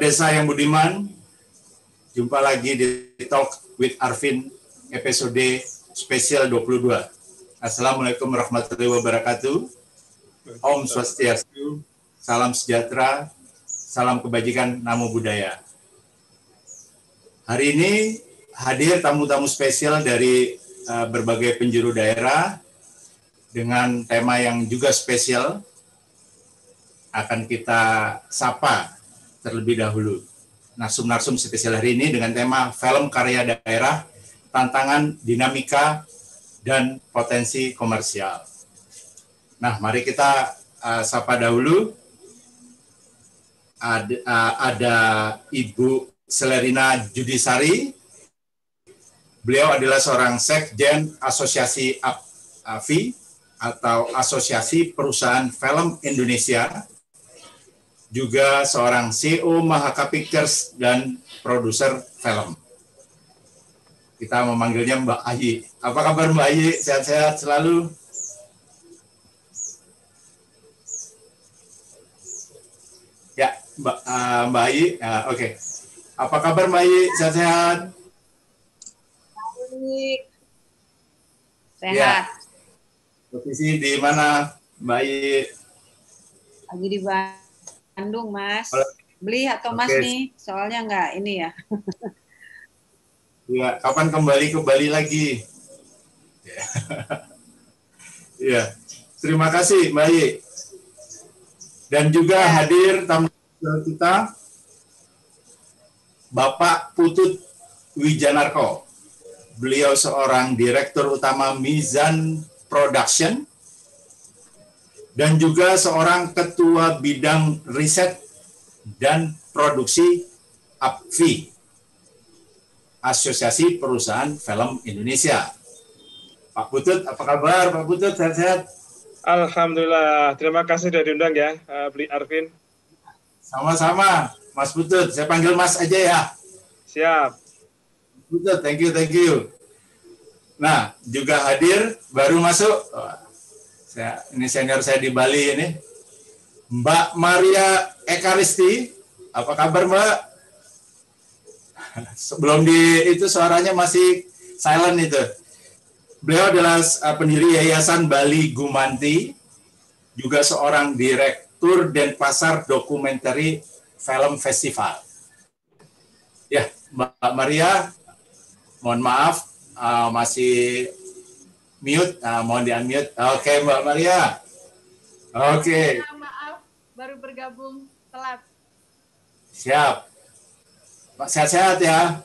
Desa yang budiman, jumpa lagi di Talk with Arvin episode spesial 22. Assalamualaikum warahmatullahi wabarakatuh. Om Swastiastu, salam sejahtera, salam kebajikan, namo budaya. Hari ini hadir tamu-tamu spesial dari uh, berbagai penjuru daerah dengan tema yang juga spesial akan kita sapa terlebih dahulu. Narsum-narsum spesial hari ini dengan tema film karya daerah, tantangan, dinamika, dan potensi komersial. Nah, mari kita uh, sapa dahulu. Ada, uh, ada Ibu Selerina Judisari. Beliau adalah seorang sekjen Asosiasi AFI atau Asosiasi Perusahaan Film Indonesia juga seorang CEO Mahaka Pictures dan produser film. Kita memanggilnya Mbak Ayi. Apa kabar Mbak Ayi? Sehat-sehat selalu? Ya, Mbak, uh, Mbak Ayi. Uh, Oke. Okay. Apa kabar Mbak Ayi? Sehat-sehat? Baik. Sehat. Ya. Posisi di mana Mbak Ayi? Lagi di Bandung. Bandung, Mas. Beli atau Mas okay. nih? Soalnya nggak ini ya. Iya, kapan kembali ke Bali lagi? Iya. Terima kasih, Mbak. Dan juga ya. hadir tamu kita Bapak Putut Wijanarko. Beliau seorang direktur utama Mizan Production dan juga seorang ketua bidang riset dan produksi APFI, Asosiasi Perusahaan Film Indonesia. Pak Putut, apa kabar Pak Putut? Sehat-sehat? Alhamdulillah, terima kasih sudah diundang ya, uh, Beli Arvin. Sama-sama, Mas Putut. Saya panggil Mas aja ya. Siap. Putut, thank you, thank you. Nah, juga hadir, baru masuk, saya, ini senior saya di Bali ini. Mbak Maria Ekaristi, apa kabar Mbak? Sebelum di itu suaranya masih silent itu. Beliau adalah uh, pendiri Yayasan Bali Gumanti, juga seorang direktur dan pasar dokumenter film festival. Ya, Mbak Maria, mohon maaf uh, masih mute, uh, mohon di unmute. Oke, okay, Mbak Maria. Oke. Okay. Maaf, baru bergabung telat. Siap. Pak sehat-sehat ya.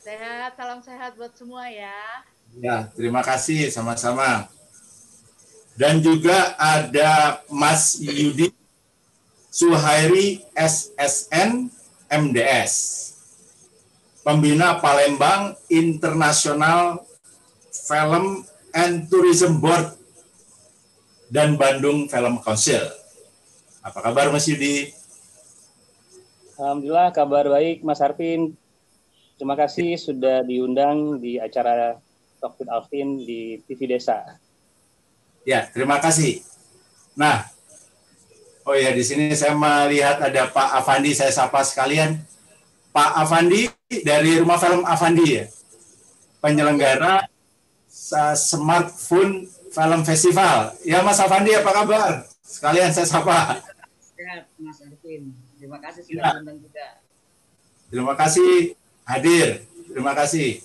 Sehat, salam sehat buat semua ya. Ya, terima kasih sama-sama. Dan juga ada Mas Yudi Suhairi SSN MDS. Pembina Palembang International Film and Tourism Board dan Bandung Film Council. Apa kabar Mas Yudi? Alhamdulillah kabar baik Mas Arvin. Terima kasih sudah diundang di acara Talk with Alvin di TV Desa. Ya, terima kasih. Nah, oh ya di sini saya melihat ada Pak Avandi, saya sapa sekalian. Pak Avandi dari Rumah Film Avandi ya, penyelenggara Smartphone Film Festival. Ya Mas Avandi apa kabar? Sekalian saya sapa. Sehat Mas Arvin. Terima kasih sudah ya. juga. Terima kasih hadir. Terima kasih.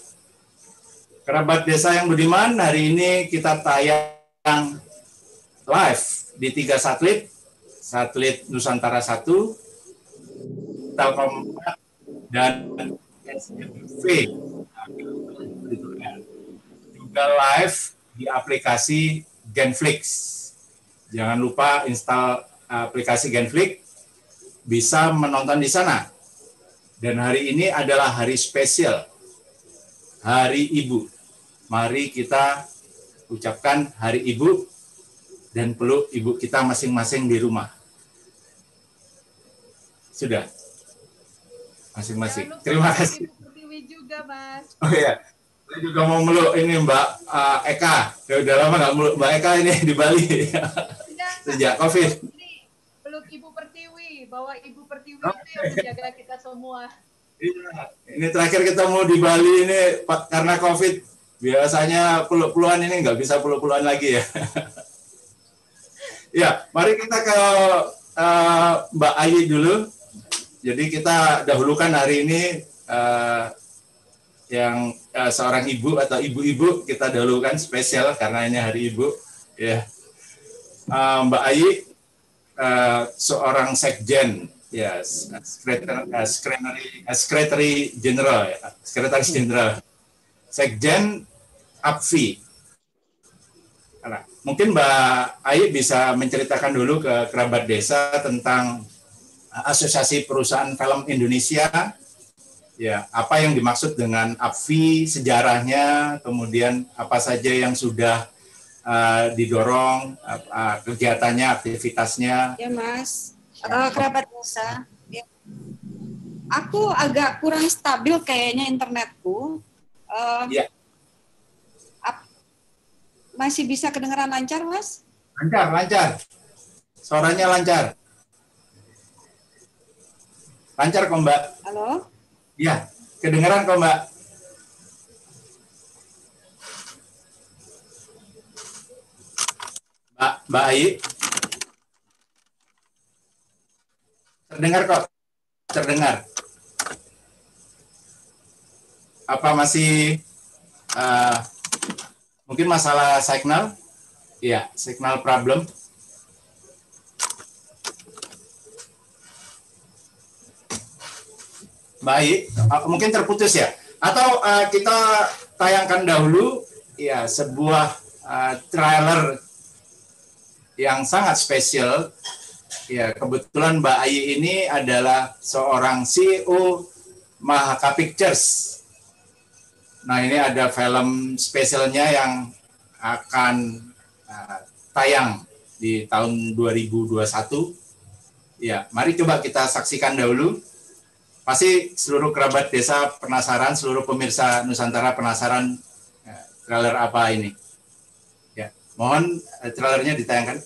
Kerabat desa yang budiman, hari ini kita tayang live di tiga satelit. Satelit Nusantara 1, Telkom dan SMV juga live di aplikasi Genflix. Jangan lupa install aplikasi Genflix, bisa menonton di sana. Dan hari ini adalah hari spesial, Hari Ibu. Mari kita ucapkan Hari Ibu dan peluk ibu kita masing-masing di rumah. Sudah. Masing-masing. Terima kasih. juga, Mas. Oh iya. Saya juga mau meluk ini Mbak uh, Eka. Ya udah lama nggak meluk Mbak Eka ini di Bali. Sejak COVID. peluk Ibu Pertiwi, bahwa Ibu Pertiwi itu yang menjaga kita semua. Iya. Ini terakhir kita mau di Bali ini karena COVID. Biasanya puluh-puluhan ini nggak bisa puluh-puluhan lagi ya. ya, mari kita ke uh, Mbak Ayi dulu. Jadi kita dahulukan hari ini uh, yang uh, seorang ibu atau ibu-ibu kita dahulukan spesial karena ini hari ibu. Ya, uh, Mbak Ayi uh, seorang sekjen Yes, Secretary, uh, Secretary, uh, General, ya. Sekretaris Jenderal, Sekjen APFI. Nah, mungkin Mbak Ayi bisa menceritakan dulu ke kerabat desa tentang Asosiasi Perusahaan Film Indonesia. Ya, apa yang dimaksud dengan APFI, sejarahnya, kemudian apa saja yang sudah uh, didorong, uh, kegiatannya, aktivitasnya. Ya, Mas uh, kerabat desa. Ya. Aku agak kurang stabil kayaknya internetku. Uh, ya. Ap, masih bisa kedengaran lancar, Mas? Lancar, lancar. Suaranya lancar. Lancar kok, Mbak. Halo? Iya, kedengaran kok, Mbak. Mbak, Mbak Ayi. Terdengar kok. Terdengar. Apa masih uh, mungkin masalah signal? Iya, signal problem. Baik, uh, mungkin terputus ya. Atau uh, kita tayangkan dahulu ya sebuah uh, trailer yang sangat spesial Ya, kebetulan Mbak Ayi ini adalah seorang CEO Mahaka Pictures. Nah, ini ada film spesialnya yang akan uh, tayang di tahun 2021. Ya, mari coba kita saksikan dahulu. Pasti seluruh kerabat desa penasaran, seluruh pemirsa Nusantara penasaran uh, trailer apa ini. Ya, mohon uh, trailernya ditayangkan.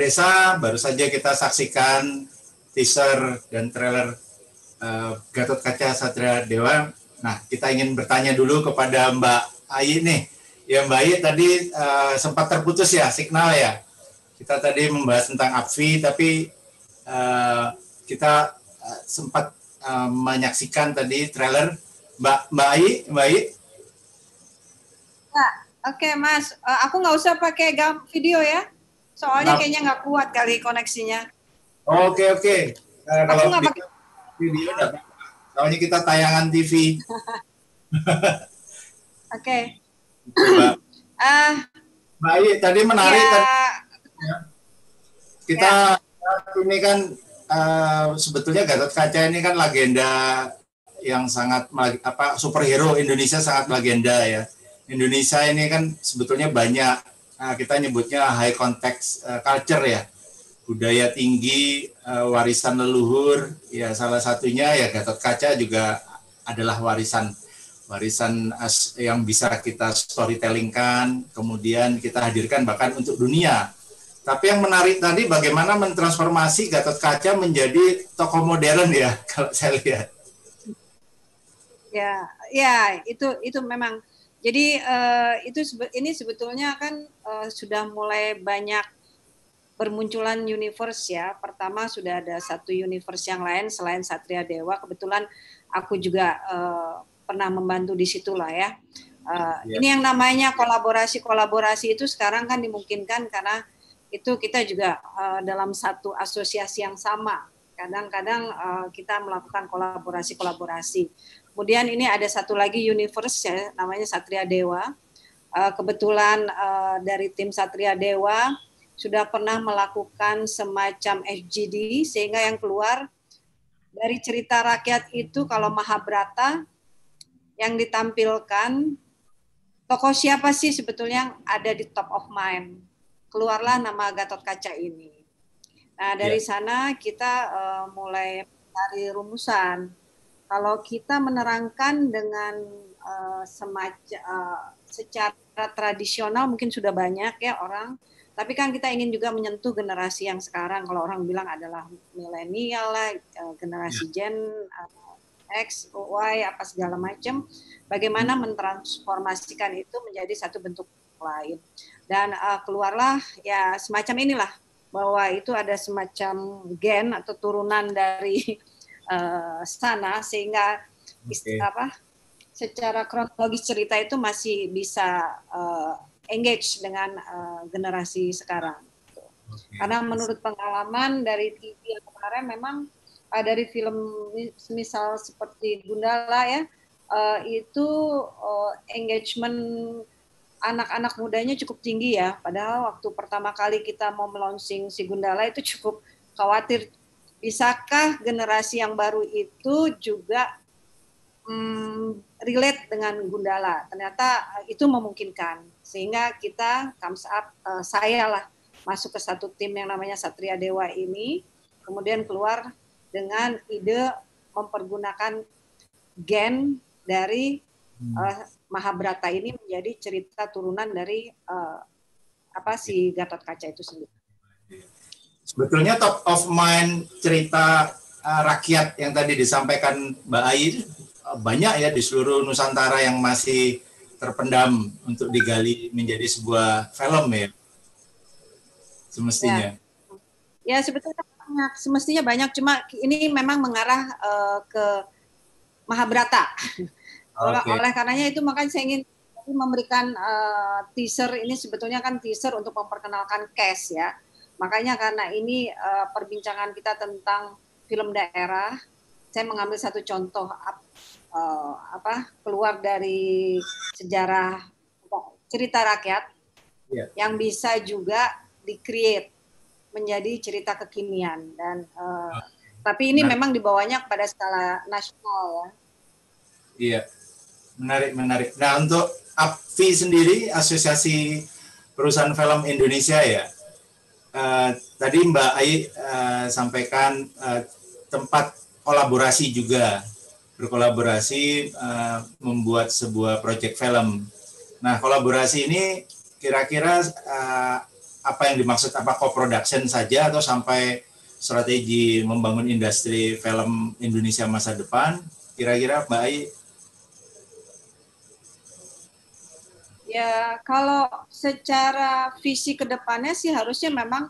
Desa baru saja kita saksikan teaser dan trailer uh, Gatot Kaca Satria Dewa. Nah, kita ingin bertanya dulu kepada Mbak Ayi nih. Ya Mbak Ayi tadi uh, sempat terputus ya signal ya. Kita tadi membahas tentang APVI, tapi uh, kita uh, sempat uh, menyaksikan tadi trailer Mbak Mbak Ayi, Mbak Ayi. Ya, oke okay, Mas. Uh, aku nggak usah pakai video ya. Soalnya nah. kayaknya nggak kuat kali koneksinya. Oke oke. Nah, kalau video, pakai... video enggak Soalnya kita tayangan TV. oke. Mbak. Uh, Mbak Ayi, tadi menarik. Ya. Tadi, ya. Kita ya. ini kan uh, sebetulnya Gatot Kaca ini kan legenda yang sangat apa superhero Indonesia sangat legenda ya. Indonesia ini kan sebetulnya banyak Nah, kita nyebutnya high context uh, culture ya. Budaya tinggi, uh, warisan leluhur, ya salah satunya ya Gatot Kaca juga adalah warisan warisan as, yang bisa kita storytellingkan, kemudian kita hadirkan bahkan untuk dunia. Tapi yang menarik tadi bagaimana mentransformasi Gatot Kaca menjadi tokoh modern ya kalau saya lihat. Ya, ya itu itu memang jadi uh, itu ini sebetulnya kan uh, sudah mulai banyak bermunculan universe ya. Pertama sudah ada satu universe yang lain selain Satria Dewa. Kebetulan aku juga uh, pernah membantu di situ lah ya. Uh, yeah. Ini yang namanya kolaborasi-kolaborasi itu sekarang kan dimungkinkan karena itu kita juga uh, dalam satu asosiasi yang sama. Kadang-kadang uh, kita melakukan kolaborasi-kolaborasi. Kemudian ini ada satu lagi universe ya, namanya Satria Dewa. Uh, kebetulan uh, dari tim Satria Dewa sudah pernah melakukan semacam FGD sehingga yang keluar dari cerita rakyat itu kalau Mahabharata yang ditampilkan tokoh siapa sih sebetulnya yang ada di top of mind. Keluarlah nama Gatot Kaca ini. Nah, dari ya. sana kita uh, mulai mencari rumusan kalau kita menerangkan dengan uh, semacam uh, secara tradisional mungkin sudah banyak ya orang tapi kan kita ingin juga menyentuh generasi yang sekarang kalau orang bilang adalah milenial lah uh, generasi ya. Gen uh, X, Y apa segala macam bagaimana hmm. mentransformasikan itu menjadi satu bentuk lain dan uh, keluarlah ya semacam inilah bahwa itu ada semacam gen atau turunan dari uh, sana sehingga okay. apa secara kronologis cerita itu masih bisa uh, engage dengan uh, generasi sekarang. Okay. Karena menurut pengalaman dari TV yang kemarin memang uh, dari film misal seperti Gundala ya uh, itu uh, engagement anak-anak mudanya cukup tinggi ya. Padahal waktu pertama kali kita mau launching si Gundala itu cukup khawatir bisakah generasi yang baru itu juga hmm, relate dengan Gundala? Ternyata eh, itu memungkinkan sehingga kita comes up uh, saya lah masuk ke satu tim yang namanya Satria Dewa ini, kemudian keluar dengan ide mempergunakan gen dari uh, Mahabharata ini menjadi cerita turunan dari uh, apa si Gatot Kaca itu sendiri. Sebetulnya top of mind cerita uh, rakyat yang tadi disampaikan Mbak Ayi uh, banyak ya di seluruh Nusantara yang masih terpendam untuk digali menjadi sebuah film ya. Semestinya. Ya, ya sebetulnya banyak, semestinya banyak cuma ini memang mengarah uh, ke Mahabharata. Okay. Oleh karenanya itu makanya saya ingin memberikan uh, teaser ini sebetulnya kan teaser untuk memperkenalkan case ya Makanya karena ini uh, perbincangan kita tentang film daerah, saya mengambil satu contoh uh, apa keluar dari sejarah cerita rakyat yeah. yang bisa juga di-create menjadi cerita kekinian dan uh, ah. tapi ini nah. memang dibawanya pada skala nasional ya. Iya. Menarik menarik. Nah, untuk APFI sendiri Asosiasi Perusahaan Film Indonesia ya uh, tadi Mbak Ai uh, sampaikan uh, tempat kolaborasi juga berkolaborasi uh, membuat sebuah proyek film. Nah, kolaborasi ini kira-kira uh, apa yang dimaksud apa co-production saja atau sampai strategi membangun industri film Indonesia masa depan? Kira-kira Mbak Ai? Ya, kalau secara visi ke depannya sih harusnya memang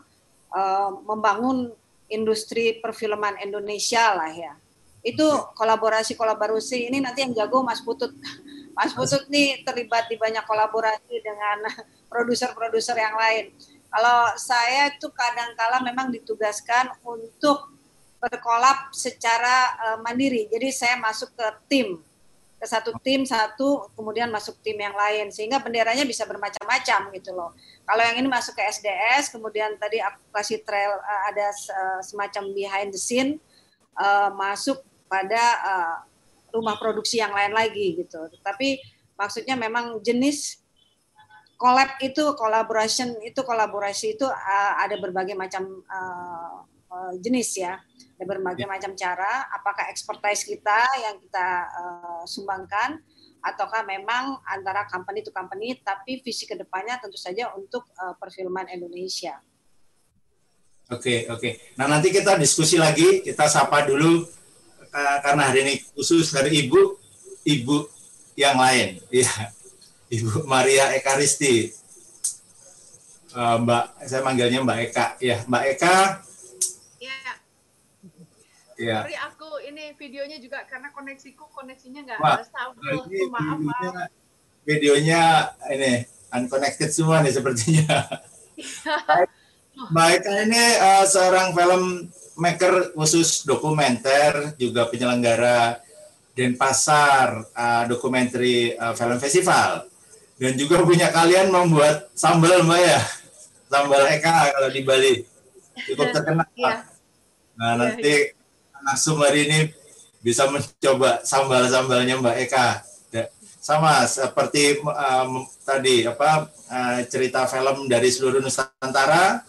uh, membangun industri perfilman Indonesia lah ya. Itu kolaborasi-kolaborasi ini nanti yang jago Mas Putut. Mas Putut nih terlibat di banyak kolaborasi dengan produser-produser yang lain. Kalau saya itu kadang-kala memang ditugaskan untuk berkolab secara uh, mandiri. Jadi saya masuk ke tim, ke satu tim satu, kemudian masuk tim yang lain, sehingga benderanya bisa bermacam-macam gitu loh. Kalau yang ini masuk ke SDS, kemudian tadi aku kasih trail uh, ada uh, semacam behind the scene, uh, masuk pada rumah produksi yang lain lagi gitu. Tapi maksudnya memang jenis collab itu collaboration itu kolaborasi itu ada berbagai macam jenis ya ada berbagai ya. macam cara apakah expertise kita yang kita uh, sumbangkan ataukah memang antara company to company tapi visi ke depannya tentu saja untuk uh, perfilman Indonesia. Oke okay, oke. Okay. Nah nanti kita diskusi lagi kita sapa dulu uh, karena hari ini khusus dari ibu ibu yang lain. Ya Ibu Maria Ekaristi. Uh, Mbak, saya manggilnya Mbak Eka. Ya, Mbak Eka. Iya. Ya. Sorry aku ini videonya juga karena koneksiku koneksinya nggak stabil. Maaf, maaf. Videonya ini unconnected semua nih sepertinya. Mbak Eka ini uh, seorang film maker khusus dokumenter, juga penyelenggara Denpasar uh, Documentary uh, Film Festival dan juga punya kalian membuat sambal mbak ya sambal Eka kalau di Bali cukup terkenal ya. nah nanti anak hari ini bisa mencoba sambal-sambalnya mbak Eka. Sama seperti um, tadi apa uh, cerita film dari seluruh Nusantara.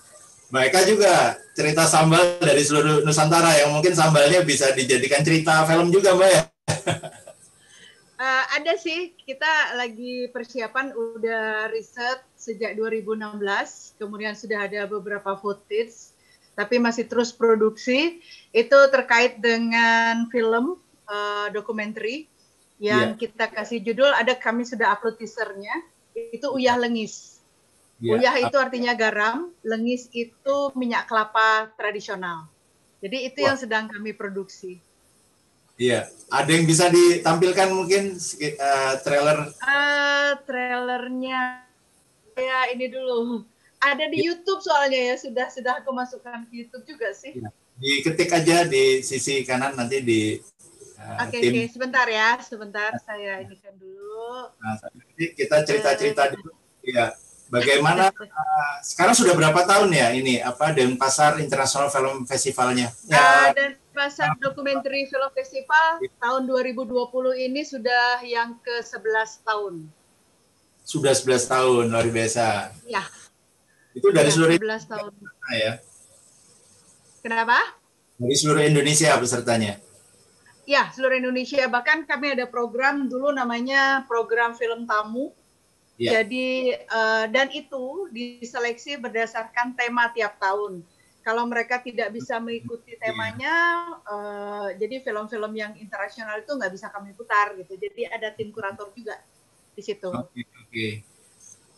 Mbak Eka juga cerita sambal dari seluruh Nusantara yang mungkin sambalnya bisa dijadikan cerita film juga Mbak ya. Uh, ada sih, kita lagi persiapan udah riset sejak 2016, kemudian sudah ada beberapa footage, tapi masih terus produksi. Itu terkait dengan film uh, dokumenter yang yeah. kita kasih judul, ada kami sudah upload teasernya, itu Uyah Lengis. Yeah. Uyah itu artinya garam, lengis itu minyak kelapa tradisional. Jadi itu Wah. yang sedang kami produksi. Iya, ada yang bisa ditampilkan mungkin uh, trailer? Uh, trailernya ya ini dulu. Ada di ya. YouTube soalnya ya sudah sudah aku masukkan ke YouTube juga sih. Ya. Diketik aja di sisi kanan nanti di. Uh, Oke, okay, okay. sebentar ya, sebentar saya ini kan dulu. Nah, kita cerita-cerita dulu. Iya, Bagaimana uh, sekarang sudah berapa tahun ya ini apa Denpasar International Film Festivalnya? Ya. Uh, Pasar Dokumenter Film Festival tahun 2020 ini sudah yang ke-11 tahun. Sudah 11 tahun, luar biasa. Ya. Itu dari ya, seluruh 11 tahun. ya. Kenapa? Dari seluruh Indonesia pesertanya. Ya, seluruh Indonesia. Bahkan kami ada program dulu namanya program film tamu Yeah. Jadi uh, dan itu diseleksi berdasarkan tema tiap tahun. Kalau mereka tidak bisa mengikuti temanya, yeah. uh, jadi film-film yang internasional itu nggak bisa kami putar gitu. Jadi ada tim kurator juga di situ. Oke. Okay, okay.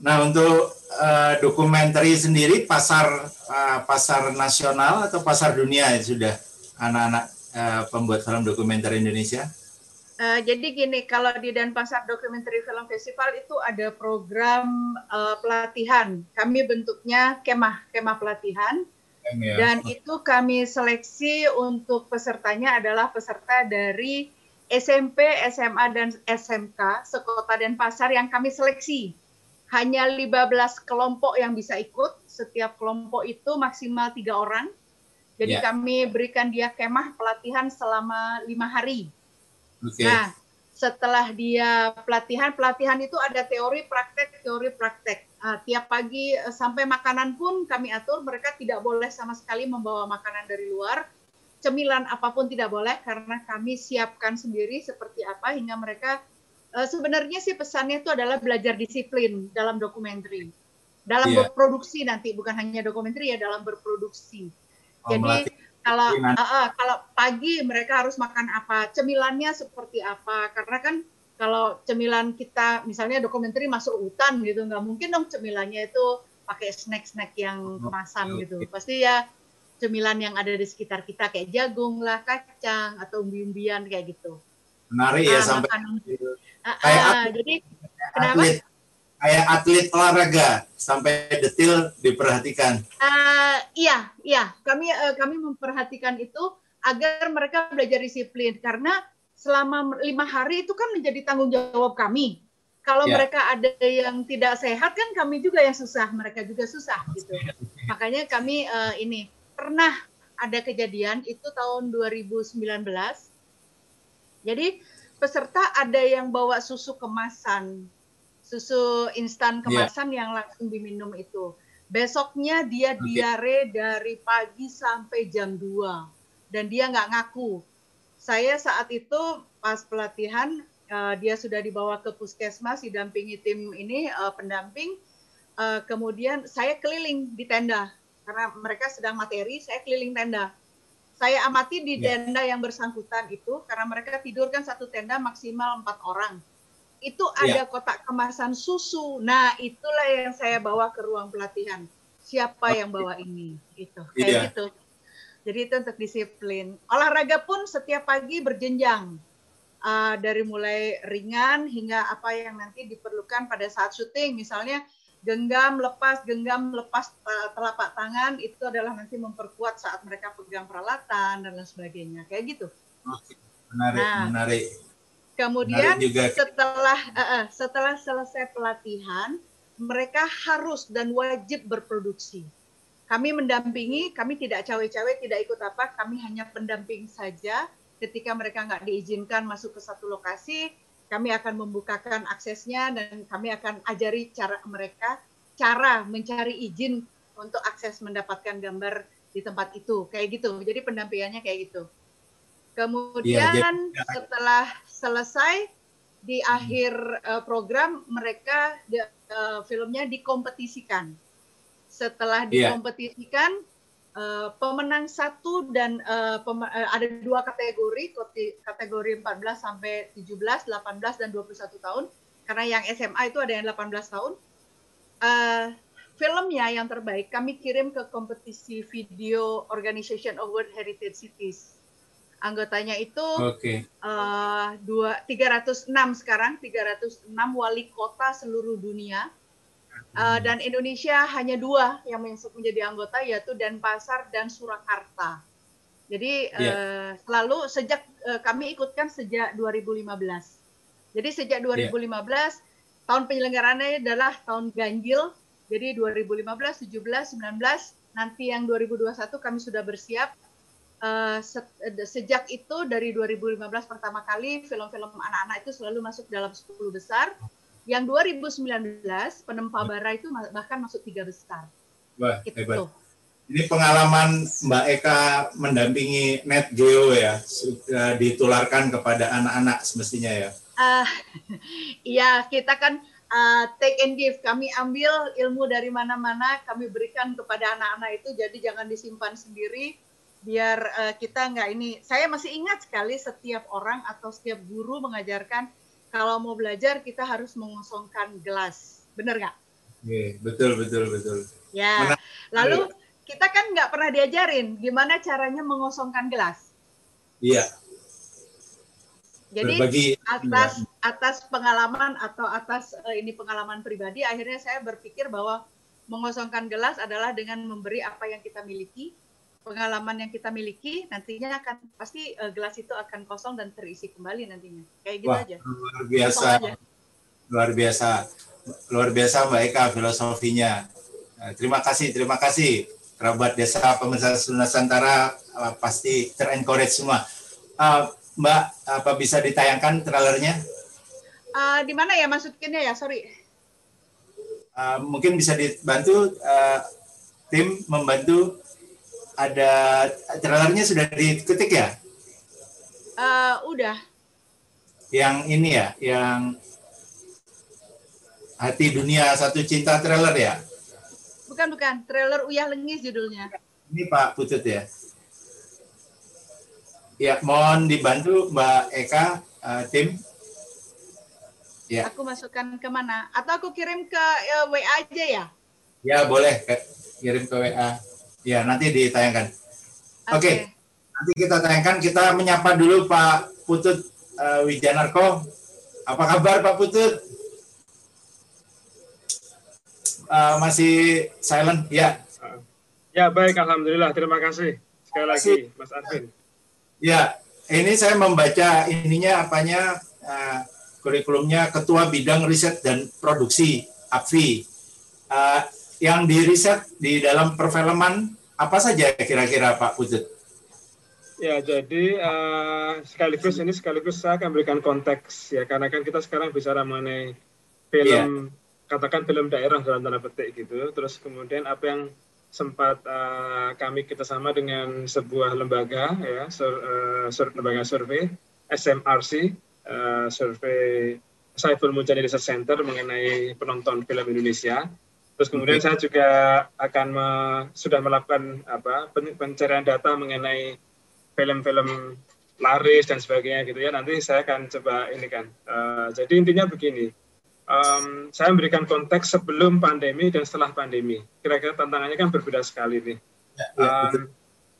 Nah untuk uh, dokumenter sendiri pasar uh, pasar nasional atau pasar dunia ya sudah anak-anak uh, pembuat film dokumenter Indonesia? Uh, jadi gini, kalau di Denpasar Documentary Film Festival itu ada program uh, pelatihan. Kami bentuknya kemah, kemah pelatihan. Ya. Dan itu kami seleksi untuk pesertanya adalah peserta dari SMP, SMA, dan SMK sekota Denpasar yang kami seleksi. Hanya 15 kelompok yang bisa ikut. Setiap kelompok itu maksimal tiga orang. Jadi ya. kami berikan dia kemah pelatihan selama lima hari Okay. Nah, setelah dia pelatihan, pelatihan itu ada teori, praktek, teori, praktek. Uh, tiap pagi uh, sampai makanan pun kami atur, mereka tidak boleh sama sekali membawa makanan dari luar. Cemilan apa pun tidak boleh karena kami siapkan sendiri seperti apa hingga mereka uh, sebenarnya sih pesannya itu adalah belajar disiplin dalam dokumenter. dalam yeah. berproduksi nanti bukan hanya dokumenter ya dalam berproduksi. Oh, Jadi kalau uh, uh, kalau pagi mereka harus makan apa, cemilannya seperti apa? Karena kan kalau cemilan kita misalnya dokumenter masuk hutan gitu nggak mungkin dong cemilannya itu pakai snack-snack yang oh, kemasan gitu. Pasti ya cemilan yang ada di sekitar kita kayak jagung lah, kacang atau umbi-umbian kayak gitu. Menarik ya sampai makanan. Uh, uh, jadi kenapa? Atlet kayak atlet olahraga sampai detil diperhatikan. Uh, iya, iya, kami uh, kami memperhatikan itu agar mereka belajar disiplin karena selama lima hari itu kan menjadi tanggung jawab kami. Kalau ya. mereka ada yang tidak sehat kan kami juga yang susah, mereka juga susah gitu. Makanya kami uh, ini pernah ada kejadian itu tahun 2019. Jadi peserta ada yang bawa susu kemasan susu instan iya. kemasan yeah. yang langsung diminum itu. Besoknya dia okay. diare dari pagi sampai jam 2 dan dia nggak ngaku. Saya saat itu pas pelatihan uh, dia sudah dibawa ke puskesmas didampingi tim ini uh, pendamping. Uh, kemudian saya keliling di tenda karena mereka sedang materi, saya keliling tenda. Saya amati di yeah. tenda yang bersangkutan itu karena mereka tidur kan satu tenda maksimal empat orang itu ada ya. kotak kemasan susu. Nah, itulah yang saya bawa ke ruang pelatihan. Siapa yang bawa ini? Itu kayak ya. gitu. Jadi itu untuk disiplin. Olahraga pun setiap pagi berjenjang. Uh, dari mulai ringan hingga apa yang nanti diperlukan pada saat syuting. Misalnya genggam lepas, genggam lepas uh, telapak tangan itu adalah nanti memperkuat saat mereka pegang peralatan dan lain sebagainya. Kayak gitu. Menarik, nah, menarik. Kemudian juga. setelah uh, setelah selesai pelatihan, mereka harus dan wajib berproduksi. Kami mendampingi, kami tidak cawe-cawe, tidak ikut apa, kami hanya pendamping saja. Ketika mereka nggak diizinkan masuk ke satu lokasi, kami akan membukakan aksesnya dan kami akan ajari cara mereka cara mencari izin untuk akses mendapatkan gambar di tempat itu, kayak gitu. Jadi pendampingannya kayak gitu. Kemudian ya, jadi, setelah selesai di akhir uh, program mereka uh, filmnya dikompetisikan. Setelah iya. dikompetisikan uh, pemenang satu dan uh, pem uh, ada dua kategori kategori 14 sampai 17, 18 dan 21 tahun. Karena yang SMA itu ada yang 18 tahun. Uh, filmnya yang terbaik kami kirim ke kompetisi video Organization Award Heritage Cities anggotanya itu okay. uh, eh, dua 306 sekarang 306 wali kota seluruh dunia uh, dan Indonesia hanya dua yang menjadi anggota yaitu Denpasar dan Surakarta. Jadi yeah. Iya. uh, selalu sejak uh, kami ikutkan sejak 2015. Jadi sejak 2015 yeah. tahun penyelenggarannya adalah tahun ganjil. Jadi 2015, 17, 19 nanti yang 2021 kami sudah bersiap uh, sejak itu dari 2015 pertama kali film-film anak-anak itu selalu masuk dalam 10 besar. Yang 2019 penempa bara itu bahkan masuk tiga besar. Wah, gitu. hebat. Ini pengalaman Mbak Eka mendampingi Net Geo ya, sudah ditularkan kepada anak-anak semestinya ya. Uh, iya, kita kan uh, take and give. Kami ambil ilmu dari mana-mana, kami berikan kepada anak-anak itu. Jadi jangan disimpan sendiri, biar uh, kita nggak ini. Saya masih ingat sekali setiap orang atau setiap guru mengajarkan kalau mau belajar kita harus mengosongkan gelas. Benar nggak? Yeah, betul betul betul. Ya. Menarik. Lalu kita kan nggak pernah diajarin gimana caranya mengosongkan gelas. Iya. Jadi Berbagi, atas ya. atas pengalaman atau atas uh, ini pengalaman pribadi, akhirnya saya berpikir bahwa mengosongkan gelas adalah dengan memberi apa yang kita miliki pengalaman yang kita miliki nantinya akan pasti uh, gelas itu akan kosong dan terisi kembali nantinya. Kayak gitu Wah, aja. luar biasa. Luar biasa. Luar biasa mbak Eka filosofinya. Nah, terima kasih terima kasih. Kerabat desa pemirsa Nusantara uh, pasti terencourage semua. Uh, mbak apa bisa ditayangkan trailernya? Uh, di mana ya masukinnya ya? Sorry. Uh, mungkin bisa dibantu uh, tim membantu ada trailernya sudah diketik ya? Uh, udah. Yang ini ya, yang Hati Dunia Satu Cinta trailer ya? Bukan, bukan. Trailer Uyah Lengis judulnya. Ini Pak Putut ya. Ya, mohon dibantu Mbak Eka, uh, tim. Ya. Aku masukkan ke mana? Atau aku kirim ke uh, WA aja ya? Ya, boleh. Kirim ke WA. Ya, nanti ditayangkan. Oke. Okay. okay. Nanti kita tayangkan. Kita menyapa dulu Pak Putut uh, Wijanarko. Apa kabar Pak Putut? Uh, masih silent? Ya. Ya, baik. Alhamdulillah. Terima kasih. Sekali lagi, Mas Arvin. Ya, ini saya membaca ininya apanya uh, kurikulumnya Ketua Bidang Riset dan Produksi APFI. Uh, yang diriset di dalam perfilman apa saja kira-kira Pak Putut? Ya, jadi uh, sekaligus ini sekaligus saya akan berikan konteks ya karena kan kita sekarang bicara mengenai film yeah. katakan film daerah dalam tanda petik gitu. Terus kemudian apa yang sempat uh, kami kita sama dengan sebuah lembaga ya sur, uh, sur, lembaga survei SMRC uh, survei Saiful Mujani Research Center mengenai penonton film Indonesia. Terus kemudian okay. saya juga akan me, sudah melakukan apa pencarian data mengenai film-film laris dan sebagainya gitu ya. Nanti saya akan coba ini kan. Uh, jadi intinya begini um, saya memberikan konteks sebelum pandemi dan setelah pandemi. Kira-kira tantangannya kan berbeda sekali nih. Um,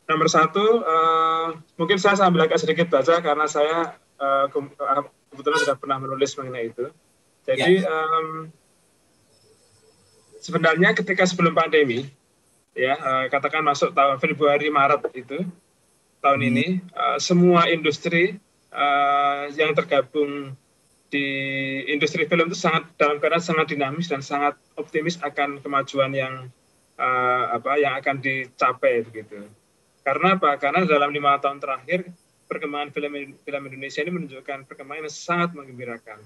nomor satu, uh, mungkin saya sambil agak sedikit baca karena saya uh, kebetulan sudah pernah menulis mengenai itu. Jadi um, sebenarnya ketika sebelum pandemi, ya uh, katakan masuk tahun Februari Maret itu tahun hmm. ini, uh, semua industri uh, yang tergabung di industri film itu sangat dalam keadaan sangat dinamis dan sangat optimis akan kemajuan yang uh, apa yang akan dicapai begitu. Karena apa? Karena dalam lima tahun terakhir perkembangan film film Indonesia ini menunjukkan perkembangan yang sangat menggembirakan.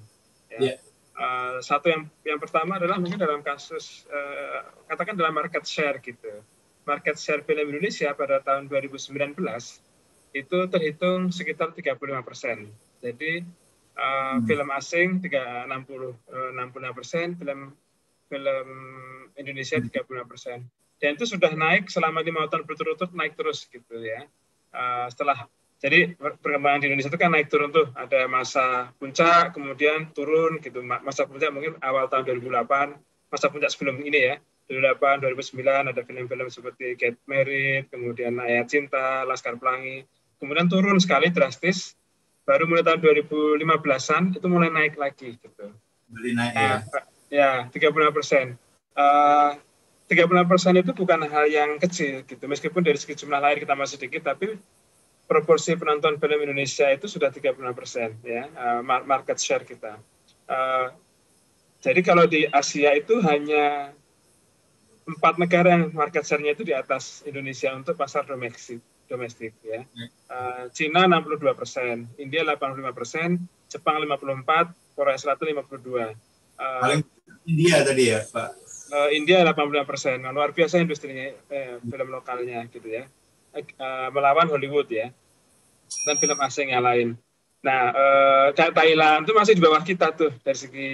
Ya. Yeah. Uh, satu yang yang pertama adalah mungkin dalam kasus uh, katakan dalam market share gitu. Market share film Indonesia pada tahun 2019 itu terhitung sekitar 35 persen. Jadi Uh, hmm. film asing 360 uh, 66 persen, film film Indonesia 36 hmm. persen. Dan itu sudah naik selama lima tahun berturut-turut naik terus gitu ya. Uh, setelah jadi perkembangan di Indonesia itu kan naik turun tuh ada masa puncak kemudian turun gitu masa puncak mungkin awal tahun 2008 masa puncak sebelum ini ya 2008 2009 ada film-film seperti Get Married kemudian Ayat Cinta Laskar Pelangi kemudian turun sekali drastis baru mulai tahun 2015-an itu mulai naik lagi gitu. Mulai naik nah, ya. Ya, 36 persen. Uh, 36 persen itu bukan hal yang kecil gitu. Meskipun dari segi jumlah lahir kita masih sedikit, tapi proporsi penonton film Indonesia itu sudah 36 persen ya uh, market share kita. Uh, jadi kalau di Asia itu hanya empat negara yang market share-nya itu di atas Indonesia untuk pasar domestik domestik ya. Uh, Cina 62 persen, India 85 persen, Jepang 54, Korea Selatan 52. Uh, Paling India tadi ya Pak? Uh, India 85 persen, nah, luar biasa industrinya eh, film lokalnya gitu ya, uh, melawan Hollywood ya, dan film asing yang lain. Nah, uh, Thailand itu masih di bawah kita tuh dari segi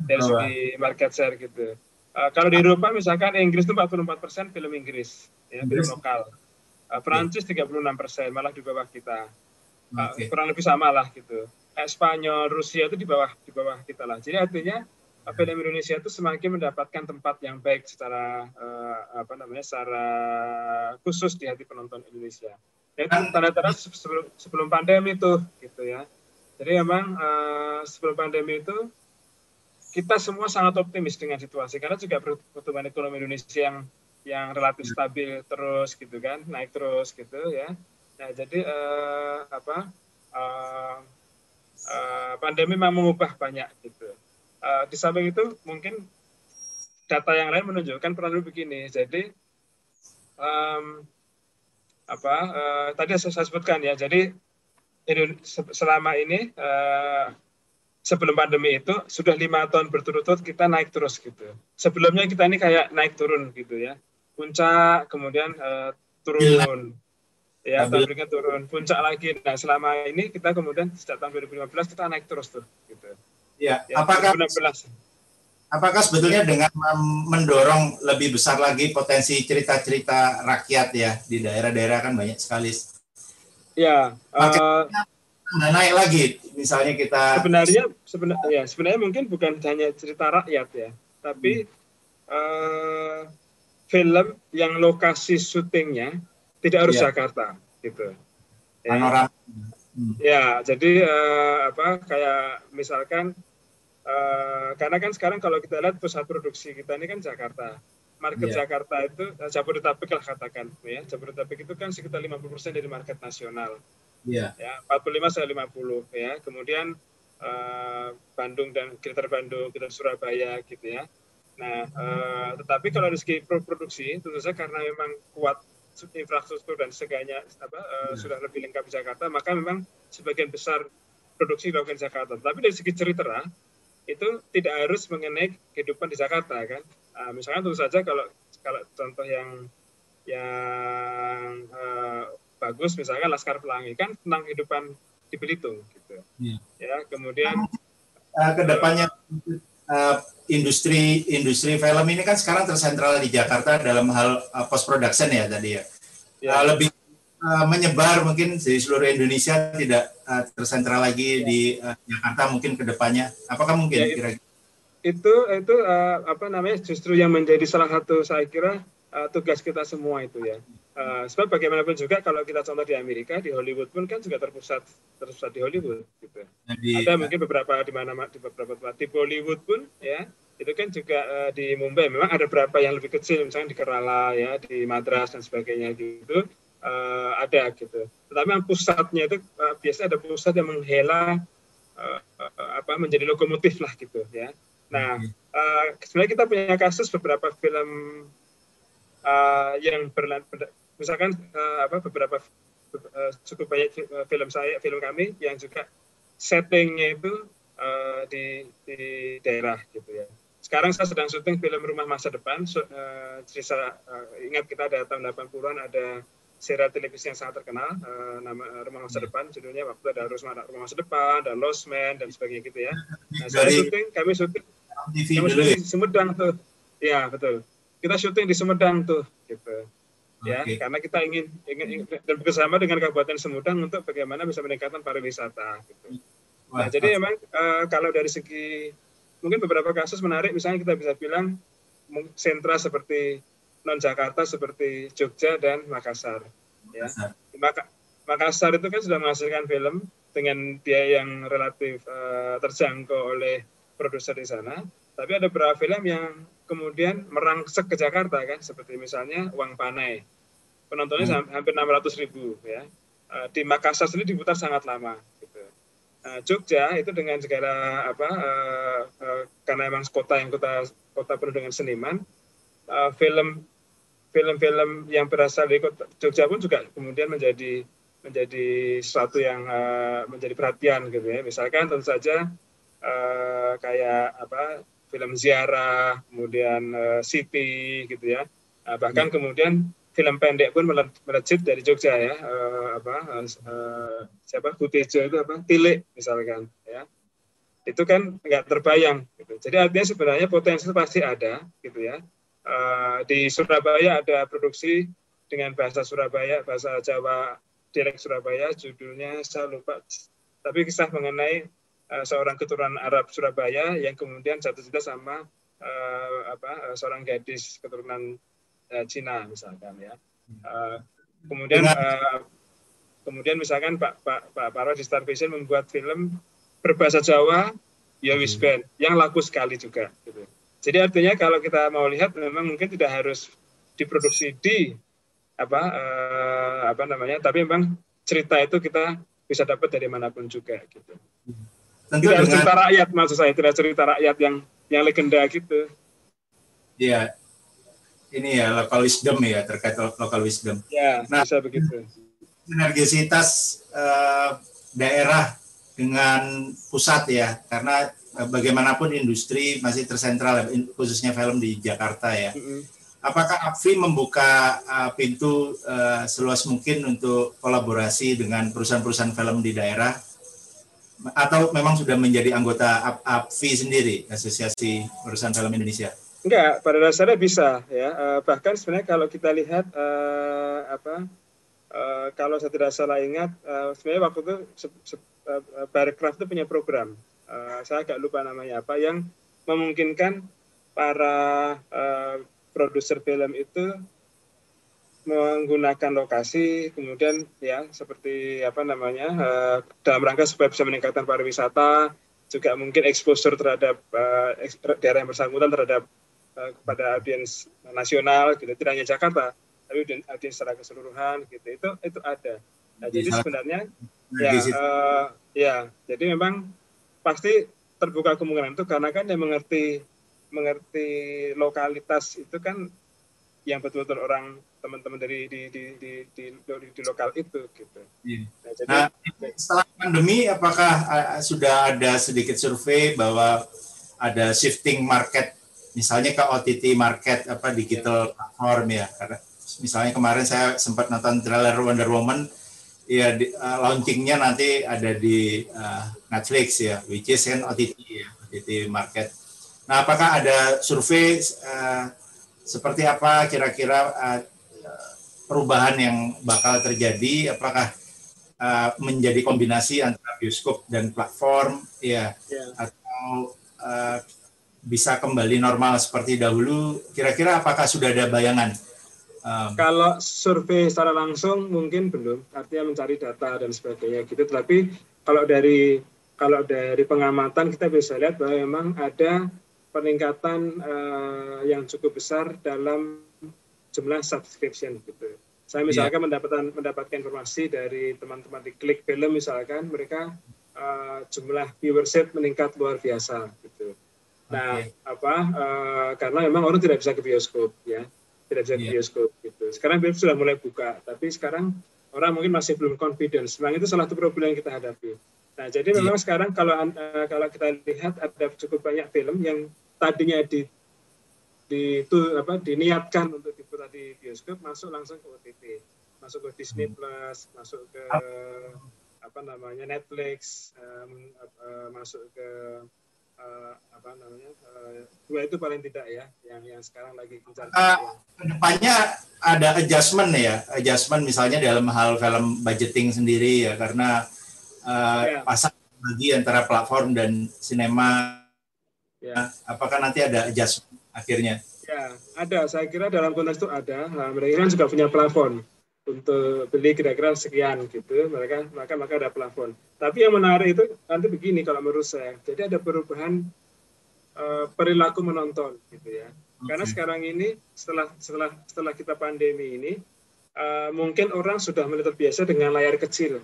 dari segi market share gitu. Uh, kalau di Eropa misalkan Inggris itu 44 persen film Inggris, ya, film lokal. Uh, Prancis 36 persen, malah di bawah kita. Uh, okay. Kurang lebih sama lah gitu. Eh, Spanyol, Rusia itu di bawah di bawah kita lah. Jadi artinya film Indonesia itu semakin mendapatkan tempat yang baik secara uh, apa namanya secara khusus di hati penonton Indonesia. Ya, itu tanda-tanda sebelum, sebelum pandemi itu gitu ya. Jadi memang uh, sebelum pandemi itu kita semua sangat optimis dengan situasi karena juga pertumbuhan ekonomi Indonesia yang yang relatif ya. stabil terus gitu kan naik terus gitu ya nah jadi uh, apa uh, uh, pandemi memang mengubah banyak gitu uh, di samping itu mungkin data yang lain menunjukkan pernah begini jadi um, apa uh, tadi saya, saya sebutkan ya jadi selama ini uh, sebelum pandemi itu sudah lima tahun berturut-turut kita naik terus gitu. Sebelumnya kita ini kayak naik turun gitu ya puncak, kemudian uh, turun. Ya, tahun berikutnya turun, puncak lagi. Nah, selama ini kita kemudian sejak tahun 2015 kita naik terus tuh, gitu. Ya, ya apakah 2016. apakah sebetulnya dengan mendorong lebih besar lagi potensi cerita-cerita rakyat ya di daerah-daerah kan banyak sekali. Ya. Uh, naik lagi, misalnya kita. Sebenarnya, sebenarnya, ya sebenarnya mungkin bukan hanya cerita rakyat ya, tapi hmm. uh, film yang lokasi syutingnya tidak harus ya. Jakarta, gitu. Ya. Panorama. Hmm. Ya, jadi uh, apa kayak misalkan uh, karena kan sekarang kalau kita lihat pusat produksi kita ini kan Jakarta. Market yeah. Jakarta itu uh, Jabodetabek lah katakan ya. Jabodetabek itu kan sekitar 50% dari market nasional. Yeah. Ya, 45 sampai 50 ya. Kemudian uh, Bandung dan sekitar Bandung, sekitar Surabaya gitu ya. Nah, uh, tetapi kalau dari segi produksi tentu saja karena memang kuat infrastruktur dan segala apa uh, sudah lebih lengkap di Jakarta, maka memang sebagian besar produksi dilakukan di Jakarta. Tapi dari segi cerita itu tidak harus mengenai kehidupan di Jakarta kan. Uh, misalnya tentu saja kalau kalau contoh yang yang uh, bagus misalnya Laskar Pelangi kan tentang kehidupan di Belitung gitu. Yeah. Ya, kemudian uh, ke depannya uh, industri industri film ini kan sekarang tersentral di Jakarta dalam hal uh, post production ya tadi ya. ya. Uh, lebih uh, menyebar mungkin di seluruh Indonesia tidak uh, tersentral lagi ya. di uh, Jakarta mungkin ke depannya. Apakah mungkin ya, kira-kira? Itu itu uh, apa namanya justru yang menjadi salah satu saya kira uh, tugas kita semua itu ya. Uh, sebab bagaimanapun juga kalau kita contoh di Amerika di Hollywood pun kan juga terpusat terpusat di Hollywood gitu. Jadi, Ada mungkin beberapa di mana di beberapa tempat di Bollywood pun ya itu kan juga uh, di Mumbai memang ada beberapa yang lebih kecil misalnya di Kerala ya di Madras dan sebagainya gitu uh, ada gitu. Tetapi yang pusatnya itu uh, biasanya ada pusat yang menghela uh, uh, apa menjadi lokomotif lah gitu ya. Nah uh, sebenarnya kita punya kasus beberapa film uh, yang berlan misalkan uh, apa beberapa uh, cukup banyak film saya film kami yang juga settingnya itu uh, di di daerah gitu ya sekarang saya sedang syuting film Rumah Masa Depan so, uh, cerita uh, ingat kita ada tahun 80-an ada serial televisi yang sangat terkenal uh, nama Rumah Masa Depan judulnya waktu ada Rumah, Rumah Masa Depan dan Lost Man dan sebagainya gitu ya. Nah, saya syuting kami syuting kami syuting di Sumedang tuh. Ya betul. Kita syuting di Sumedang tuh gitu. Ya okay. karena kita ingin, ingin dan bekerjasama dengan Kabupaten Semudang untuk bagaimana bisa meningkatkan pariwisata gitu. Nah, Wah, jadi memang uh, kalau dari segi mungkin beberapa kasus menarik misalnya kita bisa bilang sentra seperti non Jakarta seperti Jogja dan Makassar ya. Maka, Makassar itu kan sudah menghasilkan film dengan biaya yang relatif uh, terjangkau oleh produser di sana. Tapi ada beberapa film yang kemudian merangsek ke Jakarta kan seperti misalnya Uang Panai penontonnya hmm. hampir 600 ribu ya eh, di Makassar sendiri diputar sangat lama gitu. Nah, Jogja itu dengan segala apa uh, uh, karena emang kota yang kota kota penuh dengan seniman uh, film film-film yang berasal dari kota Jogja pun juga kemudian menjadi menjadi sesuatu yang uh, menjadi perhatian gitu ya misalkan tentu saja uh, kayak apa film ziarah, kemudian uh, City gitu ya. Nah, bahkan ya. kemudian film pendek pun melejit dari Jogja ya. Uh, apa uh, siapa Butejo itu apa? Tilik misalkan ya. Itu kan nggak terbayang gitu. Jadi artinya sebenarnya potensi pasti ada gitu ya. Uh, di Surabaya ada produksi dengan bahasa Surabaya, bahasa Jawa, dialek Surabaya, judulnya saya lupa. Tapi kisah mengenai uh, seorang keturunan Arab Surabaya yang kemudian jatuh cinta sama uh, apa uh, seorang gadis keturunan uh, Cina misalkan ya. Uh, kemudian uh, kemudian misalkan Pak Pak Pak Paro di Star Vision membuat film berbahasa Jawa Ya Wis Band yang laku sekali juga gitu. Jadi artinya kalau kita mau lihat memang mungkin tidak harus diproduksi di apa uh, apa namanya tapi memang cerita itu kita bisa dapat dari mana pun juga gitu. Tentu tidak dengan, cerita rakyat maksud saya, tidak cerita rakyat yang yang legenda gitu. Iya, ini ya local wisdom ya terkait local wisdom. Ya, nah, bisa begitu. Sinergisitas uh, daerah dengan pusat ya, karena bagaimanapun industri masih tersentral khususnya film di Jakarta ya. Apakah AFI membuka uh, pintu uh, seluas mungkin untuk kolaborasi dengan perusahaan-perusahaan film di daerah atau memang sudah menjadi anggota APFI sendiri, Asosiasi Perusahaan Film Indonesia? Enggak, pada dasarnya bisa ya. Uh, bahkan sebenarnya kalau kita lihat uh, apa uh, kalau saya tidak salah ingat uh, sebenarnya waktu itu se, se, uh, itu punya program. Uh, saya agak lupa namanya apa yang memungkinkan para uh, produser film itu menggunakan lokasi kemudian ya seperti apa namanya uh, dalam rangka supaya bisa meningkatkan pariwisata juga mungkin exposure terhadap uh, daerah yang bersangkutan terhadap uh, kepada audiens nasional gitu. Tidak hanya Jakarta tapi audiens secara keseluruhan gitu. Itu itu ada. Nah, jadi sebenarnya ya uh, ya jadi memang pasti terbuka kemungkinan itu karena kan yang mengerti mengerti lokalitas itu kan yang betul-betul orang teman-teman dari di di, di di di di lokal itu gitu. Iya. Nah, jadi, nah, setelah pandemi apakah uh, sudah ada sedikit survei bahwa ada shifting market misalnya ke OTT market apa digital ya. platform ya karena misalnya kemarin saya sempat nonton trailer Wonder Woman ya di, uh, launchingnya nanti ada di uh, Netflix ya which is an OTT ya OTT market. Nah apakah ada survei uh, seperti apa kira-kira uh, perubahan yang bakal terjadi? Apakah uh, menjadi kombinasi antara bioskop dan platform? Ya yeah. atau uh, bisa kembali normal seperti dahulu? Kira-kira apakah sudah ada bayangan um, kalau survei secara langsung mungkin belum artinya mencari data dan sebagainya gitu tapi kalau dari kalau dari pengamatan kita bisa lihat bahwa memang ada peningkatan uh, yang cukup besar dalam jumlah subscription gitu. Saya misalkan yeah. mendapatkan mendapatkan informasi dari teman-teman di Klik Film misalkan mereka uh, jumlah viewership meningkat luar biasa gitu. Nah, okay. apa uh, karena memang orang tidak bisa ke bioskop ya, tidak bisa yeah. iya. bioskop gitu. Sekarang bioskop sudah mulai buka, tapi sekarang orang mungkin masih belum confidence. Memang itu salah satu problem yang kita hadapi. Nah, jadi memang yeah. sekarang kalau uh, kalau kita lihat ada cukup banyak film yang tadinya di di itu apa diniatkan untuk diputar di bioskop masuk langsung ke OTT masuk ke Disney hmm. Plus masuk ke apa namanya Netflix um, uh, masuk ke uh, apa namanya uh, dua itu paling tidak ya yang yang sekarang lagi gencar uh, ke depannya ada adjustment ya adjustment misalnya dalam hal film budgeting sendiri ya karena uh, ya. pasang bagi antara platform dan sinema ya. apakah nanti ada adjustment akhirnya? Ya, ada. Saya kira dalam konteks itu ada. Nah, mereka kan juga punya plafon untuk beli kira-kira sekian gitu. Mereka maka maka ada plafon. Tapi yang menarik itu nanti begini kalau menurut saya. Jadi ada perubahan uh, perilaku menonton gitu ya. Okay. Karena sekarang ini setelah setelah setelah kita pandemi ini uh, mungkin orang sudah mulai terbiasa dengan layar kecil.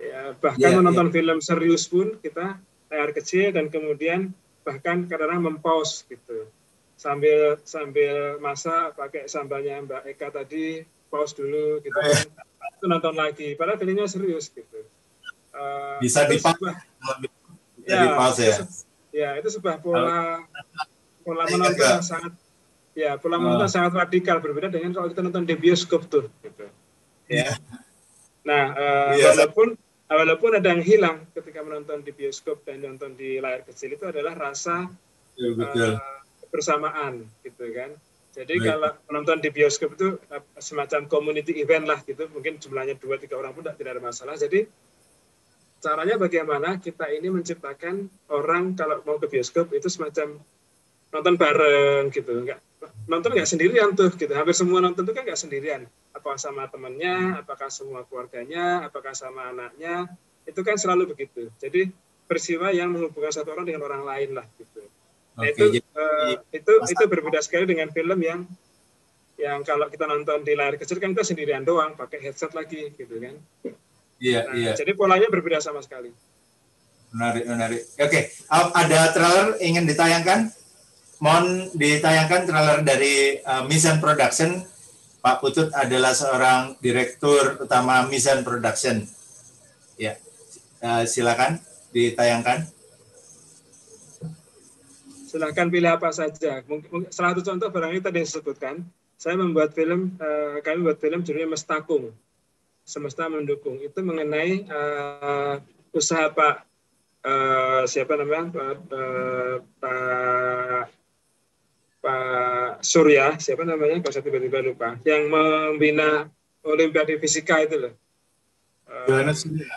Ya, bahkan yeah, menonton yeah. film serius pun kita layar kecil dan kemudian bahkan kadang-kadang mempause gitu sambil sambil masak pakai sambalnya Mbak Eka tadi pause dulu gitu kan. Itu nonton lagi padahal filmnya serius gitu. Uh, bisa di ya, pause ya? ya itu sebuah pola pola menonton yang sangat ya pola menonton oh. sangat radikal berbeda dengan kalau kita nonton di bioskop tuh gitu. Ya nah uh, ya, walaupun walaupun ada yang hilang ketika menonton di bioskop dan nonton di layar kecil itu adalah rasa ya, betul. Uh, bersamaan gitu kan. Jadi Baik. kalau penonton di bioskop itu eh, semacam community event lah gitu, mungkin jumlahnya dua tiga orang pun tidak ada masalah. Jadi caranya bagaimana kita ini menciptakan orang kalau mau ke bioskop itu semacam nonton bareng gitu, enggak nonton nggak sendirian tuh gitu. Hampir semua nonton itu kan nggak sendirian. Apakah sama temannya, apakah semua keluarganya, apakah sama anaknya, itu kan selalu begitu. Jadi peristiwa yang menghubungkan satu orang dengan orang lain lah gitu. Nah, itu jadi, uh, itu itu berbeda sekali dengan film yang yang kalau kita nonton di layar kecil kan kita sendirian doang pakai headset lagi gitu kan. Iya, nah, iya. Jadi polanya berbeda sama sekali. Menarik, menarik. Oke, ada trailer ingin ditayangkan? Mohon ditayangkan trailer dari uh, Mission Production. Pak Putut adalah seorang direktur utama Mission Production. Ya, uh, silakan ditayangkan silahkan pilih apa saja. Mungkin, salah satu contoh barangkali tadi disebutkan, saya membuat film, uh, kami membuat film judulnya Mestakung, Semesta Mendukung. Itu mengenai uh, usaha Pak uh, siapa namanya Pak Pak Pak Surya siapa namanya kalau saya tiba-tiba lupa yang membina Olimpiade Fisika itu loh. Yohanes Surya.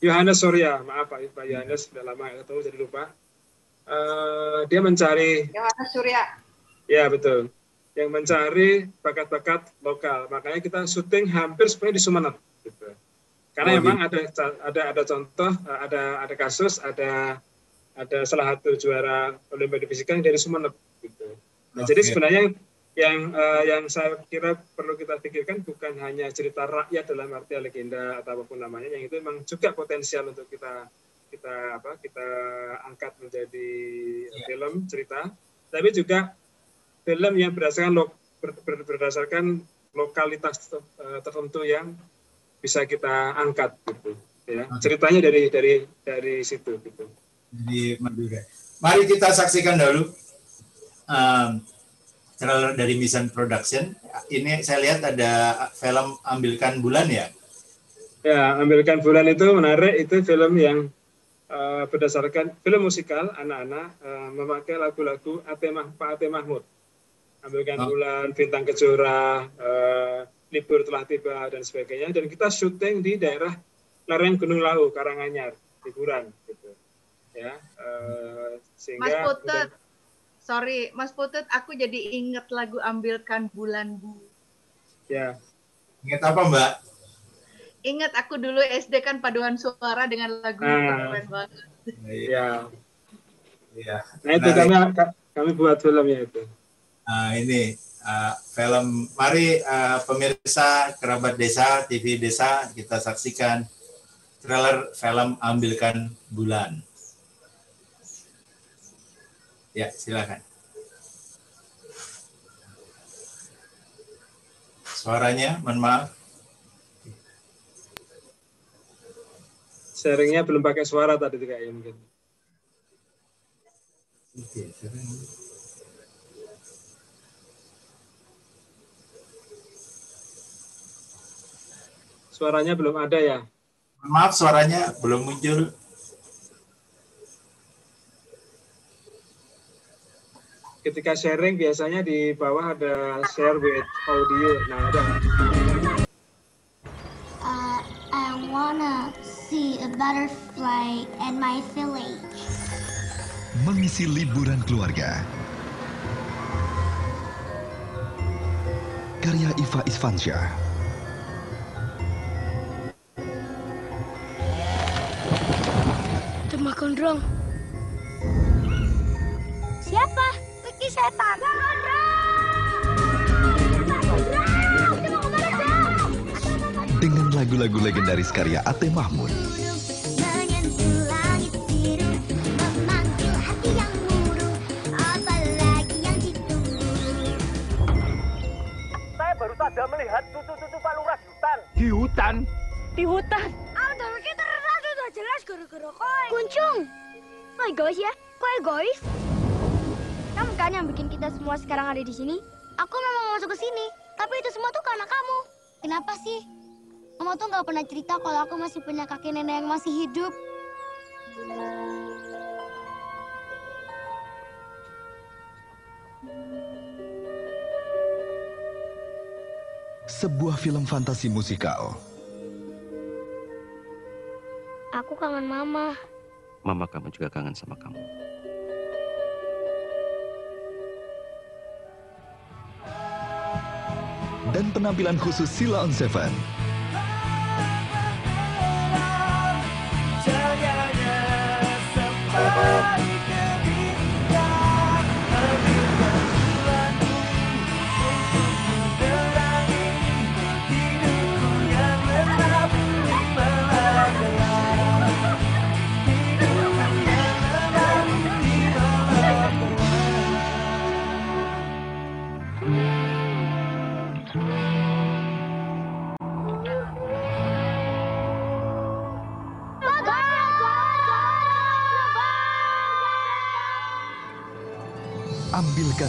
Yohanes Surya, maaf Pak Pak Yohanes sudah lama ketemu jadi lupa. Uh, dia mencari Yohanes Surya. Ya betul yang mencari bakat-bakat lokal. Makanya kita syuting hampir semuanya di Sumeneb. Gitu. Karena oh, memang gitu. ada ada ada contoh, ada ada kasus, ada ada salah satu juara Olimpiade Fisika yang dari Sumeneb. Gitu. Nah, okay. jadi sebenarnya yang uh, yang saya kira perlu kita pikirkan bukan hanya cerita rakyat dalam arti legenda atau apa pun namanya, yang itu memang juga potensial untuk kita kita apa kita angkat menjadi yeah. film cerita, tapi juga film yang berdasarkan lo, ber, ber, berdasarkan lokalitas uh, tertentu yang bisa kita angkat gitu ya. Ceritanya dari dari dari situ gitu. Di Madura mari kita saksikan dulu um, trailer dari Mission Production. Ini saya lihat ada film ambilkan bulan ya? Ya ambilkan bulan itu menarik. Itu film yang uh, berdasarkan film musikal anak-anak uh, memakai lagu-lagu Atemah Pak Ate Mahmud ambilkan oh. bulan, bintang kejora, uh, libur telah tiba dan sebagainya. Dan kita syuting di daerah lereng Gunung Lau, Karanganyar, liburan gitu. Ya, uh, sehingga Mas Putut, sorry, Mas Putut, aku jadi inget lagu ambilkan bulan bu. Ya. Ingat apa Mbak? Ingat aku dulu SD kan paduan suara dengan lagu nah, keren banget. Iya. Iya. Nah itu kami kami buat filmnya itu. Nah, ini uh, film mari uh, pemirsa kerabat desa TV desa kita saksikan trailer film ambilkan bulan ya silakan suaranya mohon maaf sharingnya belum pakai suara tadi kayaknya mungkin Oke, Suaranya belum ada ya? Maaf, suaranya belum muncul. Ketika sharing biasanya di bawah ada share with audio. Nah, ada. Uh, I wanna see a butterfly in my village. Mengisi liburan keluarga. Karya Iva Isfansyah. Gondrong. Siapa? Vicky setan. Dengan lagu-lagu legendaris karya Ate Mahmud. Saya baru saja melihat cucu-cucu Pak Lurah di hutan. Di hutan? Di hutan? jelas gara-gara koi. Kuncung. Kok egois ya? Kok egois? Kamu kan yang bikin kita semua sekarang ada di sini. Aku memang mau masuk ke sini, tapi itu semua tuh karena kamu. Kenapa sih? Kamu tuh nggak pernah cerita kalau aku masih punya kakek nenek yang masih hidup. Sebuah film fantasi musikal Aku kangen mama. Mama kamu juga kangen sama kamu. Dan penampilan khusus Sila on Seven.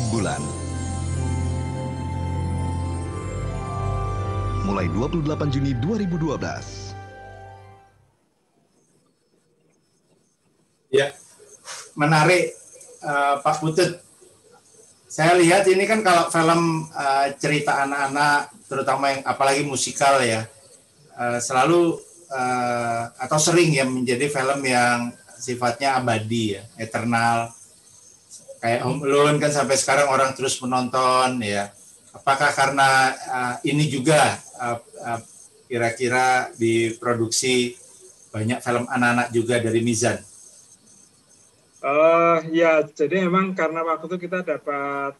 Bulan. Mulai 28 Juni 2012. menarik uh, Pak Putut. Saya lihat ini kan kalau film uh, cerita anak-anak, terutama yang apalagi musikal ya, uh, selalu uh, atau sering ya menjadi film yang sifatnya abadi ya, eternal. Kayak Home Alone kan sampai sekarang orang terus menonton ya. Apakah karena uh, ini juga uh, uh, kira-kira diproduksi banyak film anak-anak juga dari Mizan? Uh, ya, jadi memang karena waktu itu kita dapat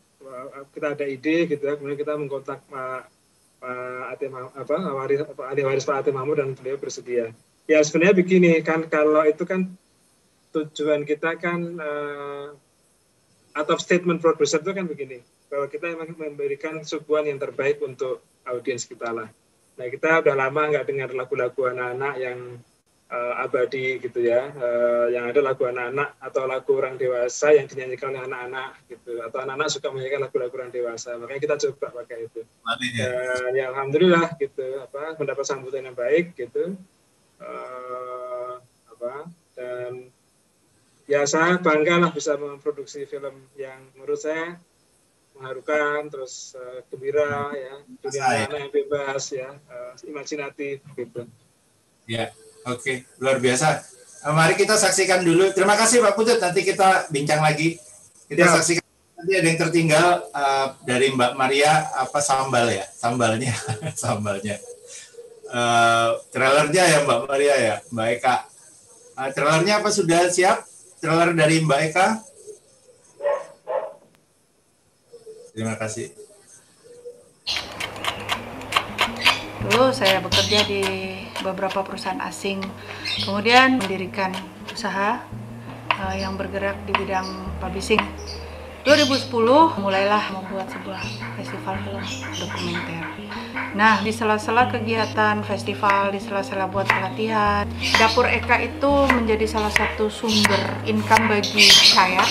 kita ada ide gitu ya, kemudian kita mengkontak Pak Pak Ati apa waris Adi waris Pak Ati Mahmud dan beliau bersedia. Ya sebenarnya begini kan kalau itu kan tujuan kita kan atau statement producer itu kan begini bahwa kita memang memberikan suguhan yang terbaik untuk audiens kita lah. Nah kita udah lama nggak dengar lagu-lagu anak-anak yang uh, abadi gitu ya, uh, yang ada lagu anak-anak atau lagu orang dewasa yang dinyanyikan oleh anak-anak gitu, atau anak-anak suka menyanyikan lagu-lagu orang dewasa, makanya kita coba pakai itu. Ya. Dan ya alhamdulillah gitu, apa mendapat sambutan yang baik gitu, uh, apa dan ya saya bangga lah bisa memproduksi film yang menurut saya mengharukan terus uh, gembira ya dunia anak yang bebas ya uh, imajinatif gitu ya Oke, luar biasa. Eh, mari kita saksikan dulu. Terima kasih Pak Putut. Nanti kita bincang lagi. Kita ya. saksikan nanti ada yang tertinggal uh, dari Mbak Maria apa sambal ya, sambalnya, sambalnya. Uh, trailernya ya Mbak Maria ya, Mbak Eka. Uh, trailernya apa sudah siap? Trailer dari Mbak Eka. Terima kasih. Dulu saya bekerja di beberapa perusahaan asing. Kemudian mendirikan usaha uh, yang bergerak di bidang publishing. 2010 mulailah membuat sebuah festival film dokumenter. Nah, di sela-sela kegiatan festival, di sela-sela buat pelatihan, Dapur Eka itu menjadi salah satu sumber income bagi saya.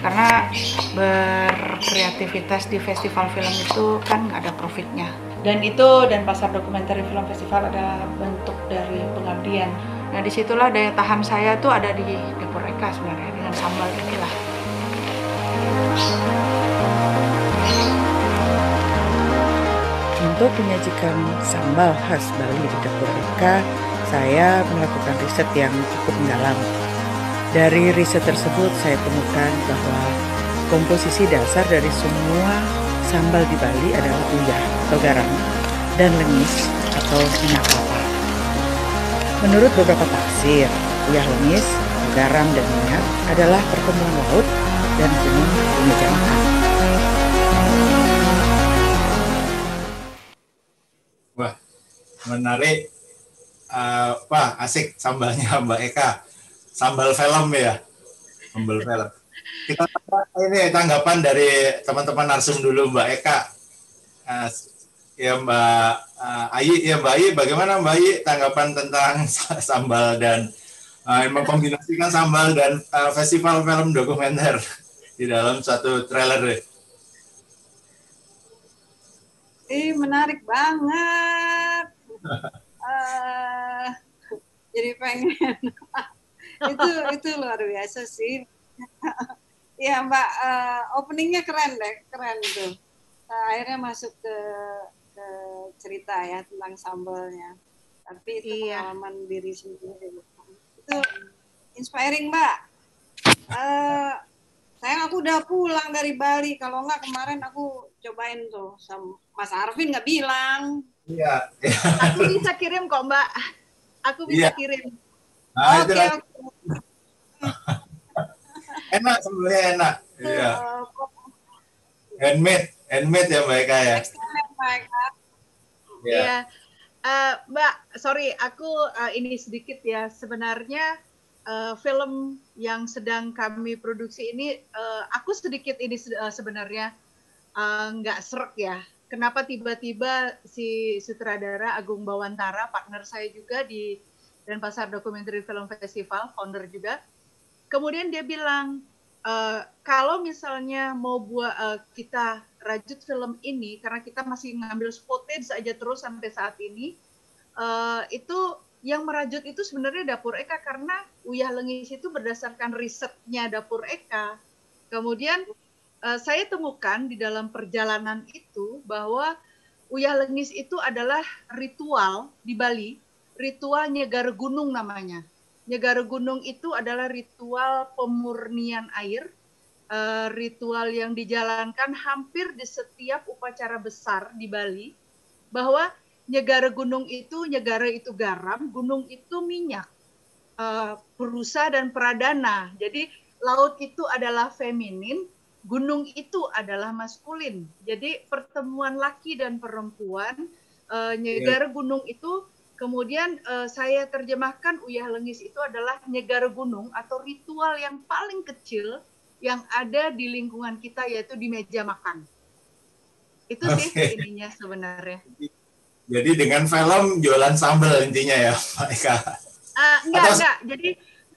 Karena berkreativitas di festival film itu kan nggak ada profitnya. Dan itu dan pasar dokumenter film festival adalah bentuk dari pengabdian. Nah di situlah daya tahan saya tuh ada di dapur Eka sebenarnya dengan sambal inilah untuk menyajikan sambal khas Bali di dapur Eka saya melakukan riset yang cukup mendalam dari riset tersebut saya temukan bahwa komposisi dasar dari semua sambal di Bali adalah uyah atau garam dan lengis atau minyak kelapa. Menurut beberapa tafsir, uyah lengis, garam dan minyak adalah pertemuan laut dan meja makan. Wah, menarik. Uh, wah, asik sambalnya Mbak Eka. Sambal film ya. Sambal film. Kita ini tanggapan dari teman-teman narsum dulu Mbak Eka. Uh, ya Mbak uh, Ayi, ya Mbak Ayi, bagaimana Mbak Ayi tanggapan tentang sambal dan uh, mengkombinasikan sambal dan uh, festival film dokumenter di dalam satu trailer? Eh menarik banget. uh, jadi pengen itu itu luar biasa sih ya Mbak, uh, openingnya keren deh, keren tuh. Uh, akhirnya masuk ke, ke cerita ya tentang sambalnya. Tapi itu iya. pengalaman diri sendiri. Itu inspiring Mbak. Uh, sayang aku udah pulang dari Bali. Kalau enggak kemarin aku cobain tuh sama Mas Arvin nggak bilang. Iya. aku bisa kirim kok Mbak. Aku bisa iya. kirim. Nah, Oke. Okay, okay enak sebenarnya enak iya handmade handmade ya mbak Eka ya Iya. Uh, Mbak, sorry, aku uh, ini sedikit ya. Sebenarnya uh, film yang sedang kami produksi ini, uh, aku sedikit ini uh, sebenarnya nggak uh, serak ya. Kenapa tiba-tiba si sutradara Agung Bawantara, partner saya juga di Denpasar Documentary Film Festival, founder juga, kemudian dia bilang uh, kalau misalnya mau buat uh, kita rajut film ini karena kita masih ngambil footage saja terus sampai saat ini uh, itu yang merajut itu sebenarnya dapur Eka karena Uyah Lengis itu berdasarkan risetnya dapur Eka. Kemudian uh, saya temukan di dalam perjalanan itu bahwa Uyah Lengis itu adalah ritual di Bali, ritual nyegar gunung namanya. Nyegar gunung itu adalah ritual pemurnian air, uh, ritual yang dijalankan hampir di setiap upacara besar di Bali, bahwa Nyegara gunung itu, nyegara itu garam, gunung itu minyak. Uh, perusa dan pradana. Jadi laut itu adalah feminin, gunung itu adalah maskulin. Jadi pertemuan laki dan perempuan, uh, nyegara yeah. gunung itu kemudian uh, saya terjemahkan uyah lengis itu adalah nyegara gunung atau ritual yang paling kecil yang ada di lingkungan kita yaitu di meja makan. Itu sih okay. ininya sebenarnya. Jadi dengan film jualan sambal intinya ya, Pak Eka. Uh, enggak, Atau... enggak. Jadi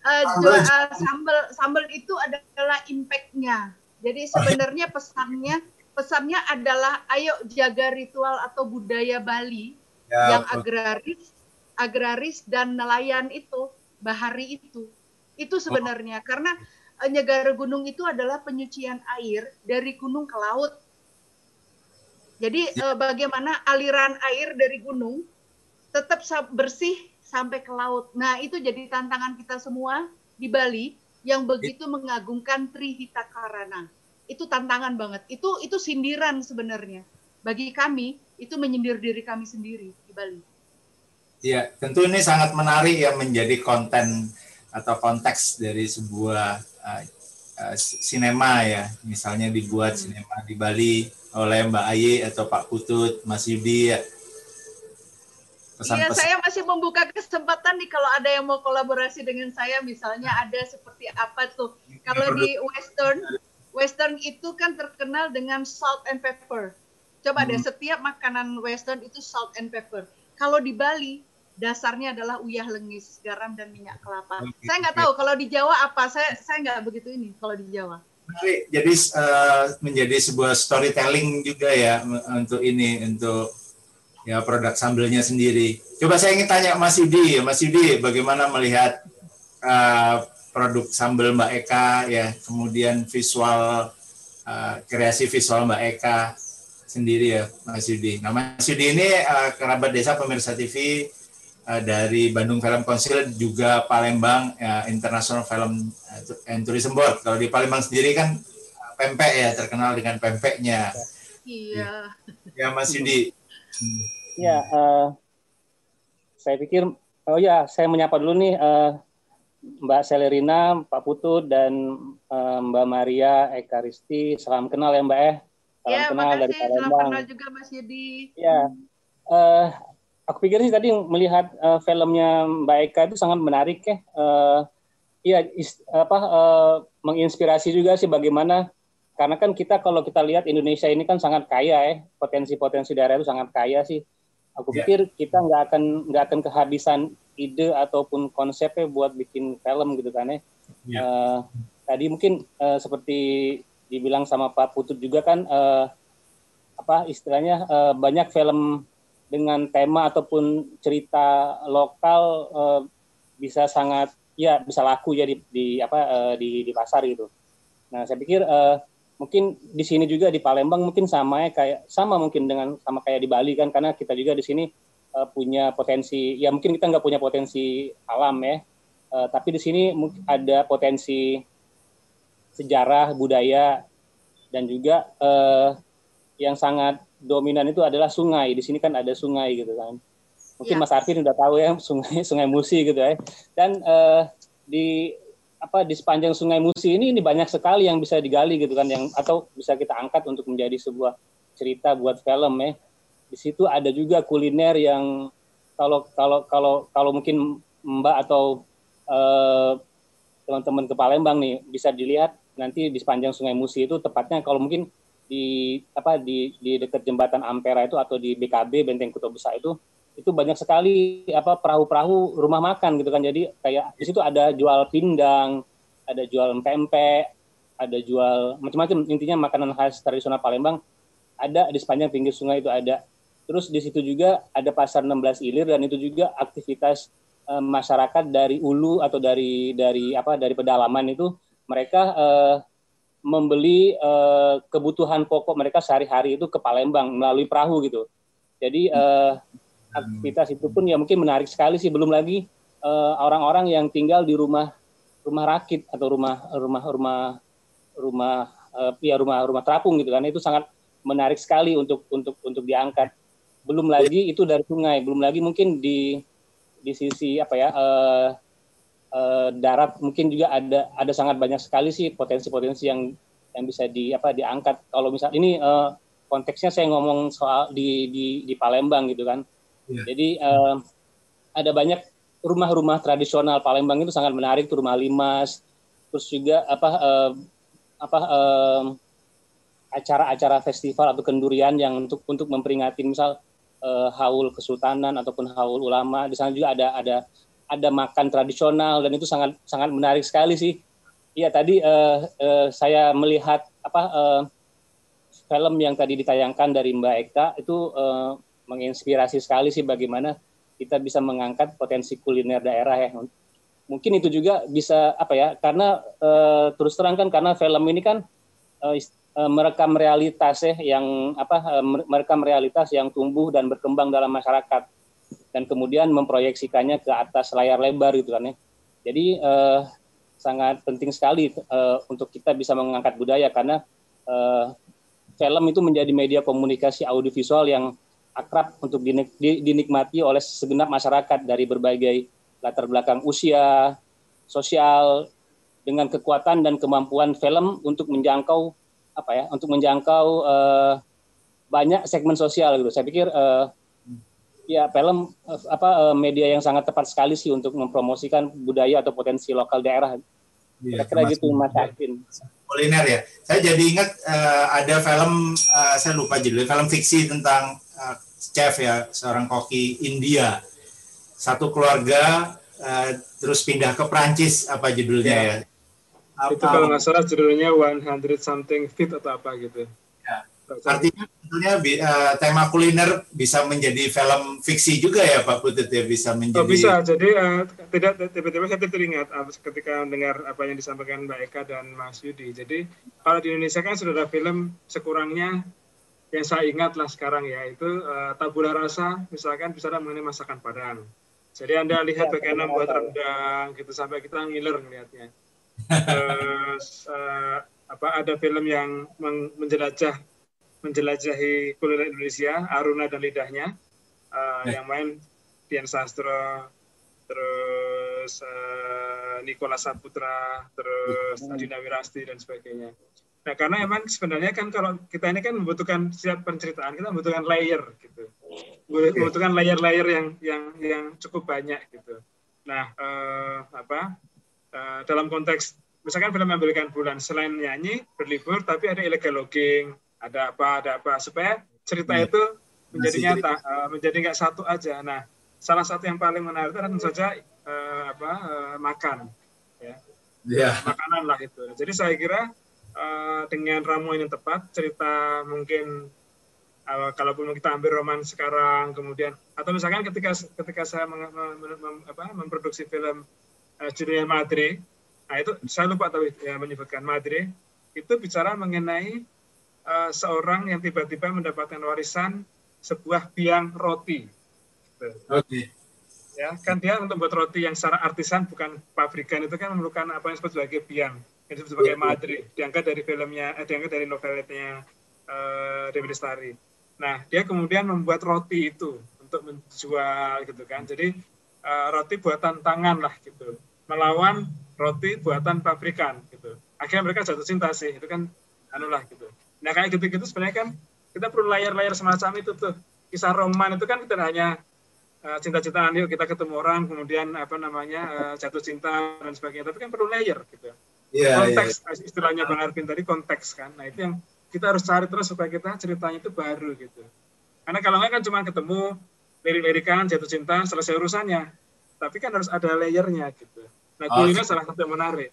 uh, jual, uh, sambal sambal itu adalah impact-nya. Jadi sebenarnya pesannya pesannya adalah ayo jaga ritual atau budaya Bali ya, yang agraris, agraris dan nelayan itu, bahari itu. Itu sebenarnya oh. karena uh, Nyegara Gunung itu adalah penyucian air dari gunung ke laut jadi ya. uh, bagaimana aliran air dari gunung tetap bersih sampai ke laut. Nah, itu jadi tantangan kita semua di Bali yang begitu mengagungkan Trihita Karana. Itu tantangan banget. Itu itu sindiran sebenarnya. Bagi kami itu menyindir diri kami sendiri di Bali. Ya, tentu ini sangat menarik ya menjadi konten atau konteks dari sebuah uh, uh, sinema ya. Misalnya dibuat hmm. sinema di Bali oleh Mbak Ayi atau Pak Putut, Mas Yudi ya. Pesan iya, saya masih membuka kesempatan nih kalau ada yang mau kolaborasi dengan saya, misalnya ada seperti apa tuh. Kalau di Western, Western itu kan terkenal dengan salt and pepper. Coba hmm. deh, setiap makanan Western itu salt and pepper. Kalau di Bali, dasarnya adalah uyah lengis, garam dan minyak kelapa. Saya nggak tahu kalau di Jawa apa. Saya saya nggak begitu ini kalau di Jawa jadi uh, menjadi sebuah storytelling juga ya untuk ini untuk ya produk sambelnya sendiri. Coba saya ingin tanya Mas Yudi, Mas Yudi bagaimana melihat uh, produk sambel Mbak Eka ya, kemudian visual uh, kreasi visual Mbak Eka sendiri ya Mas Yudi. Nah Mas Yudi ini uh, kerabat desa pemirsa TV uh, dari Bandung Film Council juga Palembang uh, International Film and Tourism Board. Kalau di Palembang sendiri kan pempek ya terkenal dengan pempeknya. Iya. Ya Mas Yudi. Ya, uh, saya pikir oh ya saya menyapa dulu nih uh, Mbak Selerina, Pak Putut dan uh, Mbak Maria Eka Risti. Salam kenal ya Mbak eh. Salam ya, kenal makasih. dari Palembang. Salam kenal juga Mas Yudi. Ya. Uh, aku pikir sih tadi melihat uh, filmnya Mbak Eka itu sangat menarik ya. Uh, iya, apa uh, menginspirasi juga sih bagaimana karena kan kita kalau kita lihat Indonesia ini kan sangat kaya ya, potensi-potensi daerah itu sangat kaya sih. Aku yeah. pikir kita nggak akan nggak akan kehabisan ide ataupun konsepnya buat bikin film gitu kan ya. Yeah. Iya. Uh, tadi mungkin uh, seperti dibilang sama Pak Putut juga kan uh, apa istilahnya uh, banyak film dengan tema ataupun cerita lokal uh, bisa sangat ya bisa laku ya di, di apa uh, di di pasar gitu. Nah, saya pikir uh, mungkin di sini juga di Palembang mungkin sama ya kayak sama mungkin dengan sama kayak di Bali kan karena kita juga di sini uh, punya potensi ya mungkin kita nggak punya potensi alam ya. Uh, tapi di sini ada potensi sejarah budaya dan juga uh, yang sangat dominan itu adalah sungai. Di sini kan ada sungai gitu kan. Mungkin ya. Mas Arvin udah tahu ya sungai Sungai Musi gitu ya. Dan uh, di apa di sepanjang Sungai Musi ini ini banyak sekali yang bisa digali gitu kan yang atau bisa kita angkat untuk menjadi sebuah cerita buat film ya. Di situ ada juga kuliner yang kalau kalau kalau kalau mungkin Mbak atau uh, teman-teman ke Palembang nih bisa dilihat nanti di sepanjang Sungai Musi itu tepatnya kalau mungkin di apa di di dekat jembatan Ampera itu atau di BKB Benteng Kota Besar itu itu banyak sekali apa perahu-perahu rumah makan gitu kan. Jadi kayak di situ ada jual pindang ada jual pempek ada jual macam-macam. Intinya makanan khas tradisional Palembang ada di sepanjang pinggir sungai itu ada. Terus di situ juga ada pasar 16 ilir dan itu juga aktivitas uh, masyarakat dari ulu atau dari dari apa dari pedalaman itu mereka uh, membeli uh, kebutuhan pokok mereka sehari-hari itu ke Palembang melalui perahu gitu. Jadi uh, aktivitas itu pun ya mungkin menarik sekali sih. Belum lagi orang-orang uh, yang tinggal di rumah rumah rakit atau rumah rumah rumah rumah uh, ya rumah rumah terapung gitu kan itu sangat menarik sekali untuk untuk untuk diangkat. Belum lagi itu dari sungai, belum lagi mungkin di di sisi apa ya uh, uh, darat mungkin juga ada ada sangat banyak sekali sih potensi-potensi yang yang bisa di apa diangkat. Kalau misal ini uh, konteksnya saya ngomong soal di di di Palembang gitu kan. Yeah. jadi uh, ada banyak rumah-rumah tradisional Palembang itu sangat menarik tuh rumah limas terus juga apa uh, apa uh, acara-acara festival atau kendurian yang untuk untuk memperingati misal uh, haul kesultanan ataupun haul ulama. Di sana juga ada ada ada makan tradisional dan itu sangat sangat menarik sekali sih. Iya tadi uh, uh, saya melihat apa uh, film yang tadi ditayangkan dari Mbak Eka itu uh, menginspirasi sekali sih bagaimana kita bisa mengangkat potensi kuliner daerah ya. Mungkin itu juga bisa apa ya karena uh, terus terang kan karena film ini kan uh, merekam realitas ya yang apa merekam realitas yang tumbuh dan berkembang dalam masyarakat dan kemudian memproyeksikannya ke atas layar lebar gitu kan ya. Jadi eh, sangat penting sekali eh, untuk kita bisa mengangkat budaya karena eh, film itu menjadi media komunikasi audiovisual yang akrab untuk dinik dinikmati oleh segenap masyarakat dari berbagai latar belakang usia, sosial, dengan kekuatan dan kemampuan film untuk menjangkau apa ya, untuk menjangkau eh, banyak segmen sosial gitu. Saya pikir eh, ya film apa eh, media yang sangat tepat sekali sih untuk mempromosikan budaya atau potensi lokal daerah. Iya, Kira-kira gitu Mas Akin. Kuliner ya. Saya jadi ingat uh, ada film uh, saya lupa judulnya film fiksi tentang uh, chef ya seorang koki India. Satu keluarga uh, terus pindah ke Prancis apa judulnya ya. ya. Apa, itu kalau nggak salah judulnya 100 something feet atau apa gitu. Artinya tentunya uh, tema kuliner bisa menjadi film fiksi juga ya Pak Putut ya bisa menjadi. Oh, bisa. Jadi uh, tidak tiba-tiba saya teringat uh, ketika mendengar apa yang disampaikan Mbak Eka dan Mas Yudi. Jadi kalau di Indonesia kan sudah ada film sekurangnya yang saya ingat lah sekarang ya itu uh, tabula rasa misalkan bicara mengenai masakan Padang. Jadi anda lihat ya, bagaimana buat rendang gitu sampai kita ngiler melihatnya. Terus uh, apa ada film yang menjelajah menjelajahi kuliner Indonesia, Aruna dan lidahnya, uh, yang main Dian Sastro, terus uh, Nikola Saputra, terus hmm. Adina Wirasti dan sebagainya. Nah, karena emang sebenarnya kan kalau kita ini kan membutuhkan siap penceritaan, kita membutuhkan layer gitu. Membutuhkan layer-layer yang yang yang cukup banyak gitu. Nah, uh, apa? Uh, dalam konteks misalkan film ambilkan bulan selain nyanyi berlibur tapi ada illegal logging ada apa ada apa? Supaya cerita ya. itu menjadi Masih nyata uh, menjadi nggak satu aja. Nah salah satu yang paling menarik itu tentu saja uh, apa uh, makan ya. Yeah. makanan lah itu. Jadi saya kira uh, dengan ramuan yang tepat cerita mungkin uh, kalaupun kita ambil roman sekarang kemudian atau misalkan ketika ketika saya meng, mem, mem, apa, memproduksi film uh, judulnya Madre. Nah itu saya lupa tapi ya menyebutkan Madre. Itu bicara mengenai uh, seorang yang tiba-tiba mendapatkan warisan sebuah biang roti. Gitu. Oke. Okay. Ya, kan dia untuk buat roti yang secara artisan bukan pabrikan itu kan memerlukan apa yang disebut sebagai biang, yang disebut sebagai madri, diangkat dari filmnya, eh, diangkat dari novelnya uh, Dewi Lestari. Nah, dia kemudian membuat roti itu untuk menjual gitu kan. Jadi uh, roti buatan tangan lah gitu, melawan roti buatan pabrikan gitu. Akhirnya mereka jatuh cinta sih, itu kan anu lah gitu. Nah kayak gitu-gitu sebenarnya kan kita perlu layar-layar semacam itu tuh. Kisah roman itu kan tidak hanya uh, cinta-cintaan yuk kita ketemu orang kemudian apa namanya uh, jatuh cinta dan sebagainya, tapi kan perlu layer gitu. Yeah, konteks yeah. istilahnya Bang Arvin tadi konteks kan. Nah itu yang kita harus cari terus supaya kita ceritanya itu baru gitu. Karena kalau nggak kan cuma ketemu lirik-lirikan jatuh cinta selesai urusannya. Tapi kan harus ada layernya gitu. Nah kuliner oh, salah satu yang menarik.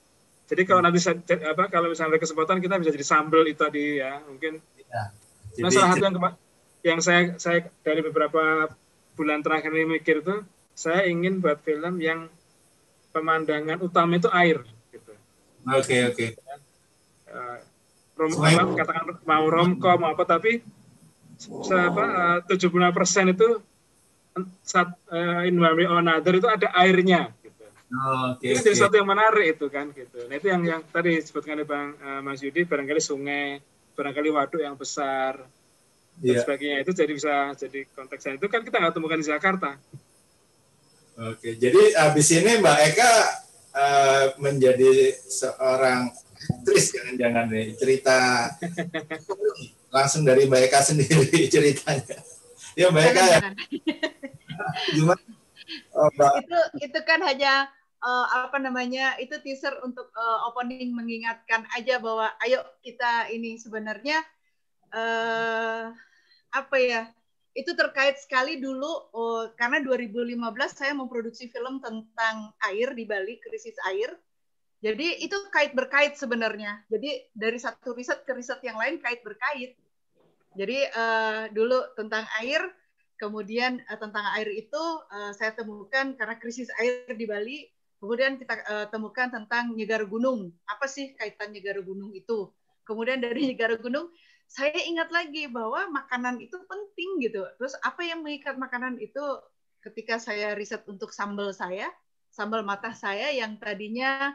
Jadi kalau nanti apa kalau misalnya ada kesempatan kita bisa jadi sambel itu tadi ya mungkin. Ya. Jadi, nah salah satu yang yang saya saya dari beberapa bulan terakhir ini mikir itu saya ingin buat film yang pemandangan utama itu air gitu. Oke okay, oke. Okay. Uh, rom, apa, katakan mau romcom mau apa tapi apa eh, tujuh puluh persen itu saat uh, in one way or another itu ada airnya. Oh, okay, itu okay. jadi sesuatu yang menarik itu kan gitu. Nah itu yang yang tadi disebutkan oleh Bang uh, Mas Yudi barangkali sungai, barangkali waduk yang besar dan yeah. sebagainya itu jadi bisa jadi konteksnya itu kan kita nggak temukan di Jakarta. Oke, jadi habis ini Mbak Eka uh, menjadi seorang aktris jangan-jangan nih cerita langsung dari Mbak Eka sendiri ceritanya. Ya Mbak Eka ya. Gimana? Oh, Mbak. Itu itu kan hanya uh, apa namanya itu teaser untuk uh, opening mengingatkan aja bahwa ayo kita ini sebenarnya uh, apa ya itu terkait sekali dulu oh, karena 2015 saya memproduksi film tentang air di Bali krisis air. Jadi itu kait berkait sebenarnya. Jadi dari satu riset ke riset yang lain kait berkait. Jadi uh, dulu tentang air kemudian uh, tentang air itu uh, saya temukan karena krisis air di Bali kemudian kita uh, temukan tentang nyegar gunung apa sih kaitan nyegar gunung itu kemudian dari nyegar gunung saya ingat lagi bahwa makanan itu penting gitu. Terus apa yang mengikat makanan itu ketika saya riset untuk sambal saya, sambal mata saya yang tadinya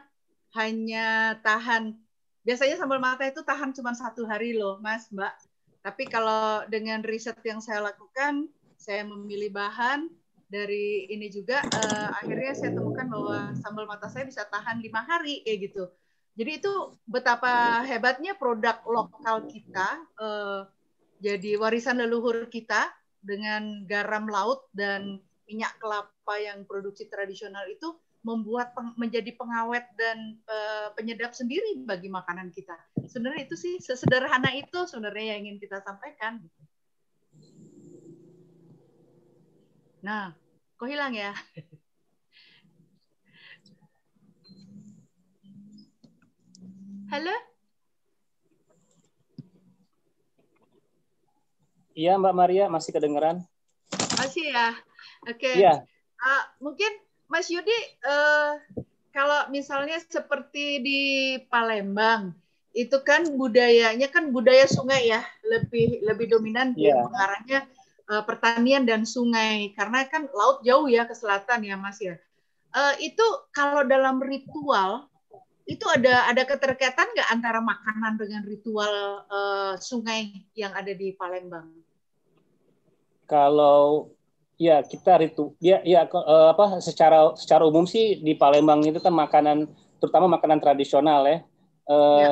hanya tahan, biasanya sambal mata itu tahan cuma satu hari loh, Mas, Mbak. Tapi kalau dengan riset yang saya lakukan, saya memilih bahan dari ini juga, uh, akhirnya saya temukan bahwa sambal mata saya bisa tahan lima hari kayak gitu. Jadi itu betapa hebatnya produk lokal kita eh, jadi warisan leluhur kita dengan garam laut dan minyak kelapa yang produksi tradisional itu membuat peng, menjadi pengawet dan eh, penyedap sendiri bagi makanan kita. Sebenarnya itu sih sesederhana itu sebenarnya yang ingin kita sampaikan. Nah, kok hilang ya? Halo? Iya Mbak Maria, masih kedengeran? Masih ya? Oke. Okay. Iya. Uh, mungkin Mas Yudi, uh, kalau misalnya seperti di Palembang, itu kan budayanya kan budaya sungai ya, lebih lebih dominan yeah. mengarahnya uh, pertanian dan sungai karena kan laut jauh ya ke selatan ya Mas ya. Uh, itu kalau dalam ritual itu ada ada keterkaitan nggak antara makanan dengan ritual uh, sungai yang ada di Palembang? Kalau ya kita ritu ya ya uh, apa secara secara umum sih di Palembang itu kan makanan terutama makanan tradisional ya. Uh, ya.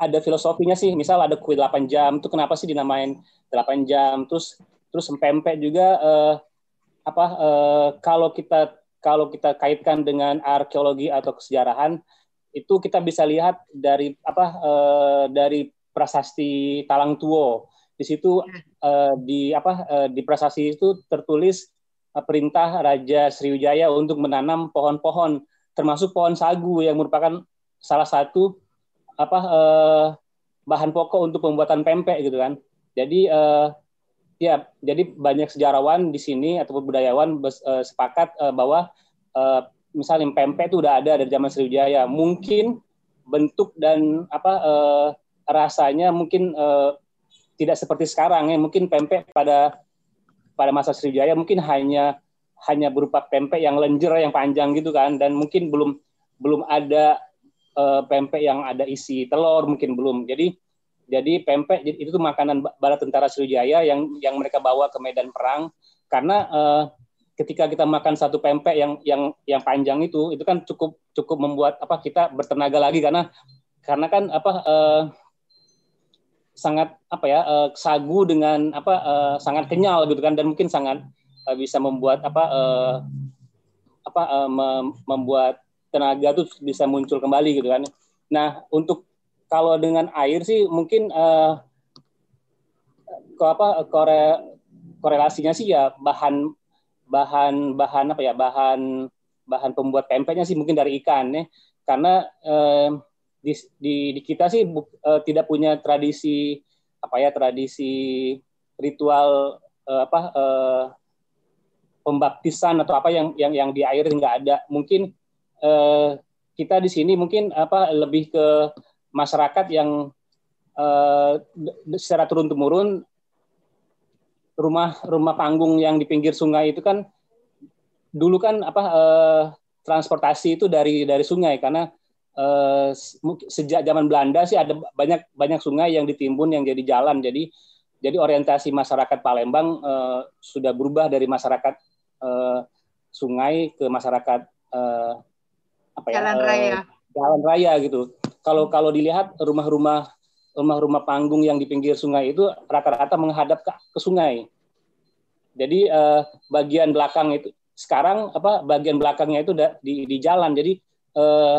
Ada filosofinya sih, misal ada kue 8 jam, itu kenapa sih dinamain 8 jam? Terus terus pempek juga uh, apa uh, kalau kita kalau kita kaitkan dengan arkeologi atau kesejarahan itu kita bisa lihat dari apa uh, dari prasasti Talang Tuo di situ uh, di apa uh, di prasasti itu tertulis uh, perintah Raja Sriwijaya untuk menanam pohon-pohon termasuk pohon sagu yang merupakan salah satu apa uh, bahan pokok untuk pembuatan pempek gitu kan jadi uh, Ya, jadi banyak sejarawan di sini ataupun budayawan uh, sepakat uh, bahwa uh, misalnya pempek itu udah ada dari zaman Sriwijaya. Mungkin bentuk dan apa uh, rasanya mungkin uh, tidak seperti sekarang ya. Mungkin pempek pada pada masa Sriwijaya mungkin hanya hanya berupa pempek yang lenjer yang panjang gitu kan dan mungkin belum belum ada uh, pempek yang ada isi telur mungkin belum. Jadi jadi pempek itu tuh makanan bala tentara Sriwijaya yang yang mereka bawa ke medan perang. Karena uh, ketika kita makan satu pempek yang yang yang panjang itu itu kan cukup cukup membuat apa kita bertenaga lagi. Karena karena kan apa uh, sangat apa ya uh, sagu dengan apa uh, sangat kenyal gitu kan. Dan mungkin sangat uh, bisa membuat apa uh, apa uh, mem membuat tenaga tuh bisa muncul kembali gitu kan. Nah, untuk kalau dengan air sih mungkin uh, ke apa kore, korelasinya sih ya bahan bahan bahan apa ya bahan bahan pembuat pempeknya sih mungkin dari ikan ya karena uh, di, di, di kita sih bu, uh, tidak punya tradisi apa ya tradisi ritual uh, apa uh, pembaptisan atau apa yang yang yang di air nggak ada. Mungkin uh, kita di sini mungkin apa lebih ke masyarakat yang uh, secara turun temurun rumah rumah panggung yang di pinggir sungai itu kan dulu kan apa uh, transportasi itu dari dari sungai. Karena uh, sejak zaman Belanda sih ada banyak banyak sungai yang ditimbun yang jadi jalan. Jadi jadi orientasi masyarakat Palembang uh, sudah berubah dari masyarakat uh, sungai ke masyarakat uh, apa ya, jalan raya. jalan raya gitu. Kalau kalau dilihat rumah-rumah rumah-rumah panggung yang di pinggir sungai itu rata-rata menghadap ke, ke sungai. Jadi uh, bagian belakang itu sekarang apa bagian belakangnya itu di, di jalan. Jadi eh,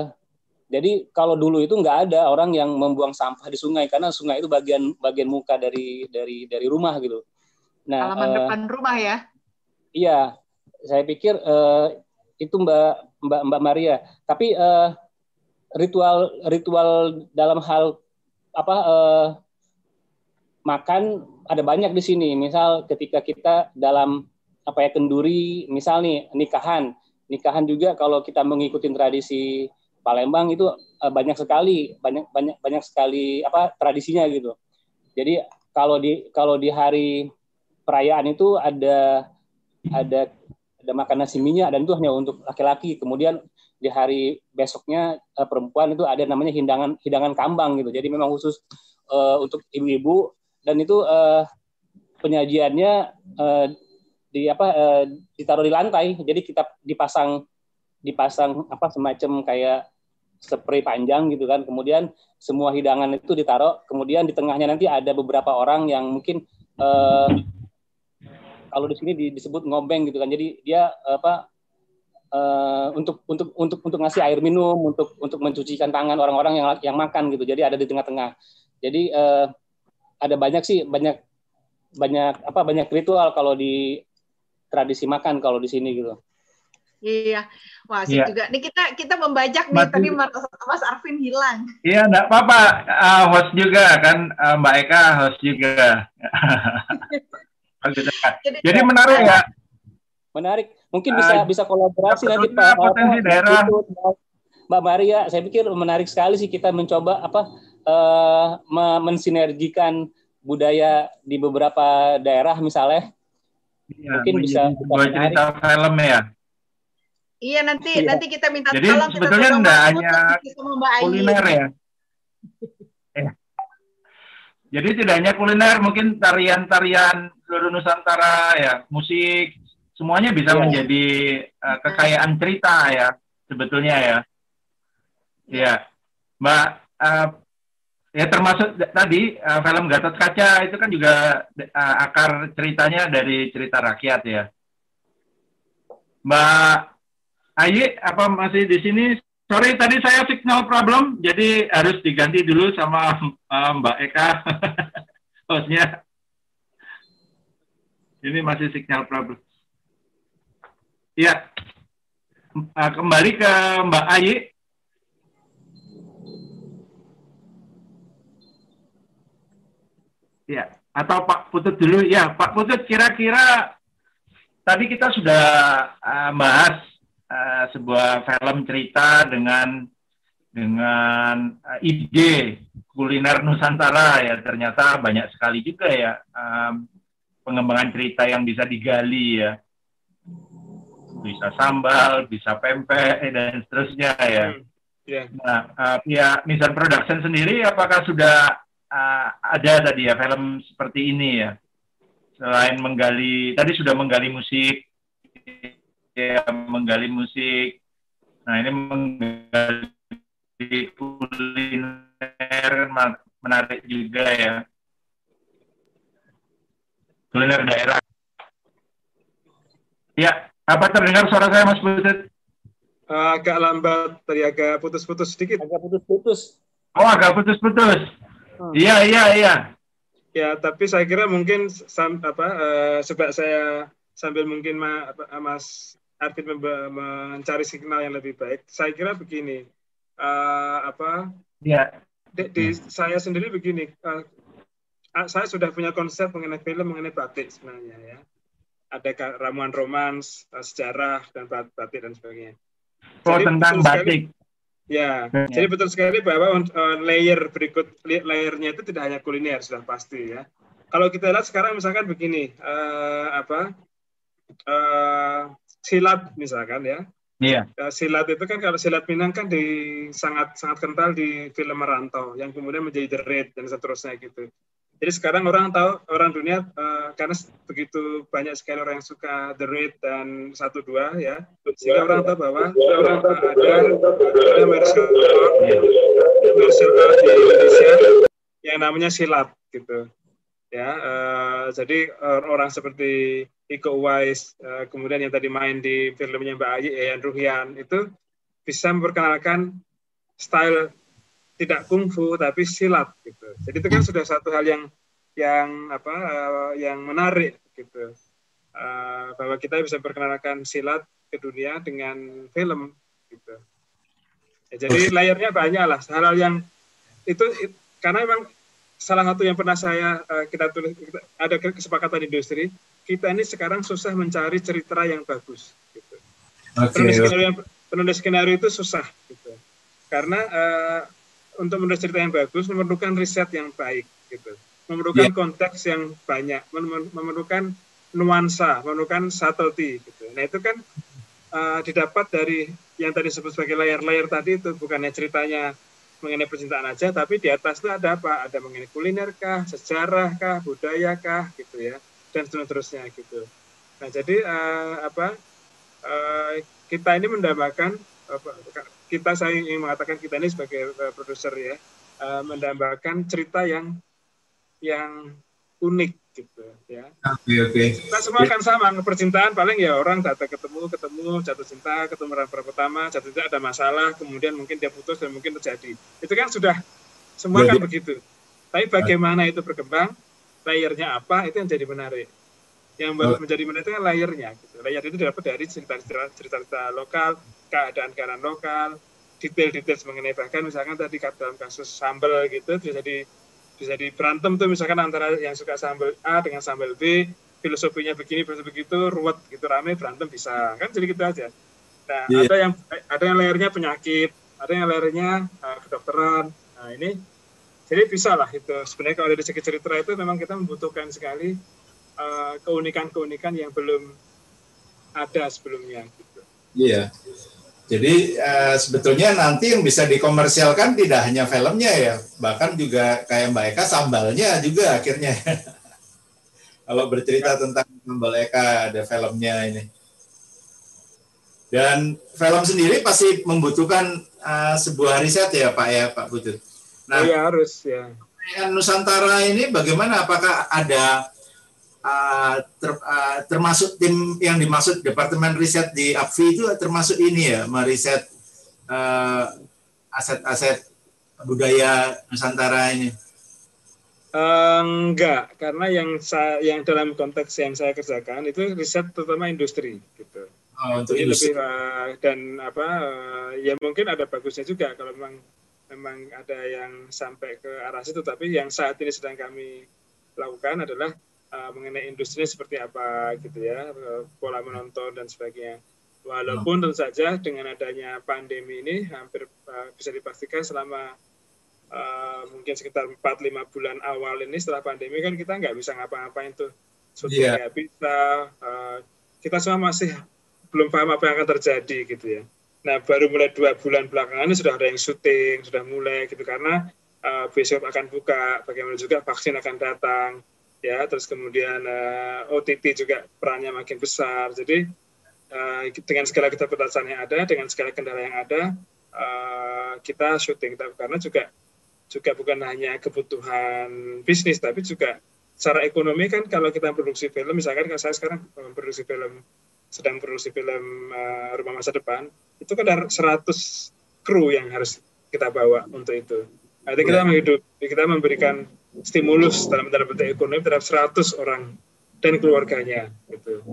jadi kalau dulu itu nggak ada orang yang membuang sampah di sungai karena sungai itu bagian bagian muka dari dari dari rumah gitu. Nah halaman eh, depan rumah ya? iya. Saya pikir eh, itu mbak mbak mbak Maria. Tapi eh, ritual ritual dalam hal apa eh, makan ada banyak di sini. Misal ketika kita dalam apa ya kenduri misal nih nikahan. Nikahan juga kalau kita mengikuti tradisi Palembang itu uh, banyak sekali banyak banyak banyak sekali apa tradisinya gitu. Jadi kalau di kalau di hari perayaan itu ada ada ada makan nasi minyak dan itu hanya untuk laki-laki. Kemudian di hari besoknya uh, perempuan itu ada namanya hidangan hidangan kambang gitu. Jadi memang khusus uh, untuk ibu-ibu. Dan itu uh, penyajiannya uh, di apa eh, ditaruh di lantai. Jadi kita dipasang dipasang apa semacam kayak spray panjang gitu kan. Kemudian semua hidangan itu ditaruh. Kemudian di tengahnya nanti ada beberapa orang yang mungkin eh, kalau di sini disebut ngobeng gitu kan jadi dia apa eh, untuk untuk untuk untuk ngasih air minum untuk untuk mencucikan tangan orang-orang yang yang makan gitu jadi ada di tengah-tengah jadi eh, ada banyak sih banyak banyak apa banyak ritual kalau di tradisi makan kalau di sini gitu. Iya, wah sih iya. juga. Nih kita kita membajak nih Mati. tadi Mas Arvin hilang. Iya, enggak apa-apa. Uh, host juga kan uh, Mbak Eka host juga. Jadi, Jadi menarik ya. Menarik. Mungkin bisa uh, bisa kolaborasi nanti Pak potensi apa, daerah. Mbak Maria, saya pikir menarik sekali sih kita mencoba apa uh, mensinergikan budaya di beberapa daerah misalnya ya, mungkin bisa buat cerita film ya. Iya nanti iya. nanti kita minta Jadi tolong sebetulnya kita enggak hanya kuliner ya. eh. Jadi tidak hanya kuliner, mungkin tarian-tarian seluruh Nusantara ya, musik, semuanya bisa iya. menjadi uh, kekayaan cerita ya, sebetulnya ya. Ya, Mbak, uh, Ya termasuk tadi uh, film Gatot Kaca itu kan juga uh, akar ceritanya dari cerita rakyat ya. Mbak Ayi apa masih di sini? Sorry tadi saya signal problem, jadi harus diganti dulu sama uh, Mbak Eka hostnya. Ini masih signal problem. Ya, uh, kembali ke Mbak Ayi. Ya, atau Pak Putut dulu. Ya, Pak Putut kira-kira tadi kita sudah uh, bahas uh, sebuah film cerita dengan dengan uh, ide kuliner Nusantara ya ternyata banyak sekali juga ya um, pengembangan cerita yang bisa digali ya bisa sambal bisa pempek dan seterusnya ya. Hmm, yeah. Nah, uh, ya Nissan Production sendiri apakah sudah uh, ada tadi ya film seperti ini ya. Selain menggali, tadi sudah menggali musik, ya menggali musik. Nah ini menggali kuliner menarik juga ya. Kuliner daerah. Ya, apa terdengar suara saya Mas Putut? agak lambat, tadi agak putus-putus sedikit. Agak putus-putus. Oh, agak putus-putus. Hmm. Iya iya iya. Ya tapi saya kira mungkin sam, apa uh, sebab saya sambil mungkin ma, apa, Mas Arvin mencari signal yang lebih baik. Saya kira begini uh, apa? Ya. Di, di saya sendiri begini. Uh, saya sudah punya konsep mengenai film mengenai batik sebenarnya ya. ada ramuan romans, uh, sejarah dan batik dan sebagainya. Oh jadi, tentang batik. ya, ya, jadi betul sekali bahwa uh, layer berikut layernya itu tidak hanya kuliner sudah pasti ya. Kalau kita lihat sekarang misalkan begini, uh, apa uh, silat misalkan ya. Iya. Silat itu kan kalau silat Minang kan di sangat sangat kental di film Merantau yang kemudian menjadi The Raid dan seterusnya gitu. Jadi sekarang orang tahu orang dunia uh, karena begitu banyak sekali orang yang suka The Raid dan satu dua ya, sehingga orang tahu bahwa uh, ada ada martial art, martial art di Indonesia yang namanya silat gitu. Ya, uh, jadi uh, orang seperti Iko Uwais, uh, kemudian yang tadi main di filmnya Mbak Ayi, Yayan Ruhian itu bisa memperkenalkan style tidak kungfu tapi silat gitu. Jadi itu kan sudah satu hal yang yang apa uh, yang menarik gitu. Uh, bahwa kita bisa perkenalkan silat ke dunia dengan film gitu. Ya, jadi layarnya banyak lah hal-hal yang itu, itu karena memang salah satu yang pernah saya uh, kita tulis kita, ada kesepakatan industri kita ini sekarang susah mencari cerita yang bagus gitu. Okay. Penulis skenario yang penulis skenario itu susah gitu. Karena uh, untuk menulis cerita yang bagus memerlukan riset yang baik gitu. Memerlukan yeah. konteks yang banyak memerlukan nuansa memerlukan subtlety gitu. Nah itu kan uh, didapat dari yang tadi disebut sebagai layar-layar tadi itu bukannya ceritanya mengenai percintaan aja tapi di atas itu ada apa? Ada mengenai kuliner kah sejarah kah budaya kah gitu ya dan seterusnya gitu. Nah jadi uh, apa uh, kita ini mendambakan kita saya ingin mengatakan kita ini sebagai uh, produser ya uh, mendambakan cerita yang yang unik gitu ya. Oke okay, oke. Okay. Kita semua kan sama percintaan paling ya orang datang ketemu ketemu jatuh cinta ketemu orang pertama jatuh cinta ada masalah kemudian mungkin dia putus dan mungkin terjadi itu kan sudah semua kan begitu. Tapi bagaimana itu berkembang layernya apa itu yang jadi menarik. Yang oh. menjadi menarik itu kan layernya. Gitu. Layer itu dapat dari cerita-cerita lokal, keadaan-keadaan lokal, detail-detail mengenai bahkan misalkan tadi dalam kasus sambal gitu bisa di bisa di berantem tuh misalkan antara yang suka sambal A dengan sambal B filosofinya begini begitu ruwet gitu rame berantem bisa kan jadi gitu aja nah yeah. ada yang ada yang layarnya penyakit ada yang layarnya uh, kedokteran nah ini jadi bisa lah itu sebenarnya kalau dari segi cerita itu memang kita membutuhkan sekali uh, keunikan-keunikan yang belum ada sebelumnya gitu. Iya. Jadi uh, sebetulnya nanti yang bisa dikomersialkan tidak hanya filmnya ya, bahkan juga kayak Mbak Eka sambalnya juga akhirnya. Kalau bercerita tentang Sambal Eka ada filmnya ini. Dan film sendiri pasti membutuhkan uh, sebuah riset ya Pak ya Pak Putut. Nah, oh, ya harus ya. Nusantara ini bagaimana? Apakah ada uh, ter, uh, termasuk tim yang dimaksud departemen riset di APFI itu termasuk ini ya meriset uh, aset-aset budaya Nusantara ini. Uh, enggak, karena yang saya, yang dalam konteks yang saya kerjakan itu riset terutama industri gitu. Oh, untuk Jadi industri. lebih uh, dan apa uh, ya mungkin ada bagusnya juga kalau memang memang ada yang sampai ke arah situ tapi yang saat ini sedang kami lakukan adalah uh, mengenai industri seperti apa gitu ya, uh, pola menonton dan sebagainya. Walaupun tentu saja dengan adanya pandemi ini hampir uh, bisa dipastikan selama uh, mungkin sekitar 4-5 bulan awal ini setelah pandemi kan kita nggak bisa ngapa-ngapain tuh. Syuting yeah. nggak bisa, uh, kita semua masih belum paham apa yang akan terjadi gitu ya. Nah baru mulai dua bulan belakangan ini sudah ada yang syuting, sudah mulai gitu karena uh, besok akan buka, bagaimana juga vaksin akan datang ya terus kemudian uh, eh, OTT juga perannya makin besar. Jadi uh, dengan segala keterbatasan yang ada dengan segala kendala yang ada uh, kita syuting. Karena juga juga bukan hanya kebutuhan bisnis tapi juga secara ekonomi kan kalau kita produksi film misalkan kalau saya sekarang memproduksi film sedang produksi film uh, rumah masa depan itu kan ada 100 kru yang harus kita bawa untuk itu. Artinya kita menghidup, kita memberikan stimulus dalam tanda petik ekonomi terhadap 100 orang dan keluarganya gitu.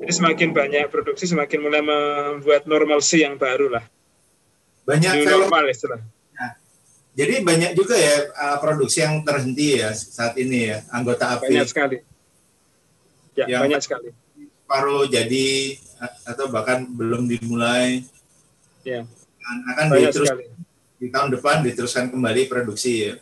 Jadi semakin banyak produksi semakin mulai membuat normalsi yang baru lah. Banyak film, normal istilah. Ya. Jadi banyak juga ya produksi yang terhenti ya saat ini ya anggota API. Banyak sekali. Ya, yang banyak sekali. separuh jadi atau bahkan belum dimulai. Ya. Akan diterus di tahun depan diteruskan kembali produksi ya.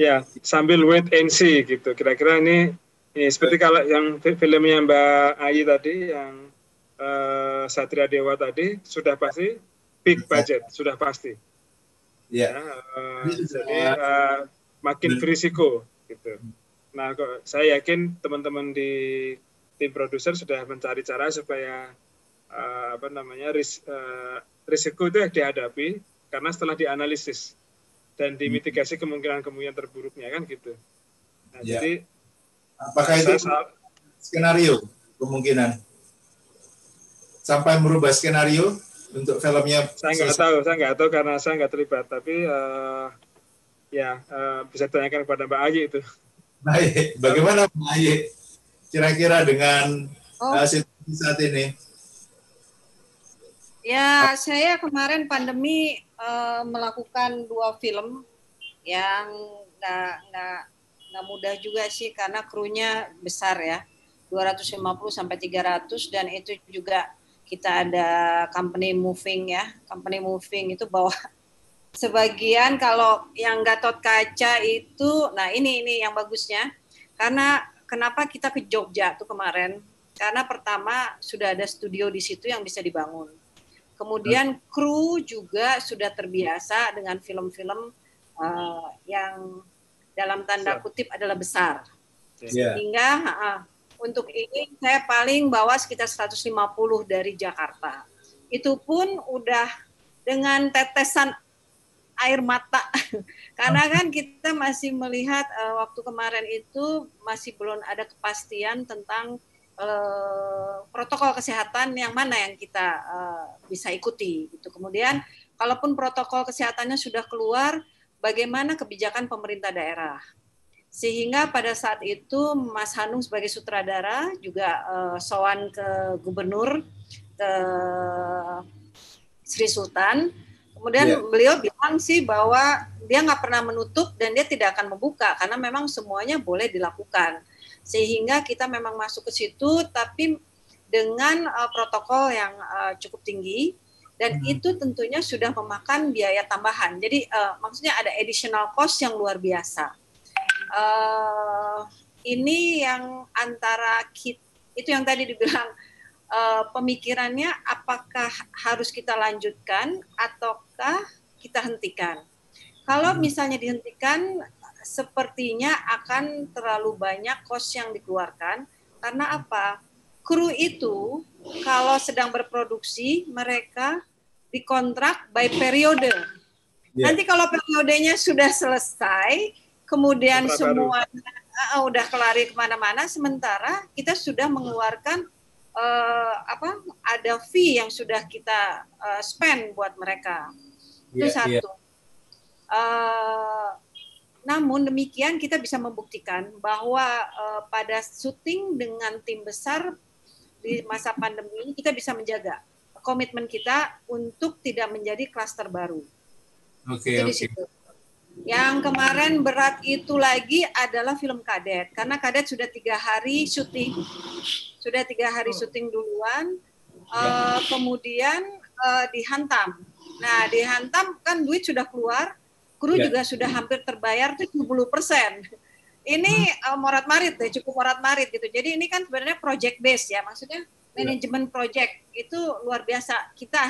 Ya, sambil wait and see gitu. Kira-kira ini, ini seperti kalau yang filmnya Mbak Ayi tadi yang uh, Satria Dewa tadi sudah pasti big budget, sudah pasti. Ya. ya uh, jadi uh, makin berisiko gitu. Nah, kok saya yakin teman-teman di tim produser sudah mencari cara supaya uh, apa namanya ris, uh, risiko itu dihadapi karena setelah dianalisis dan dimitigasi kemungkinan-kemungkinan terburuknya kan gitu. Nah, ya. jadi apakah itu skenario kemungkinan sampai merubah skenario untuk filmnya? Saya nggak tahu, saya nggak tahu karena saya nggak terlibat. Tapi uh, ya uh, bisa tanyakan kepada Mbak Ayi itu. Baik, bagaimana Mbak Ayi kira-kira dengan oh. uh, situasi saat ini? Ya, saya kemarin pandemi uh, melakukan dua film yang nggak nggak nggak mudah juga sih karena krunya besar ya, 250 sampai 300 dan itu juga kita ada company moving ya, company moving itu bawa sebagian kalau yang Gatot Kaca itu, nah ini ini yang bagusnya, karena kenapa kita ke Jogja tuh kemarin? Karena pertama sudah ada studio di situ yang bisa dibangun. Kemudian kru juga sudah terbiasa dengan film-film uh, yang dalam tanda kutip adalah besar. Yeah. Sehingga uh, untuk ini saya paling bawa sekitar 150 dari Jakarta. Itu pun udah dengan tetesan air mata karena kan kita masih melihat uh, waktu kemarin itu masih belum ada kepastian tentang uh, protokol kesehatan yang mana yang kita uh, bisa ikuti gitu kemudian kalaupun protokol kesehatannya sudah keluar bagaimana kebijakan pemerintah daerah sehingga pada saat itu Mas Hanung sebagai sutradara juga uh, sowan ke gubernur ke Sri Sultan Kemudian yeah. beliau bilang sih bahwa dia nggak pernah menutup dan dia tidak akan membuka karena memang semuanya boleh dilakukan. Sehingga kita memang masuk ke situ tapi dengan uh, protokol yang uh, cukup tinggi dan hmm. itu tentunya sudah memakan biaya tambahan. Jadi uh, maksudnya ada additional cost yang luar biasa. Uh, ini yang antara kit, itu yang tadi dibilang uh, pemikirannya apakah harus kita lanjutkan ataukah kita hentikan. Kalau hmm. misalnya dihentikan, sepertinya akan terlalu banyak kos yang dikeluarkan karena apa? Kru itu kalau sedang berproduksi mereka dikontrak by periode. Yeah. Nanti kalau periodenya sudah selesai, kemudian semua uh, udah kelari ke mana-mana, sementara kita sudah mengeluarkan uh, apa ada fee yang sudah kita uh, spend buat mereka itu yeah, satu. Yeah. Uh, namun demikian kita bisa membuktikan bahwa uh, pada syuting dengan tim besar di masa pandemi ini kita bisa menjaga komitmen kita untuk tidak menjadi klaster baru. Oke. Okay, okay. Yang kemarin berat itu lagi adalah film Kadet karena Kadet sudah tiga hari syuting sudah tiga hari syuting duluan, uh, kemudian uh, dihantam. Nah, dihantam kan duit sudah keluar, kru ya. juga sudah hampir terbayar 70 persen. Ini uh, morat marit deh, cukup morat marit gitu. Jadi ini kan sebenarnya project base ya, maksudnya ya. manajemen project itu luar biasa. Kita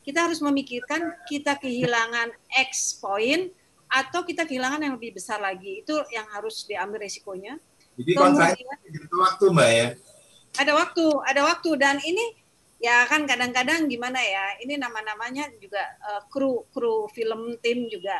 kita harus memikirkan kita kehilangan X poin atau kita kehilangan yang lebih besar lagi. Itu yang harus diambil resikonya. Jadi kontraknya itu waktu mbak ya? ada waktu, ada waktu dan ini ya kan kadang-kadang gimana ya, ini nama-namanya juga uh, kru kru film tim juga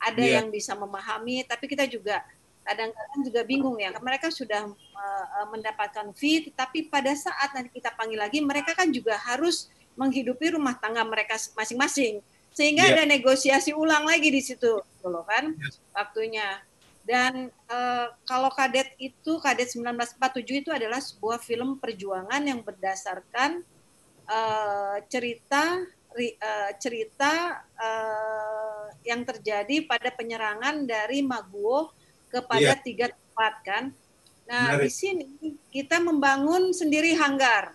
ada yeah. yang bisa memahami, tapi kita juga kadang-kadang juga bingung ya, mereka sudah uh, mendapatkan fee, tapi pada saat nanti kita panggil lagi, mereka kan juga harus menghidupi rumah tangga mereka masing-masing, sehingga yeah. ada negosiasi ulang lagi di situ, loh kan, yeah. waktunya. Dan uh, kalau Kadet itu Kadet 1947 itu adalah sebuah film perjuangan yang berdasarkan uh, cerita uh, cerita uh, yang terjadi pada penyerangan dari Maguwo kepada yeah. tiga tempat kan. Nah, di sini kita membangun sendiri hanggar.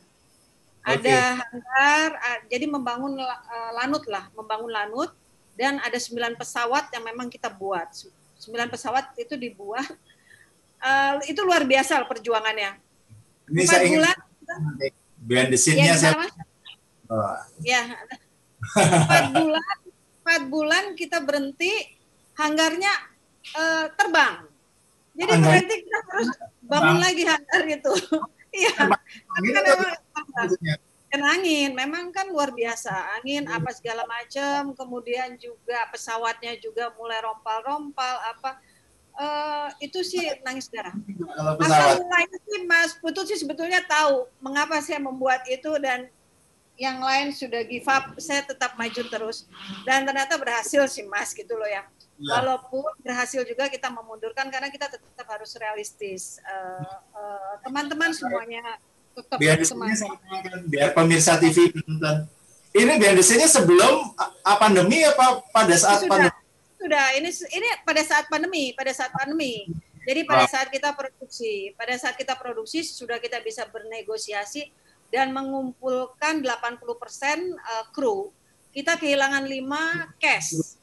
Ada hanggar, jadi membangun uh, lanut lah, membangun lanut dan ada sembilan pesawat yang memang kita buat. Sembilan pesawat itu dibuat. Uh, itu luar biasa perjuangannya. Ini Empat saya bulan. Behind the scene-nya ya, saya. Oh. Ya. Empat bulan, empat bulan kita berhenti, hanggarnya uh, terbang. Jadi Anggar. berarti kita harus bangun lagi hanggar itu. Iya. kan angin memang kan luar biasa. Angin apa segala macam kemudian juga pesawatnya juga mulai rompal-rompal apa. Uh, itu sih nangis darah. Asal mulai sih Mas Putut sih sebetulnya tahu mengapa saya membuat itu dan yang lain sudah give up saya tetap maju terus dan ternyata berhasil sih Mas gitu loh ya Ya. Walaupun berhasil juga kita memundurkan karena kita tetap harus realistis. Teman-teman uh, uh, semuanya tetap biar semangat. Biar pemirsa TV nonton. Ini biasanya sebelum uh, pandemi apa pada saat sudah, pandemi? Sudah, ini ini pada saat pandemi, pada saat pandemi. Jadi pada saat kita produksi, pada saat kita produksi sudah kita bisa bernegosiasi dan mengumpulkan 80% uh, kru. Kita kehilangan 5 cash.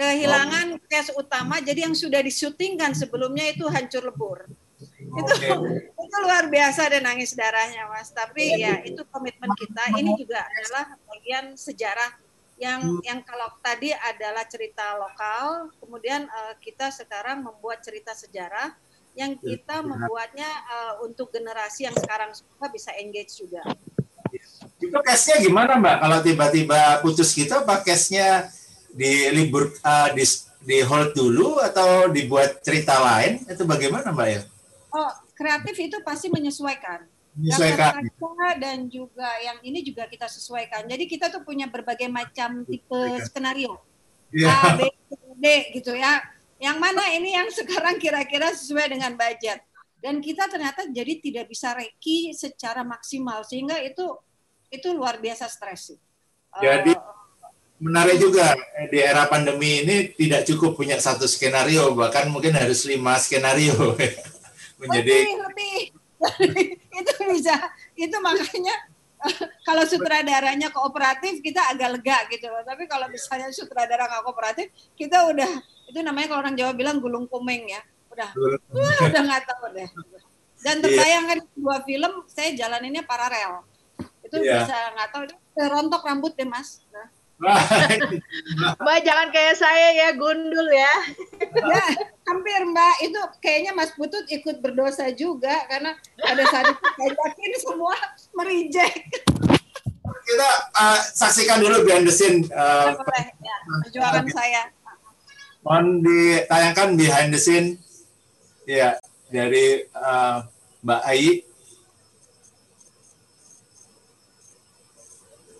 Kehilangan cash utama jadi yang sudah disyutingkan sebelumnya itu hancur lebur. Itu itu luar biasa dan nangis darahnya mas. Tapi ya itu komitmen kita. Ini juga adalah bagian sejarah yang yang kalau tadi adalah cerita lokal kemudian uh, kita sekarang membuat cerita sejarah yang kita membuatnya uh, untuk generasi yang sekarang semua bisa engage juga itu cashnya gimana mbak kalau tiba-tiba putus kita apa cashnya di libur uh, di di hold dulu atau dibuat cerita lain itu bagaimana mbak ya? Oh kreatif itu pasti menyesuaikan. Menyesuaikan. dan juga yang ini juga kita sesuaikan. Jadi kita tuh punya berbagai macam tipe skenario. Yeah. A, B, D gitu ya. Yang mana ini yang sekarang kira-kira sesuai dengan budget. Dan kita ternyata jadi tidak bisa reki secara maksimal sehingga itu itu luar biasa stres. Jadi uh, menarik juga eh, di era pandemi ini tidak cukup punya satu skenario bahkan mungkin harus lima skenario menjadi lebih, lebih. itu bisa itu makanya kalau sutradaranya kooperatif kita agak lega gitu loh. Tapi kalau misalnya sutradara nggak kooperatif kita udah itu namanya kalau orang Jawa bilang gulung kumeng ya. Udah. Uh, udah nggak tahu deh. Dan iya. terbayangkan yeah. dua film saya jalaninnya paralel. Itu yeah. bisa nggak tahu. Rontok rambut deh mas. Nah Mbak jangan kayak saya ya gundul ya. ya hampir Mbak itu kayaknya Mas Putut ikut berdosa juga karena pada saat itu saya yakin semua merijek. Kita uh, saksikan dulu behind the scene. Uh, ya, perjuangan uh, saya. Mohon ditayangkan behind the scene ya dari uh, Mbak Ayi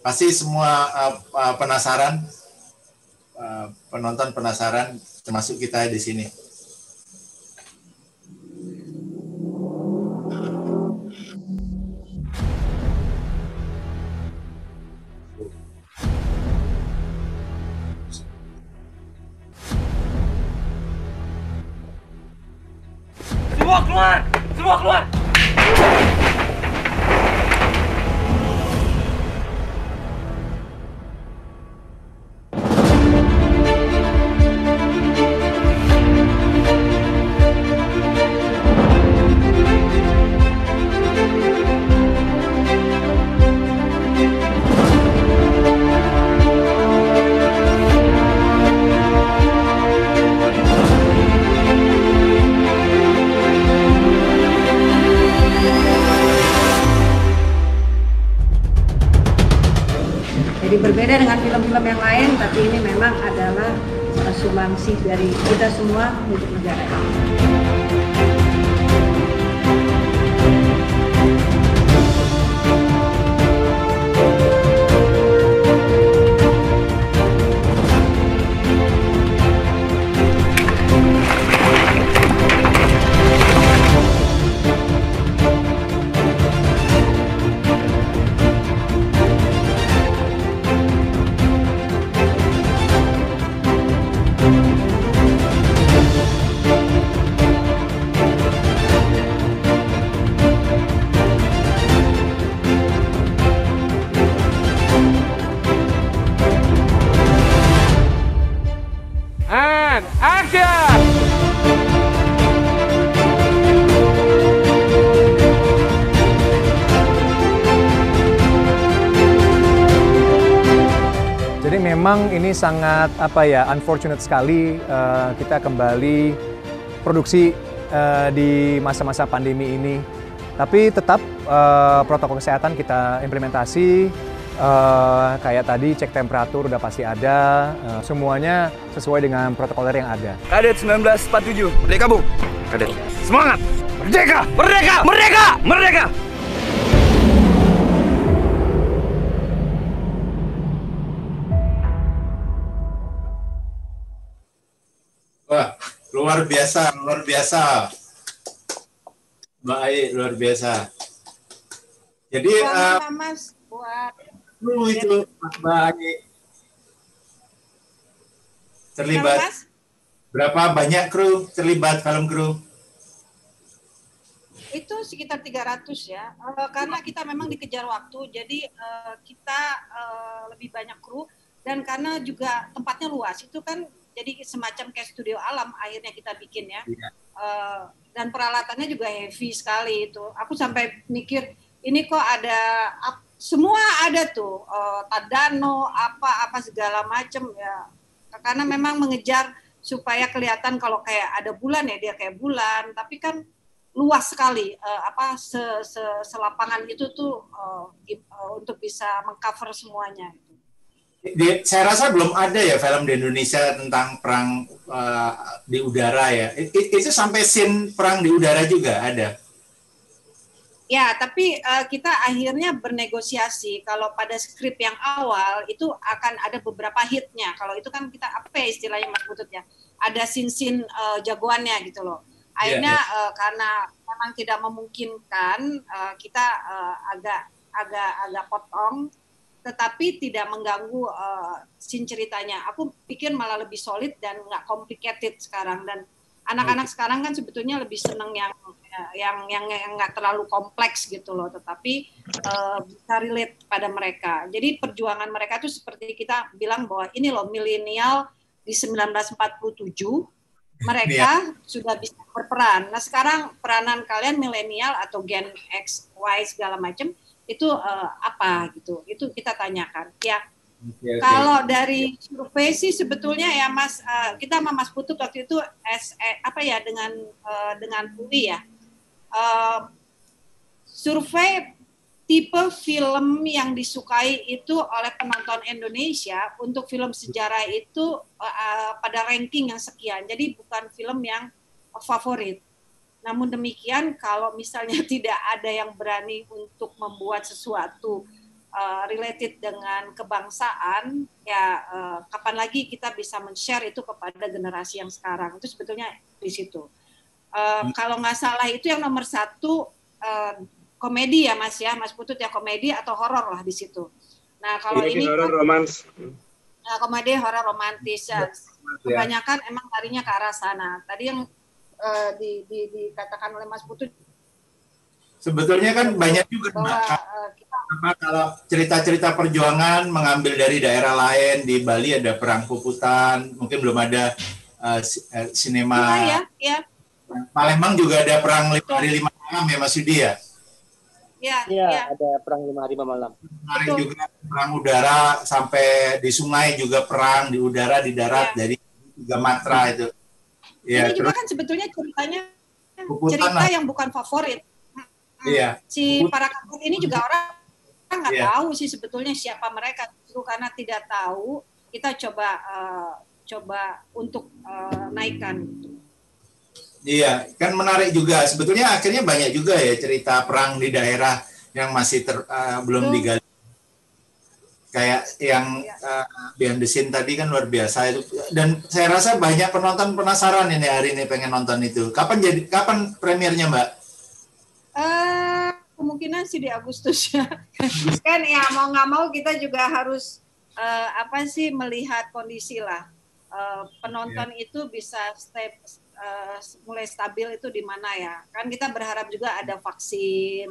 pasti semua uh, penasaran uh, penonton penasaran termasuk kita di sini. Semua keluar! Semua keluar! Film-film yang lain, tapi ini memang adalah sumbangsi dari kita semua untuk negara. Ini sangat apa ya unfortunate sekali uh, kita kembali produksi uh, di masa-masa pandemi ini. Tapi tetap uh, protokol kesehatan kita implementasi uh, kayak tadi cek temperatur udah pasti ada, uh, semuanya sesuai dengan protokoler yang ada. Kadet 1947, Merdeka Bu. Kadet. Semangat! Merdeka! Merdeka! Merdeka! Merdeka! Luar biasa, luar biasa. Baik, luar biasa. Jadi, uh, Mas, buat kru itu baik. Terlibat. Berapa banyak kru terlibat film kru? Itu sekitar 300 ya. Uh, karena kita memang dikejar waktu, jadi uh, kita uh, lebih banyak kru dan karena juga tempatnya luas. Itu kan jadi semacam kayak studio alam akhirnya kita bikin ya. Iya. Uh, dan peralatannya juga heavy sekali itu. Aku sampai mikir ini kok ada semua ada tuh uh, tadano apa apa segala macam ya. Karena memang mengejar supaya kelihatan kalau kayak ada bulan ya dia kayak bulan, tapi kan luas sekali uh, apa se, se, selapangan itu tuh uh, uh, untuk bisa mengcover semuanya di, saya rasa belum ada ya film di Indonesia tentang perang uh, di udara ya. It, itu sampai scene perang di udara juga ada. Ya, tapi uh, kita akhirnya bernegosiasi. Kalau pada skrip yang awal itu akan ada beberapa hitnya. Kalau itu kan kita apa ya istilahnya Mas Butut ya? Ada sin-sin uh, jagoannya gitu loh. Akhirnya yeah, yeah. Uh, karena memang tidak memungkinkan, uh, kita uh, agak agak agak potong tetapi tidak mengganggu uh, scene ceritanya. Aku pikir malah lebih solid dan nggak complicated sekarang dan anak-anak okay. sekarang kan sebetulnya lebih seneng yang yang yang yang nggak terlalu kompleks gitu loh, tetapi uh, bisa relate pada mereka. Jadi perjuangan mereka itu seperti kita bilang bahwa ini loh milenial di 1947 mereka yeah. sudah bisa berperan. Nah sekarang peranan kalian milenial atau Gen X, Y segala macam itu uh, apa gitu. Itu kita tanyakan. Ya okay, okay. kalau dari survei sih sebetulnya ya mas uh, kita sama mas Putut waktu itu S, eh, apa ya dengan uh, dengan UI ya. Uh, survei tipe film yang disukai itu oleh penonton Indonesia untuk film sejarah itu uh, pada ranking yang sekian. Jadi bukan film yang favorit namun demikian, kalau misalnya tidak ada yang berani untuk membuat sesuatu uh, related dengan kebangsaan, ya uh, kapan lagi kita bisa men-share itu kepada generasi yang sekarang? Itu sebetulnya di situ. Uh. Kalau nggak salah itu yang nomor satu uh, komedi ya Mas ya, Mas Putut ya komedi atau horor lah di situ. Nah kalau ini, ini horor romans. Nah, komedi horor romantis ya. Kebanyakan emang larinya ke arah sana. Tadi yang uh, di, di, dikatakan oleh Mas Putu sebetulnya kan banyak juga bahwa, uh, kita, kalau cerita-cerita perjuangan mengambil dari daerah lain di Bali ada perang puputan mungkin belum ada uh, sinema ya, ya, ya. Palembang juga ada perang lima hari lima malam ya Mas Yudi ya Ya, ya, ya, ada perang lima hari lima malam. Kemarin juga perang udara sampai di sungai juga perang di udara di darat ya. dari tiga matra itu. Ya, ini juga kan sebetulnya ceritanya cerita lah. yang bukan favorit. Iya. Si para kampung ini juga orang nggak iya. tahu sih sebetulnya siapa mereka. Justru karena tidak tahu, kita coba uh, coba untuk uh, naikkan. Iya, kan menarik juga. Sebetulnya akhirnya banyak juga ya cerita perang di daerah yang masih ter, uh, belum digali kayak yang uh, behind the scene tadi kan luar biasa itu. Dan saya rasa banyak penonton penasaran ini hari ini pengen nonton itu. Kapan jadi kapan premiernya mbak? Uh, kemungkinan sih di Agustus ya. Kan ya mau nggak mau kita juga harus uh, apa sih melihat kondisi lah. Uh, penonton yeah. itu bisa step uh, mulai stabil itu di mana ya. Kan kita berharap juga ada vaksin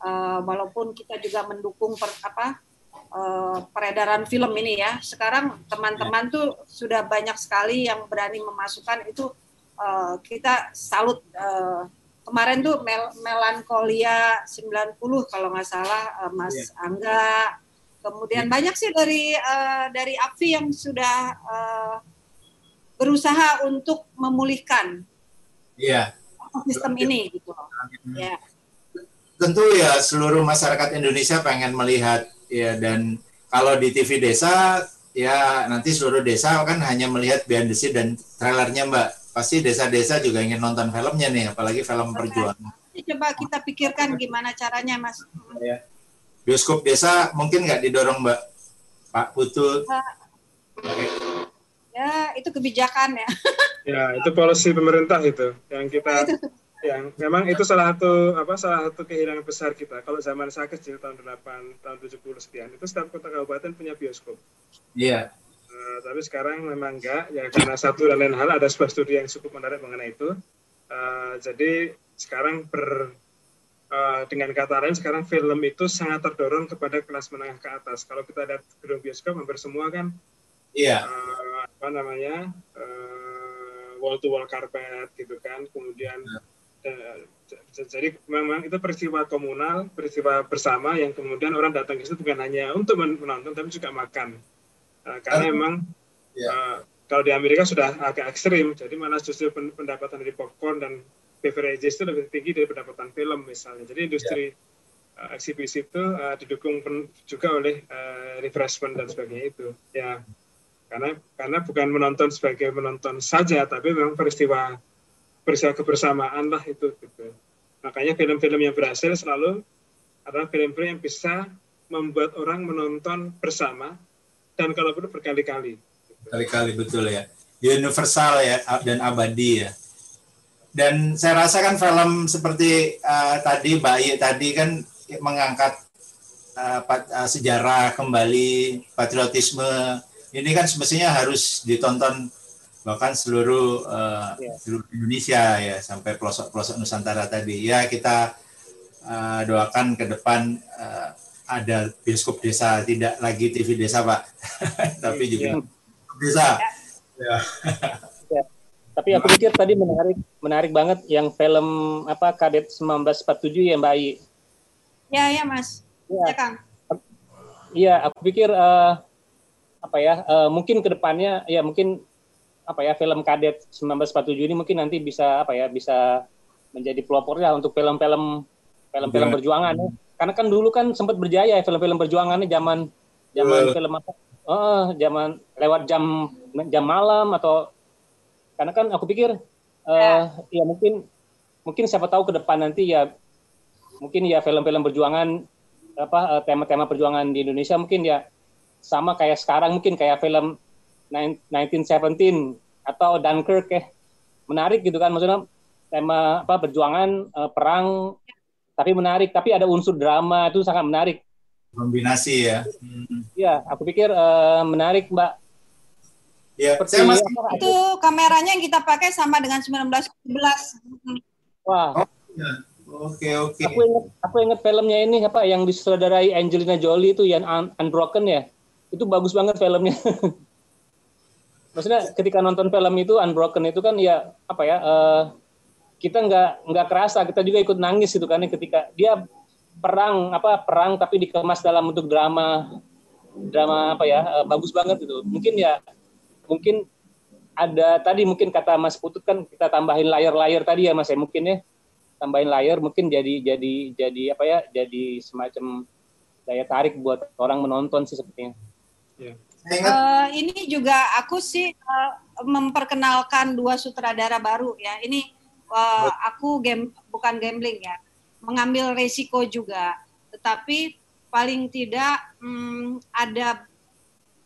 uh, walaupun kita juga mendukung per, apa uh, peredaran film ini ya. Sekarang teman-teman tuh sudah banyak sekali yang berani memasukkan itu uh, kita salut uh, kemarin tuh Mel Melankolia 90 kalau nggak salah uh, Mas yeah. Angga Kemudian ya. banyak sih dari uh, dari AFI yang sudah uh, berusaha untuk memulihkan yeah. sistem ini gitu. Ya. Tentu ya seluruh masyarakat Indonesia pengen melihat ya dan kalau di TV desa ya nanti seluruh desa kan hanya melihat behind the scene dan trailernya Mbak. Pasti desa-desa juga ingin nonton filmnya nih, apalagi film perjuangan. Coba kita pikirkan gimana caranya, Mas. Ya. Bioskop desa mungkin nggak didorong Mbak Pak Putu. Ya, itu kebijakan ya. ya, itu polisi pemerintah itu yang kita yang memang itu salah satu apa salah satu kehilangan besar kita. Kalau zaman saya kecil tahun 8 tahun 70 sekian itu setiap kota kabupaten punya bioskop. Iya. Yeah. Uh, tapi sekarang memang enggak ya karena satu dan lain hal ada sebuah studi yang cukup menarik mengenai itu. Uh, jadi sekarang ber uh, dengan kata lain sekarang film itu sangat terdorong kepada kelas menengah ke atas. Kalau kita lihat gedung bioskop hampir semua kan Iya. Yeah. Uh, apa namanya? Uh, wall to wall carpet gitu kan. Kemudian yeah jadi memang itu peristiwa komunal, peristiwa bersama yang kemudian orang datang ke situ bukan hanya untuk menonton tapi juga makan. Uh, karena uh, memang yeah. Ya. uh, kalau di Amerika sudah agak ekstrim, jadi malah justru pendapatan dari popcorn dan beverages itu lebih tinggi dari pendapatan film misalnya. Jadi industri yeah. uh, eksibisi itu uh, didukung juga oleh uh, refreshment dan sebagainya itu. Ya, karena karena bukan menonton sebagai menonton saja, tapi memang peristiwa peristiwa kebersamaan lah itu gitu. Makanya film-film yang berhasil selalu adalah film-film yang bisa membuat orang menonton bersama dan kalau perlu berkali-kali. Kali-kali betul ya. Universal ya dan abadi ya. Dan saya rasa kan film seperti uh, tadi Bayi tadi kan mengangkat uh, sejarah kembali patriotisme ini kan semestinya harus ditonton bahkan seluruh uh, yeah. seluruh Indonesia ya sampai pelosok-pelosok Nusantara tadi ya kita uh, doakan ke depan uh, ada bioskop desa tidak lagi TV desa pak tapi juga yeah. desa ya. ya. tapi aku pikir tadi menarik menarik banget yang film apa Kadet 1947 ya Mbak Ai ya ya Mas ya, ya Kang Iya, aku pikir uh, apa ya, uh, mungkin ke depannya ya mungkin apa ya film kadet 1947 ini mungkin nanti bisa apa ya bisa menjadi pelopornya untuk film-film film-film ya. perjuangan ya. Karena kan dulu kan sempat berjaya ya film-film perjuangannya zaman zaman uh. film apa? Oh, zaman lewat jam jam malam atau karena kan aku pikir uh, ya. ya mungkin mungkin siapa tahu ke depan nanti ya mungkin ya film-film perjuangan apa eh, tema-tema perjuangan di Indonesia mungkin ya sama kayak sekarang mungkin kayak film 1917 atau Dunkirk ya. Menarik gitu kan maksudnya tema apa perjuangan uh, perang tapi menarik. Tapi ada unsur drama itu sangat menarik. Kombinasi ya. Iya aku pikir uh, menarik mbak. Ya saya masih... itu kameranya yang kita pakai sama dengan 1911 wah. Oh, ya. Oke oke. Aku ingat aku ingat filmnya ini apa yang disutradarai Angelina Jolie itu yang Un Unbroken ya. Itu bagus banget filmnya. maksudnya ketika nonton film itu Unbroken itu kan ya apa ya uh, kita nggak nggak kerasa kita juga ikut nangis gitu kan ketika dia perang apa perang tapi dikemas dalam bentuk drama drama apa ya uh, bagus banget itu mungkin ya mungkin ada tadi mungkin kata Mas Putut kan kita tambahin layar-layar tadi ya Mas ya mungkin ya tambahin layar mungkin jadi jadi jadi apa ya jadi semacam daya tarik buat orang menonton sih sepertinya. Yeah. Uh, ini juga aku sih uh, memperkenalkan dua sutradara baru ya. Ini uh, aku game bukan gambling ya, mengambil resiko juga. Tetapi paling tidak um, ada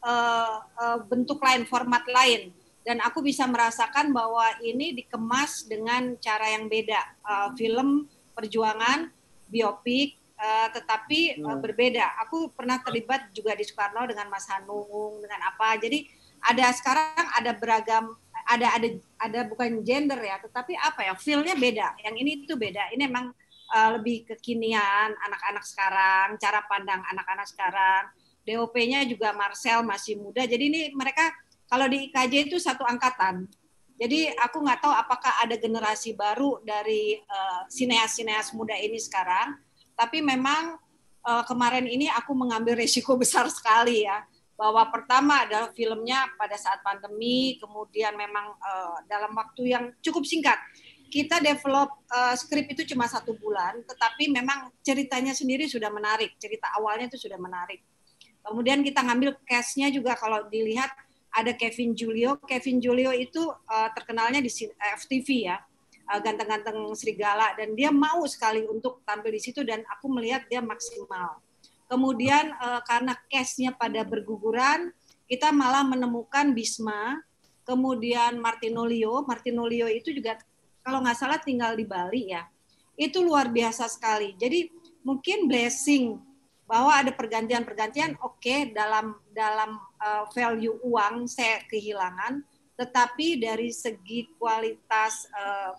uh, uh, bentuk lain, format lain, dan aku bisa merasakan bahwa ini dikemas dengan cara yang beda. Uh, film perjuangan, biopik, Uh, tetapi uh, berbeda. Aku pernah terlibat juga di Soekarno dengan Mas Hanung, dengan apa. Jadi ada sekarang ada beragam, ada ada ada bukan gender ya, tetapi apa ya, feelnya beda. Yang ini itu beda. Ini memang uh, lebih kekinian anak-anak sekarang, cara pandang anak-anak sekarang. DOP-nya juga Marcel masih muda. Jadi ini mereka kalau di IKJ itu satu angkatan. Jadi aku nggak tahu apakah ada generasi baru dari sineas-sineas uh, muda ini sekarang tapi memang uh, kemarin ini aku mengambil resiko besar sekali ya bahwa pertama adalah filmnya pada saat pandemi, kemudian memang uh, dalam waktu yang cukup singkat kita develop uh, skrip itu cuma satu bulan, tetapi memang ceritanya sendiri sudah menarik, cerita awalnya itu sudah menarik. Kemudian kita ngambil cast-nya juga kalau dilihat ada Kevin Julio. Kevin Julio itu uh, terkenalnya di FTV ya, ganteng-ganteng serigala dan dia mau sekali untuk tampil di situ dan aku melihat dia maksimal. Kemudian uh, karena cast-nya pada berguguran, kita malah menemukan Bisma, kemudian Martinolio. Martinolio itu juga kalau nggak salah tinggal di Bali ya. Itu luar biasa sekali. Jadi mungkin blessing bahwa ada pergantian-pergantian oke okay, dalam dalam uh, value uang saya kehilangan tetapi dari segi kualitas uh,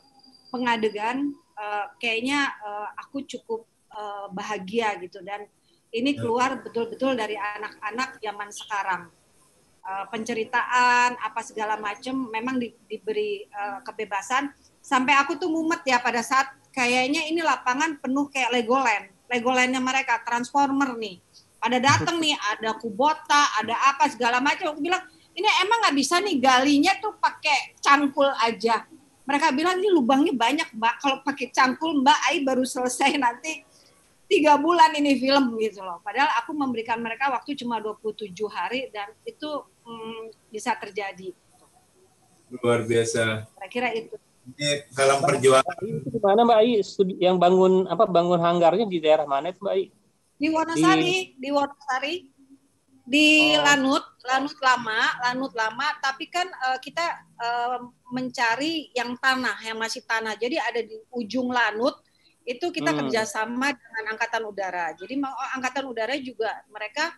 pengadegan uh, kayaknya uh, aku cukup uh, bahagia gitu dan ini ya. keluar betul-betul dari anak-anak zaman sekarang uh, penceritaan apa segala macam memang di, diberi uh, kebebasan sampai aku tuh mumet ya pada saat kayaknya ini lapangan penuh kayak Legoland, Legolandnya mereka Transformer nih. Pada datang nih ada Kubota, ada apa segala macam. Aku bilang ini emang nggak bisa nih galinya tuh pakai cangkul aja. Mereka bilang ini lubangnya banyak mbak. Kalau pakai cangkul mbak, Ai baru selesai nanti tiga bulan ini film gitu loh. Padahal aku memberikan mereka waktu cuma 27 hari dan itu hmm, bisa terjadi. Luar biasa. Kira-kira itu ini dalam perjuangan. Itu di mana Mbak Ai? Yang bangun apa bangun hanggarnya di daerah mana itu Mbak Ai? Di Wonosari, di, di Wonosari. Di oh. Lanut, Lanut lama, Lanut lama, tapi kan uh, kita uh, mencari yang tanah, yang masih tanah. Jadi ada di ujung Lanut, itu kita hmm. kerjasama dengan Angkatan Udara. Jadi oh, Angkatan Udara juga mereka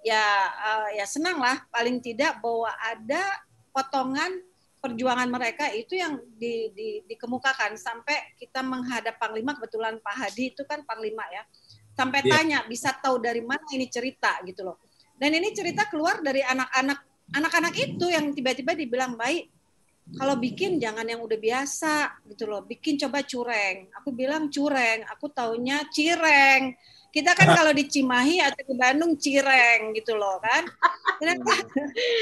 ya uh, ya senang lah paling tidak bahwa ada potongan perjuangan mereka itu yang di, di, dikemukakan sampai kita menghadap Panglima kebetulan Pak Hadi itu kan Panglima ya sampai yeah. tanya bisa tahu dari mana ini cerita gitu loh dan ini cerita keluar dari anak-anak anak-anak itu yang tiba-tiba dibilang baik kalau bikin jangan yang udah biasa gitu loh. Bikin coba cureng. Aku bilang cureng. Aku taunya cireng. Kita kan kalau di Cimahi atau di Bandung cireng gitu loh kan. Ternyata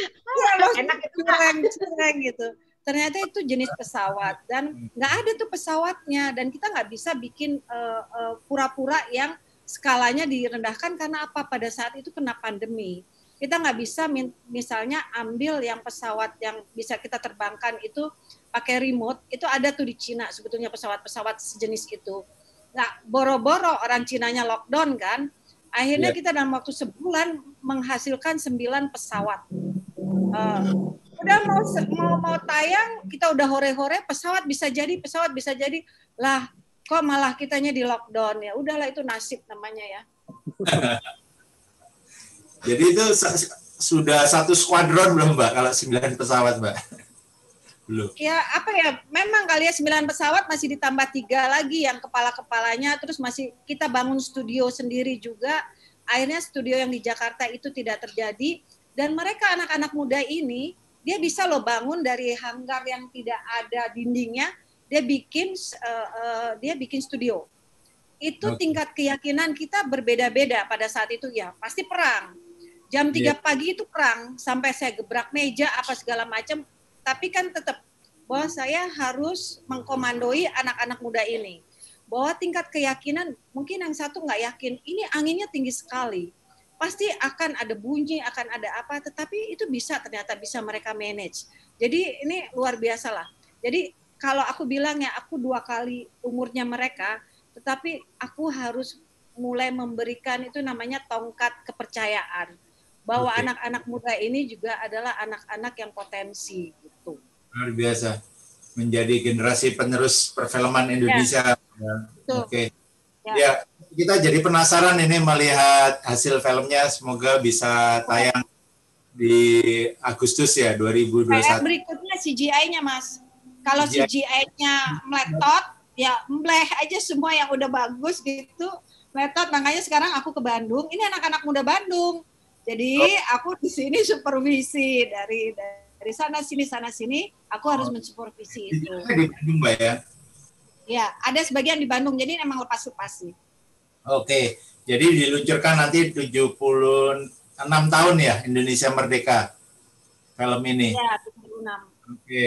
enak cireng, cireng gitu. Ternyata itu jenis pesawat dan nggak ada tuh pesawatnya dan kita nggak bisa bikin pura eh, eh, pura-pura yang skalanya direndahkan karena apa pada saat itu kena pandemi kita nggak bisa misalnya ambil yang pesawat yang bisa kita terbangkan itu pakai remote itu ada tuh di Cina sebetulnya pesawat-pesawat sejenis itu Nah, boro-boro orang Cinanya lockdown kan, akhirnya yeah. kita dalam waktu sebulan menghasilkan sembilan pesawat. Uh, udah mau mau mau tayang, kita udah hore-hore, pesawat bisa jadi, pesawat bisa jadi. Lah, kok malah kitanya di lockdown ya? Udahlah itu nasib namanya ya. jadi itu sudah satu skuadron belum Mbak kalau sembilan pesawat Mbak? Belum. Ya apa ya, memang kali ya sembilan pesawat masih ditambah tiga lagi yang kepala-kepalanya, terus masih kita bangun studio sendiri juga. Akhirnya studio yang di Jakarta itu tidak terjadi dan mereka anak-anak muda ini dia bisa loh bangun dari hanggar yang tidak ada dindingnya, dia bikin uh, uh, dia bikin studio. Itu okay. tingkat keyakinan kita berbeda-beda pada saat itu ya, pasti perang. Jam 3 yeah. pagi itu perang sampai saya gebrak meja apa segala macam tapi kan tetap bahwa saya harus mengkomandoi anak-anak muda ini bahwa tingkat keyakinan mungkin yang satu nggak yakin ini anginnya tinggi sekali pasti akan ada bunyi akan ada apa tetapi itu bisa ternyata bisa mereka manage jadi ini luar biasa lah jadi kalau aku bilang ya aku dua kali umurnya mereka tetapi aku harus mulai memberikan itu namanya tongkat kepercayaan bahwa anak-anak okay. muda ini juga adalah anak-anak yang potensi gitu. Luar biasa. Menjadi generasi penerus perfilman Indonesia. Ya. Oke. Okay. Ya. ya, kita jadi penasaran ini melihat hasil filmnya. Semoga bisa tayang di Agustus ya 2021. Kayak berikutnya CGI-nya, Mas. Kalau CGI-nya meletot, ya mbleh aja semua yang udah bagus gitu. Meletot, makanya sekarang aku ke Bandung. Ini anak-anak muda Bandung jadi oh. aku di sini supervisi dari dari sana sini sana sini, aku harus oh. mensupervisi itu. Di Bandung, Mbak ya? Ya, ada sebagian di Bandung. Jadi memang lepas-lepas sih. Oke. Jadi diluncurkan nanti 76 tahun ya Indonesia Merdeka film ini. Iya, 76. Oke.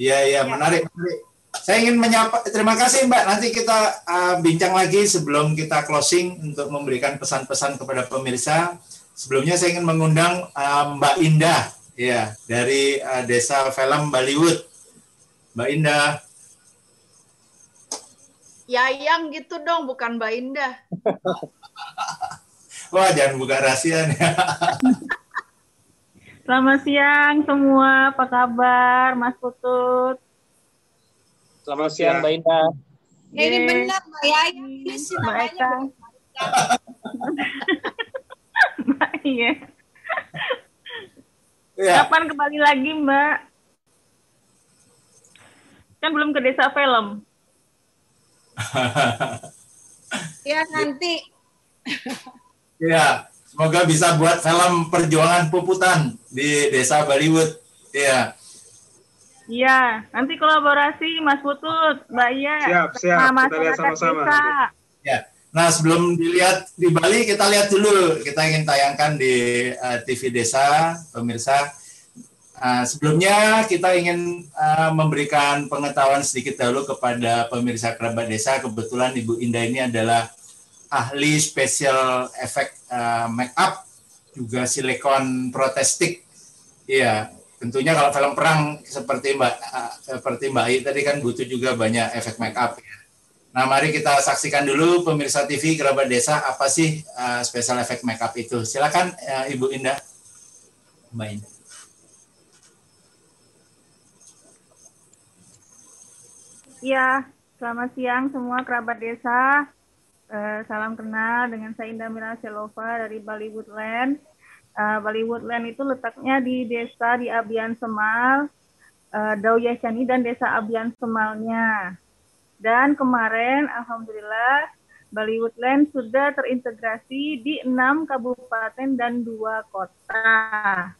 Iya, iya, menarik, menarik. Saya ingin menyapa, terima kasih Mbak. Nanti kita uh, bincang lagi sebelum kita closing untuk memberikan pesan-pesan kepada pemirsa. Sebelumnya saya ingin mengundang uh, Mbak Indah, ya dari uh, Desa Film Bollywood. Mbak Indah. Yayang gitu dong, bukan Mbak Indah. Wah, jangan buka rahasia nih. Selamat siang semua, apa kabar Mas Putut? Selamat siang Mbak Indah. Ya, ini benar Mbak Yayang, ini sih Mbak namanya. Eka. Mbak iya. Ya. Kapan kembali lagi Mbak? Kan belum ke desa film. Ya nanti. Ya, semoga bisa buat film perjuangan puputan di Desa Bollywood. Ya. Iya, nanti kolaborasi Mas Putut, Mbak Iya. Siap, siap. sama Kita lihat sama-sama. Ya. Nah, sebelum dilihat di Bali, kita lihat dulu. Kita ingin tayangkan di eh, TV Desa, pemirsa. Ah, sebelumnya kita ingin ah, memberikan pengetahuan sedikit dahulu kepada pemirsa kerabat desa. Kebetulan Ibu Indah ini adalah ahli special effect ah, make up, juga silikon protestik. Iya, tentunya kalau film perang seperti Mbak ah, seperti Mbak I tadi kan butuh juga banyak efek make up. ya. Nah, mari kita saksikan dulu pemirsa TV kerabat desa apa sih ah, special effect make up itu. Silakan ah, Ibu Indah. Mbak Indah. Iya, selamat siang semua kerabat desa. Eh, salam kenal dengan saya Indah Mira Selova dari Bali Woodland. Eh, Bali Woodland itu letaknya di desa di Abian Semal, uh, dan desa Abian Semalnya. Dan kemarin, Alhamdulillah, Bali Woodland sudah terintegrasi di enam kabupaten dan dua kota.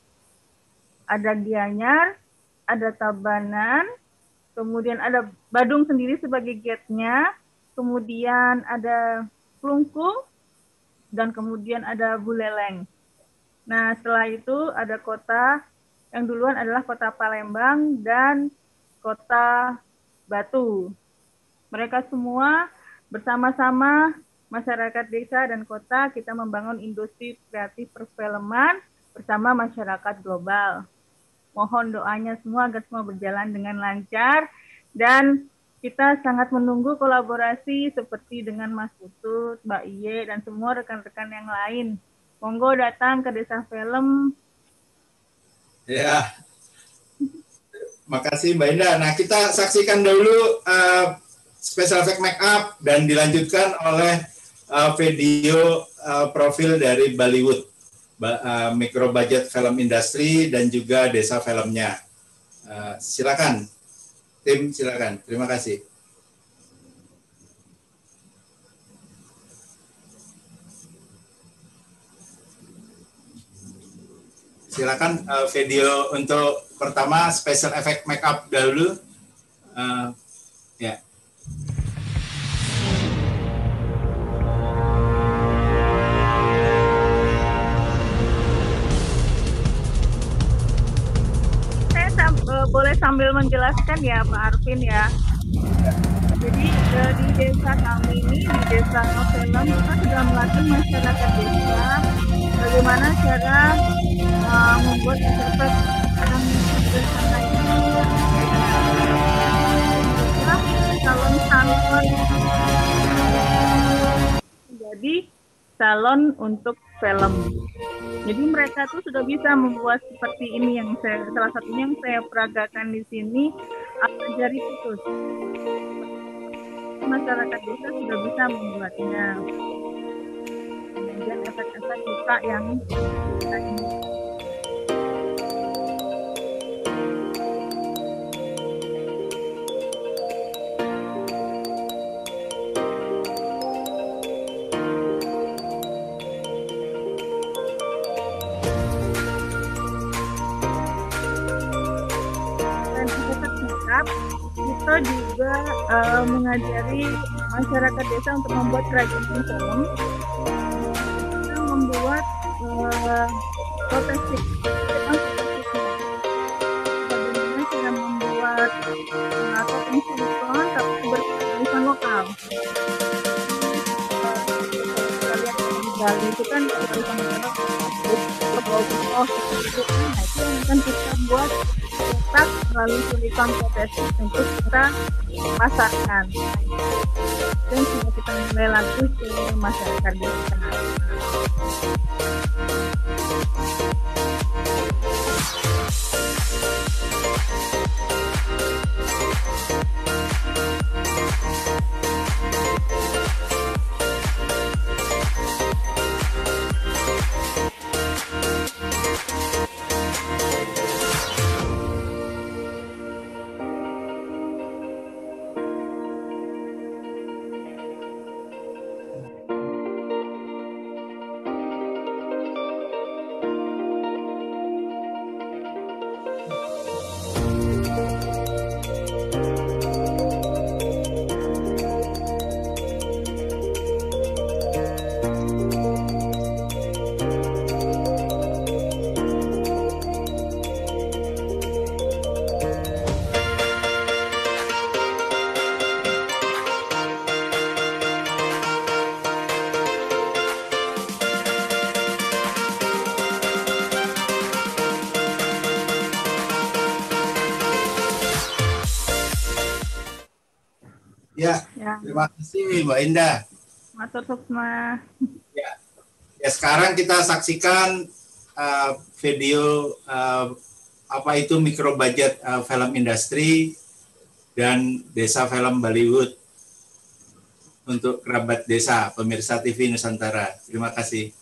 Ada Gianyar, ada Tabanan, kemudian ada Badung sendiri sebagai gate-nya, kemudian ada Plungkung, dan kemudian ada Buleleng. Nah, setelah itu ada kota yang duluan adalah kota Palembang dan kota Batu. Mereka semua bersama-sama masyarakat desa dan kota kita membangun industri kreatif perfilman bersama masyarakat global. Mohon doanya semua agar semua berjalan dengan lancar dan kita sangat menunggu kolaborasi seperti dengan Mas Putut, Mbak Iye, dan semua rekan-rekan yang lain. Monggo datang ke Desa Film. Ya. Makasih Mbak Indah. Nah, kita saksikan dulu uh, special effect make up dan dilanjutkan oleh uh, video uh, profil dari Bollywood, ba- uh, micro budget film industry dan juga desa filmnya. Uh, silakan, tim silakan. Terima kasih. Silakan uh, video untuk pertama special effect make up dahulu. Uh, ya. Saya boleh sambil menjelaskan ya Pak Arvin ya. Jadi eh, di desa kami ini, di desa Film, kita sudah melatih masyarakat desa bagaimana cara eh, membuat efek dalam desa ini. Salon salon jadi salon untuk film. Jadi mereka tuh sudah bisa membuat seperti ini yang saya salah satunya yang saya peragakan di sini apa jari putus. Masyarakat desa sudah bisa membuatnya. Kemudian efek-efek luka yang kita ini. Kita juga eh, mengajari masyarakat desa untuk membuat kerajinan film kita membuat uh, protestik bagaimana cara membuat uh, topeng silikon tapi berkearifan lokal. Kita lihat Bali itu kan kearifan lokal bau itu akan kita buat cetak melalui silikon protestik untuk kita pasarkan dan sudah kita mulai lagi ke masyarakat desa. Kasih Mbak Indah. matur sukma. Ya, ya sekarang kita saksikan uh, video uh, apa itu micro budget uh, film industri dan desa film Bollywood untuk kerabat desa pemirsa TV Nusantara. Terima kasih.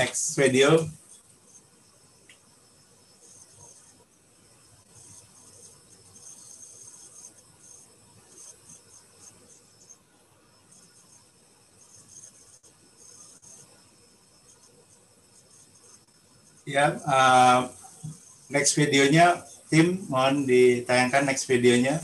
Next video. Ya, uh, next videonya, tim mohon ditayangkan next videonya.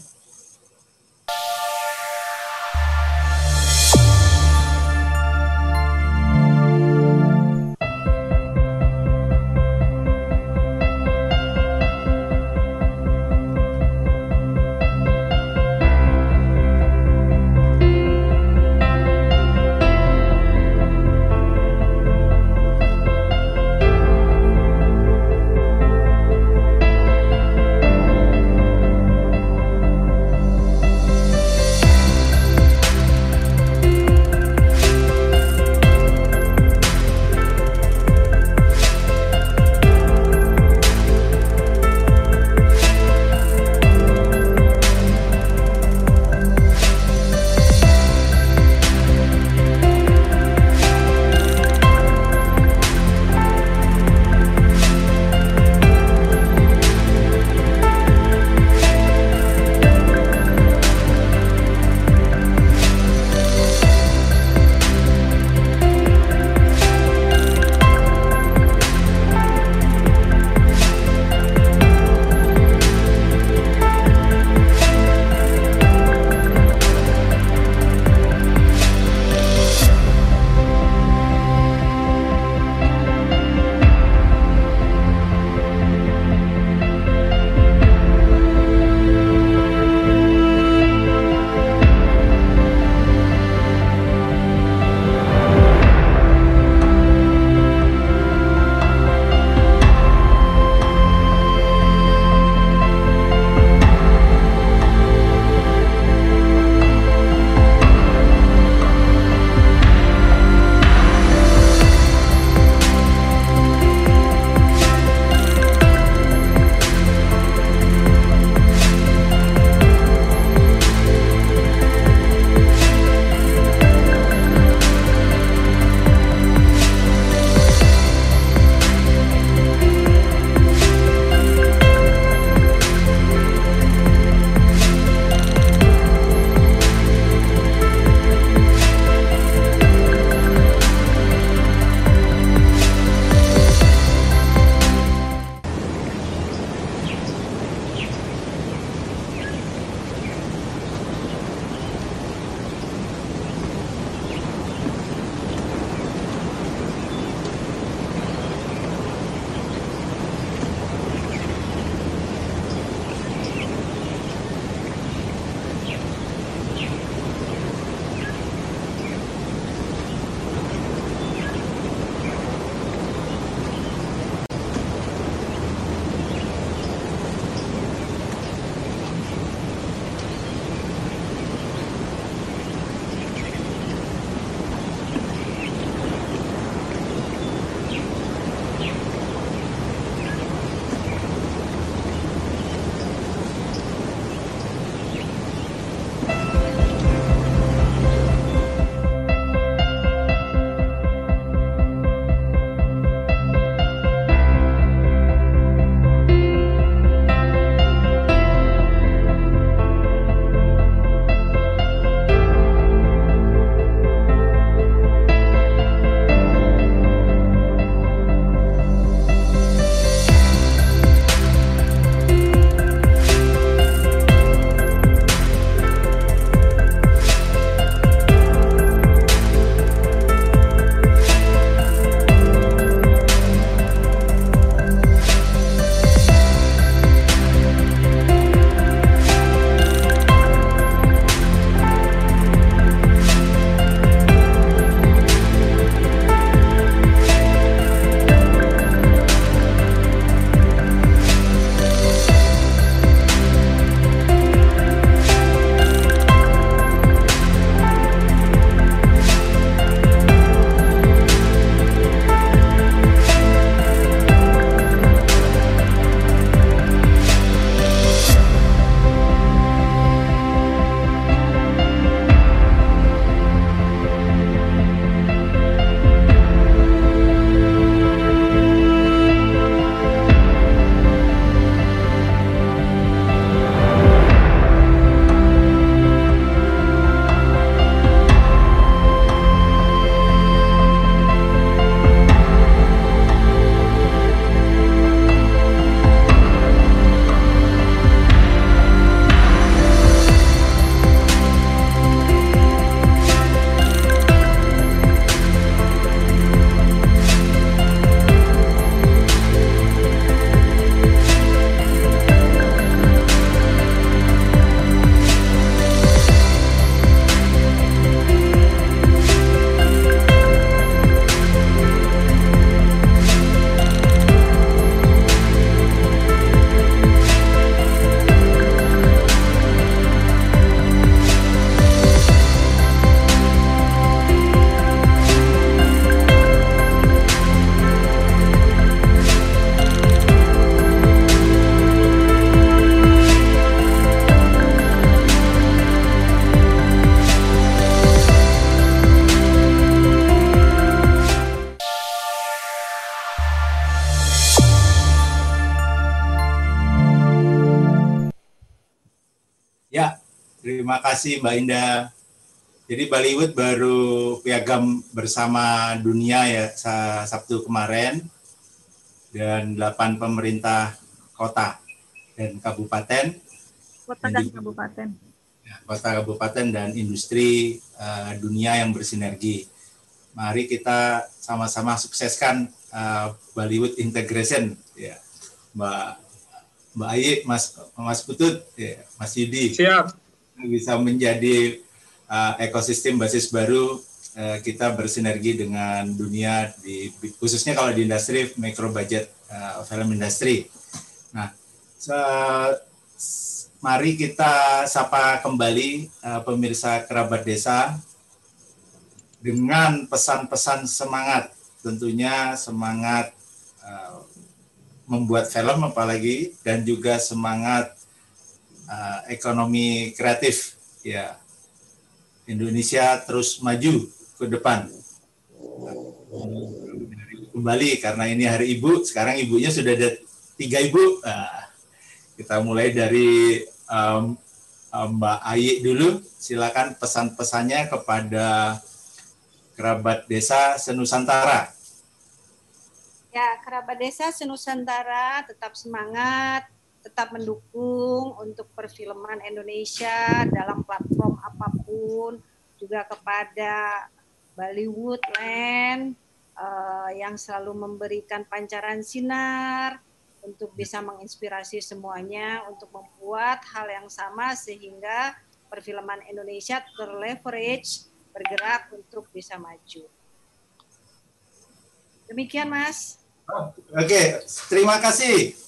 Kasih Mbak Indah. Jadi Bollywood baru piagam bersama dunia ya Sabtu kemarin dan delapan pemerintah kota dan kabupaten. Kota dan kabupaten. Ya, kota kabupaten dan industri uh, dunia yang bersinergi. Mari kita sama-sama sukseskan uh, Bollywood integration ya. Mbak Mbak Ayi, Mas Mas Putut, ya, Mas Yudi. Siap. Bisa menjadi uh, ekosistem basis baru uh, kita bersinergi dengan dunia di khususnya kalau di industri micro budget uh, film industri. Nah, so, mari kita sapa kembali uh, pemirsa kerabat desa dengan pesan-pesan semangat, tentunya semangat uh, membuat film apalagi dan juga semangat uh, ekonomi kreatif ya Indonesia terus maju ke depan. Kembali karena ini hari ibu, sekarang ibunya sudah ada tiga ibu. Nah, kita mulai dari um, Mbak Ayi dulu. Silakan pesan-pesannya kepada kerabat desa Senusantara. Ya, kerabat desa Senusantara tetap semangat, tetap mendukung untuk perfilman Indonesia dalam platform apa pun, juga kepada Bollywood Land uh, yang selalu memberikan pancaran sinar untuk bisa menginspirasi semuanya untuk membuat hal yang sama sehingga perfilman Indonesia terleverage bergerak untuk bisa maju. Demikian, Mas. Oke, terima kasih.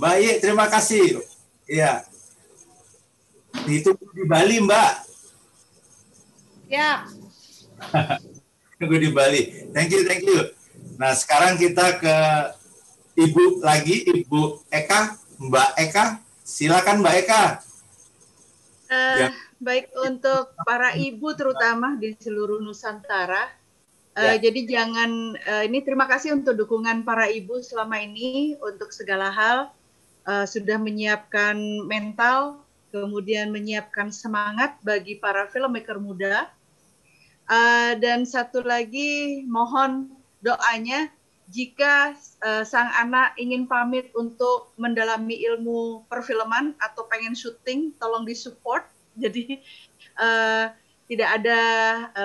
Baik, terima kasih. Iya. Itu di Bali, Mbak. Ya. Tunggu di Bali. Thank you, thank you. Nah, sekarang kita ke Ibu lagi, Ibu Eka, Mbak Eka. Silakan Mbak Eka. Uh, ya. Baik untuk para ibu terutama di seluruh Nusantara, Uh, Jadi jangan uh, ini terima kasih untuk dukungan para ibu selama ini untuk segala hal uh, sudah menyiapkan mental, kemudian menyiapkan semangat bagi para filmmaker muda. Uh, dan satu lagi mohon doanya jika uh, sang anak ingin pamit untuk mendalami ilmu perfilman atau pengen syuting, tolong disupport. Jadi uh, tidak ada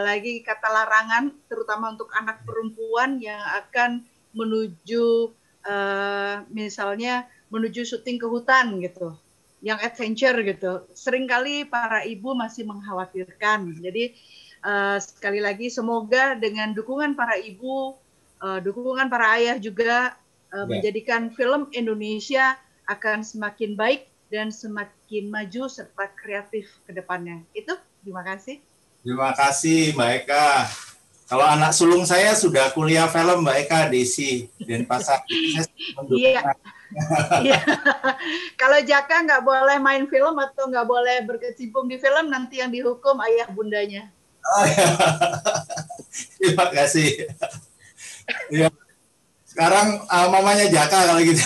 lagi kata larangan, terutama untuk anak perempuan yang akan menuju uh, misalnya menuju syuting ke hutan gitu, yang adventure gitu. Seringkali para ibu masih mengkhawatirkan. Jadi uh, sekali lagi semoga dengan dukungan para ibu, uh, dukungan para ayah juga uh, yeah. menjadikan film Indonesia akan semakin baik dan semakin maju serta kreatif ke depannya. Itu terima kasih. Terima kasih Mbak Eka. Kalau anak sulung saya sudah kuliah film Mbak Eka Desi dan Pasar. Iya. Iya. Kalau Jaka nggak boleh main film atau nggak boleh berkecimpung di film, nanti yang dihukum ayah bundanya. Oh, iya. Terima kasih. Ya. Sekarang uh, mamanya Jaka kalau gitu.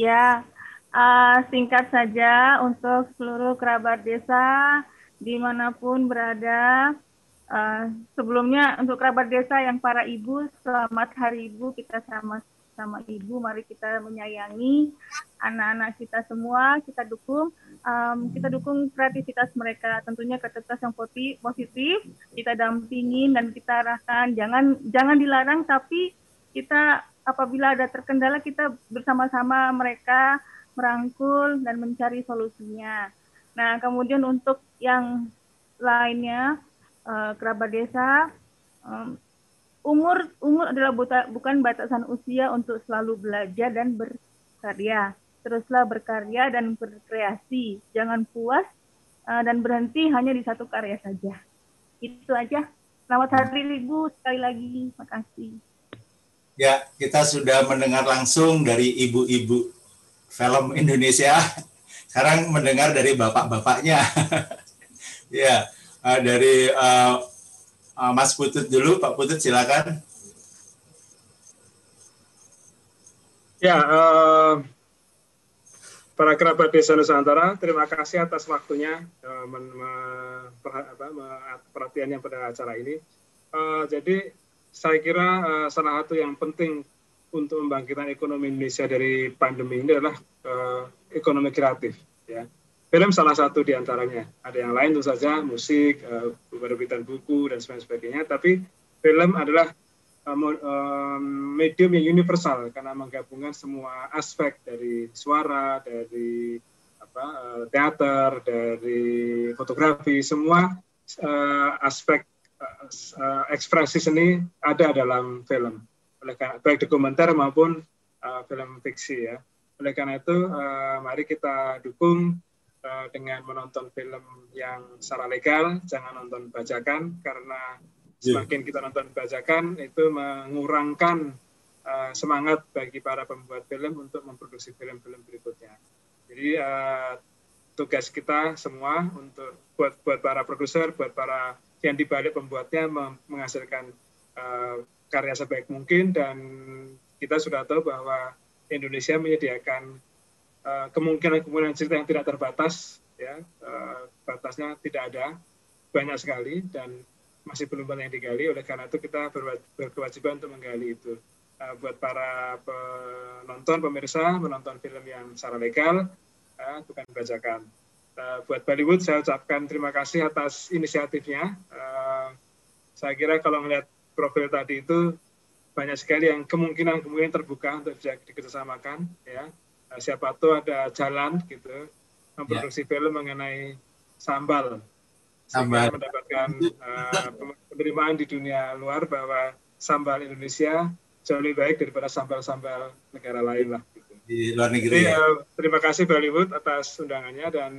ya, uh, singkat saja untuk seluruh kerabat desa di mana pun berada. Uh, sebelumnya untuk kerabat desa yang para ibu, selamat hari ibu kita sama sama ibu. Mari kita menyayangi anak-anak kita semua, kita dukung, um, kita dukung kreativitas mereka. Tentunya kreativitas yang positif, kita dampingin dan kita arahkan. Jangan jangan dilarang, tapi kita apabila ada terkendala kita bersama-sama mereka merangkul dan mencari solusinya. Nah, kemudian untuk yang lainnya uh, kerabat desa um, umur umur adalah buta, bukan batasan usia untuk selalu belajar dan berkarya. Teruslah berkarya dan berkreasi. Jangan puas uh, dan berhenti hanya di satu karya saja. Itu aja. Selamat hari Ibu sekali lagi. Makasih. Ya, kita sudah mendengar langsung dari ibu-ibu film Indonesia sekarang mendengar dari bapak-bapaknya. ya, uh, dari uh, uh, Mas Putut dulu, Pak Putut silakan. Ya, uh, para kerabat desa Nusantara, terima kasih atas waktunya uh, men, me, perhatiannya pada acara ini. Uh, jadi saya kira uh, salah satu yang penting untuk membangkitkan ekonomi Indonesia dari pandemi ini adalah uh, ekonomi kreatif. Ya, film salah satu di antaranya. Ada yang lain tentu saja musik, uh, penerbitan buku dan sebagainya. Tapi film adalah uh, medium yang universal karena menggabungkan semua aspek dari suara, dari apa, teater, dari fotografi, semua aspek ekspresi seni ada dalam film oleh karena baik dokumenter maupun uh, film fiksi ya oleh karena itu uh, mari kita dukung uh, dengan menonton film yang secara legal jangan nonton bajakan karena iya. semakin kita nonton bajakan itu mengurangkan uh, semangat bagi para pembuat film untuk memproduksi film-film berikutnya jadi uh, tugas kita semua untuk buat buat para produser buat para yang dibalik pembuatnya menghasilkan uh, karya sebaik mungkin dan kita sudah tahu bahwa Indonesia menyediakan kemungkinan-kemungkinan cerita yang tidak terbatas ya uh, batasnya tidak ada banyak sekali dan masih belum banyak yang digali oleh karena itu kita berkewajiban untuk menggali itu uh, buat para penonton pemirsa menonton film yang secara legal bukan bajakan buat Bollywood saya ucapkan terima kasih atas inisiatifnya. Saya kira kalau melihat profil tadi itu banyak sekali yang kemungkinan-kemungkinan terbuka untuk bisa dikerjasamakan. Ya, siapa tahu ada jalan gitu memproduksi yeah. film mengenai sambal. Sambal. mendapatkan uh, penerimaan di dunia luar bahwa sambal Indonesia jauh lebih baik daripada sambal-sambal negara lain lah. Gitu. Di luar negeri. Jadi, ya. terima kasih Bollywood atas undangannya dan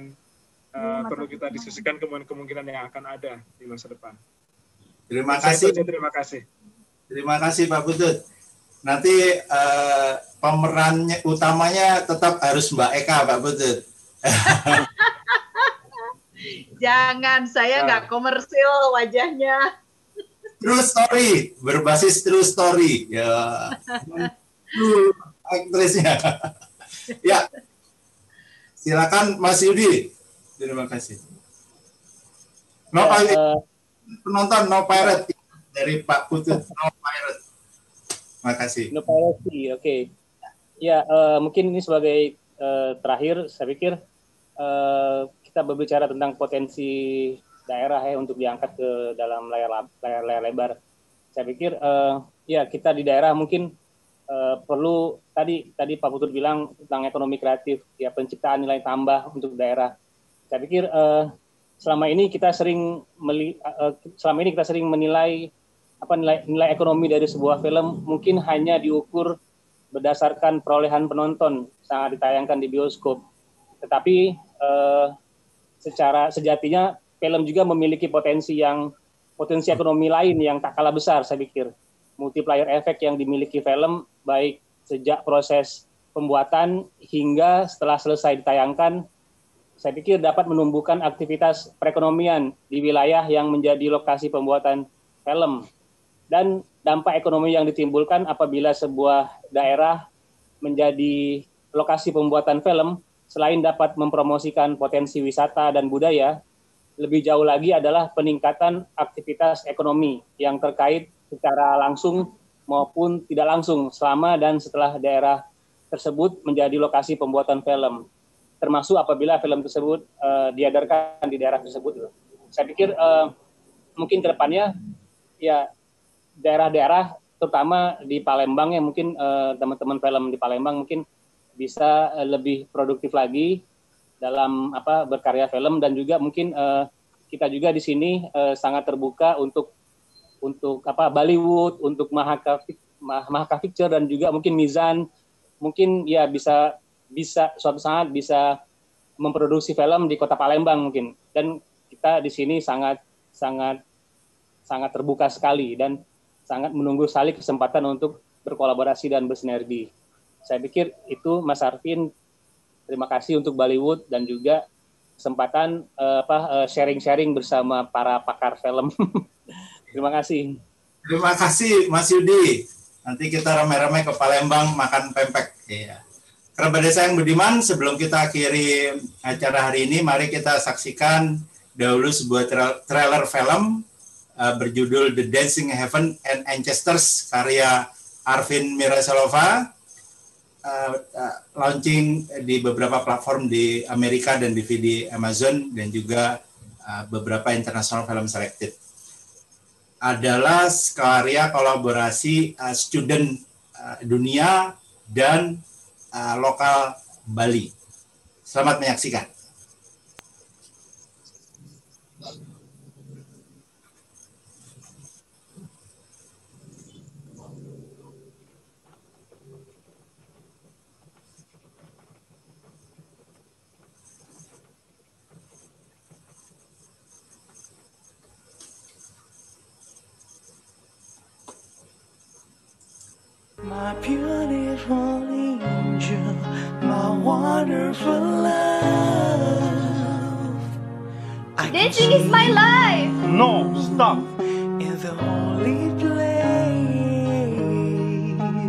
uh, perlu kita diskusikan kemungkinan-kemungkinan yang akan ada di masa depan. Terima kasih. Terima kasih. Terima kasih Pak Butut. Nanti uh, pemerannya utamanya tetap harus Mbak Eka Pak Butut. Jangan, saya nggak nah. komersil wajahnya. True story, berbasis true story. Ya, aktrisnya. ya, silakan Mas Yudi. Terima kasih. No ya, uh, penonton no pirate dari Pak Putut no pirate. Terima kasih. No piracy, oke. Okay. Ya uh, mungkin ini sebagai uh, terakhir saya pikir uh, kita berbicara tentang potensi daerah ya untuk diangkat ke dalam layar layar, layar lebar. Saya pikir uh, ya kita di daerah mungkin uh, perlu tadi tadi Pak Putut bilang tentang ekonomi kreatif ya penciptaan nilai tambah untuk daerah saya pikir uh, selama ini kita sering meli, uh, selama ini kita sering menilai apa nilai nilai ekonomi dari sebuah film mungkin hanya diukur berdasarkan perolehan penonton saat ditayangkan di bioskop. Tetapi uh, secara sejatinya film juga memiliki potensi yang potensi ekonomi lain yang tak kalah besar saya pikir. Multiplier efek yang dimiliki film baik sejak proses pembuatan hingga setelah selesai ditayangkan saya pikir dapat menumbuhkan aktivitas perekonomian di wilayah yang menjadi lokasi pembuatan film dan dampak ekonomi yang ditimbulkan apabila sebuah daerah menjadi lokasi pembuatan film selain dapat mempromosikan potensi wisata dan budaya lebih jauh lagi adalah peningkatan aktivitas ekonomi yang terkait secara langsung maupun tidak langsung selama dan setelah daerah tersebut menjadi lokasi pembuatan film termasuk apabila film tersebut uh, diedarkan di daerah tersebut. Saya pikir uh, mungkin ke depannya ya daerah-daerah terutama di Palembang ya mungkin uh, teman-teman film di Palembang mungkin bisa uh, lebih produktif lagi dalam apa berkarya film dan juga mungkin uh, kita juga di sini sangat terbuka untuk untuk apa Bollywood, untuk Mahaka Mahaka Picture dan juga mungkin Mizan. Mungkin ya bisa bisa suatu saat bisa memproduksi film di kota Palembang mungkin. Dan kita di sini sangat sangat sangat terbuka sekali dan sangat menunggu sekali kesempatan untuk berkolaborasi dan bersinergi. Saya pikir itu Mas Arvin terima kasih untuk Bollywood dan juga kesempatan uh, apa sharing-sharing bersama para pakar film. terima kasih. Terima kasih Mas Yudi. Nanti kita rame-rame ke Palembang makan pempek. Iya. Kerabat Desa yang Budiman, sebelum kita akhiri acara hari ini, mari kita saksikan dahulu sebuah trailer film uh, berjudul The Dancing Heaven and Ancestors karya Arvin Mirasalova uh, uh, launching di beberapa platform di Amerika dan DVD Amazon dan juga uh, beberapa international film selected adalah karya kolaborasi uh, student uh, dunia dan uh, lokal Bali. Selamat menyaksikan. My beautiful angel, my wonderful love. Dancing is my life. No, stop. In the holy place.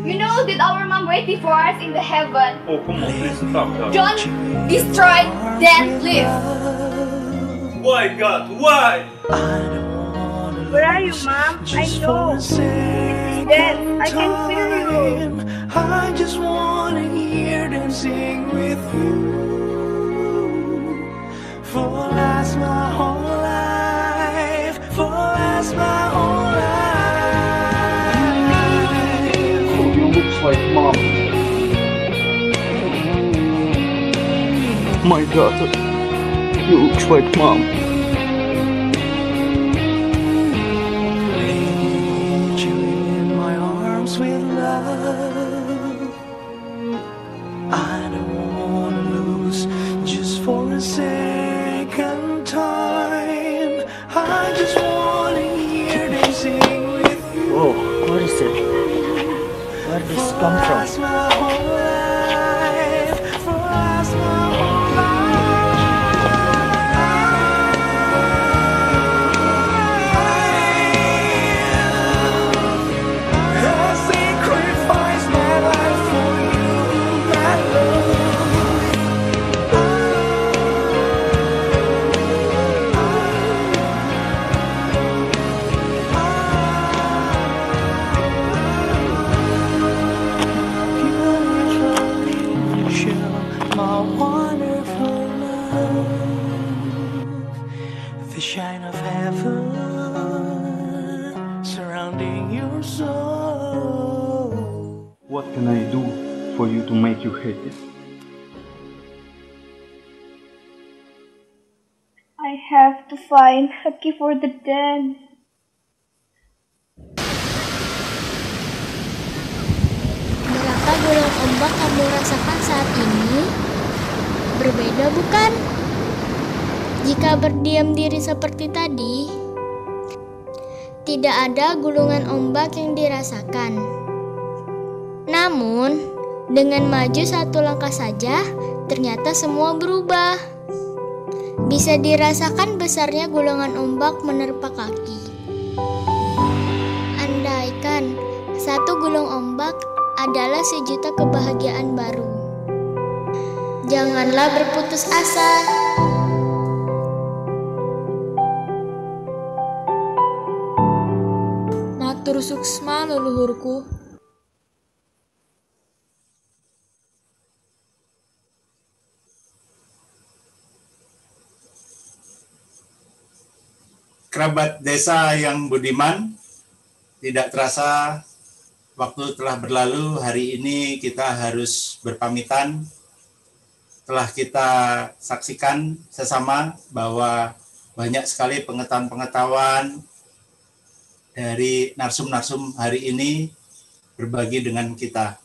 You know that our mom waiting for us in the heaven. Oh, come on, please stop. God. Don't destroy, then live. Why, God? Why? Where are you, Mom? I know. It's dead. I can feel you. I just wanna hear them sing with you. For last my whole life. For last my whole life. Oh, you looks like mom. My daughter. You looks like mom. Dengan maju satu langkah saja, ternyata semua berubah. Bisa dirasakan besarnya gulungan ombak menerpa kaki. Andaikan satu gulung ombak adalah sejuta kebahagiaan baru. Janganlah berputus asa. Matur suksma leluhurku. Kerabat desa yang budiman, tidak terasa waktu telah berlalu, hari ini kita harus berpamitan. Telah kita saksikan sesama bahwa banyak sekali pengetahuan-pengetahuan dari narsum-narsum hari ini berbagi dengan kita.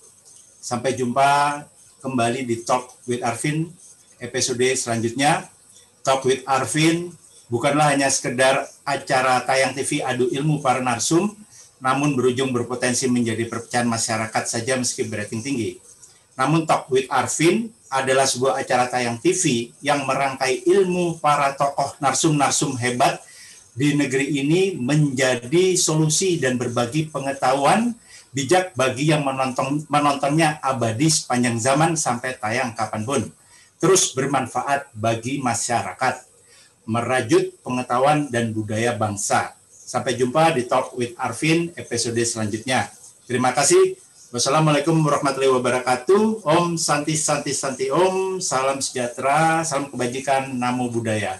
Sampai jumpa kembali di Talk with Arvin episode selanjutnya. Talk with Arvin bukanlah hanya sekedar acara tayang TV adu ilmu para narsum, namun berujung berpotensi menjadi perpecahan masyarakat saja meski berating tinggi. Namun Talk with Arvin adalah sebuah acara tayang TV yang merangkai ilmu para tokoh narsum-narsum hebat di negeri ini menjadi solusi dan berbagi pengetahuan bijak bagi yang menonton menontonnya abadi sepanjang zaman sampai tayang kapan pun. Terus bermanfaat bagi masyarakat, merajut pengetahuan dan budaya bangsa. Sampai jumpa di Talk with Arvin episode selanjutnya. Terima kasih. Wassalamualaikum warahmatullahi wabarakatuh. Om Santi Santi Santi Om. Salam sejahtera, salam kebajikan, namo budaya.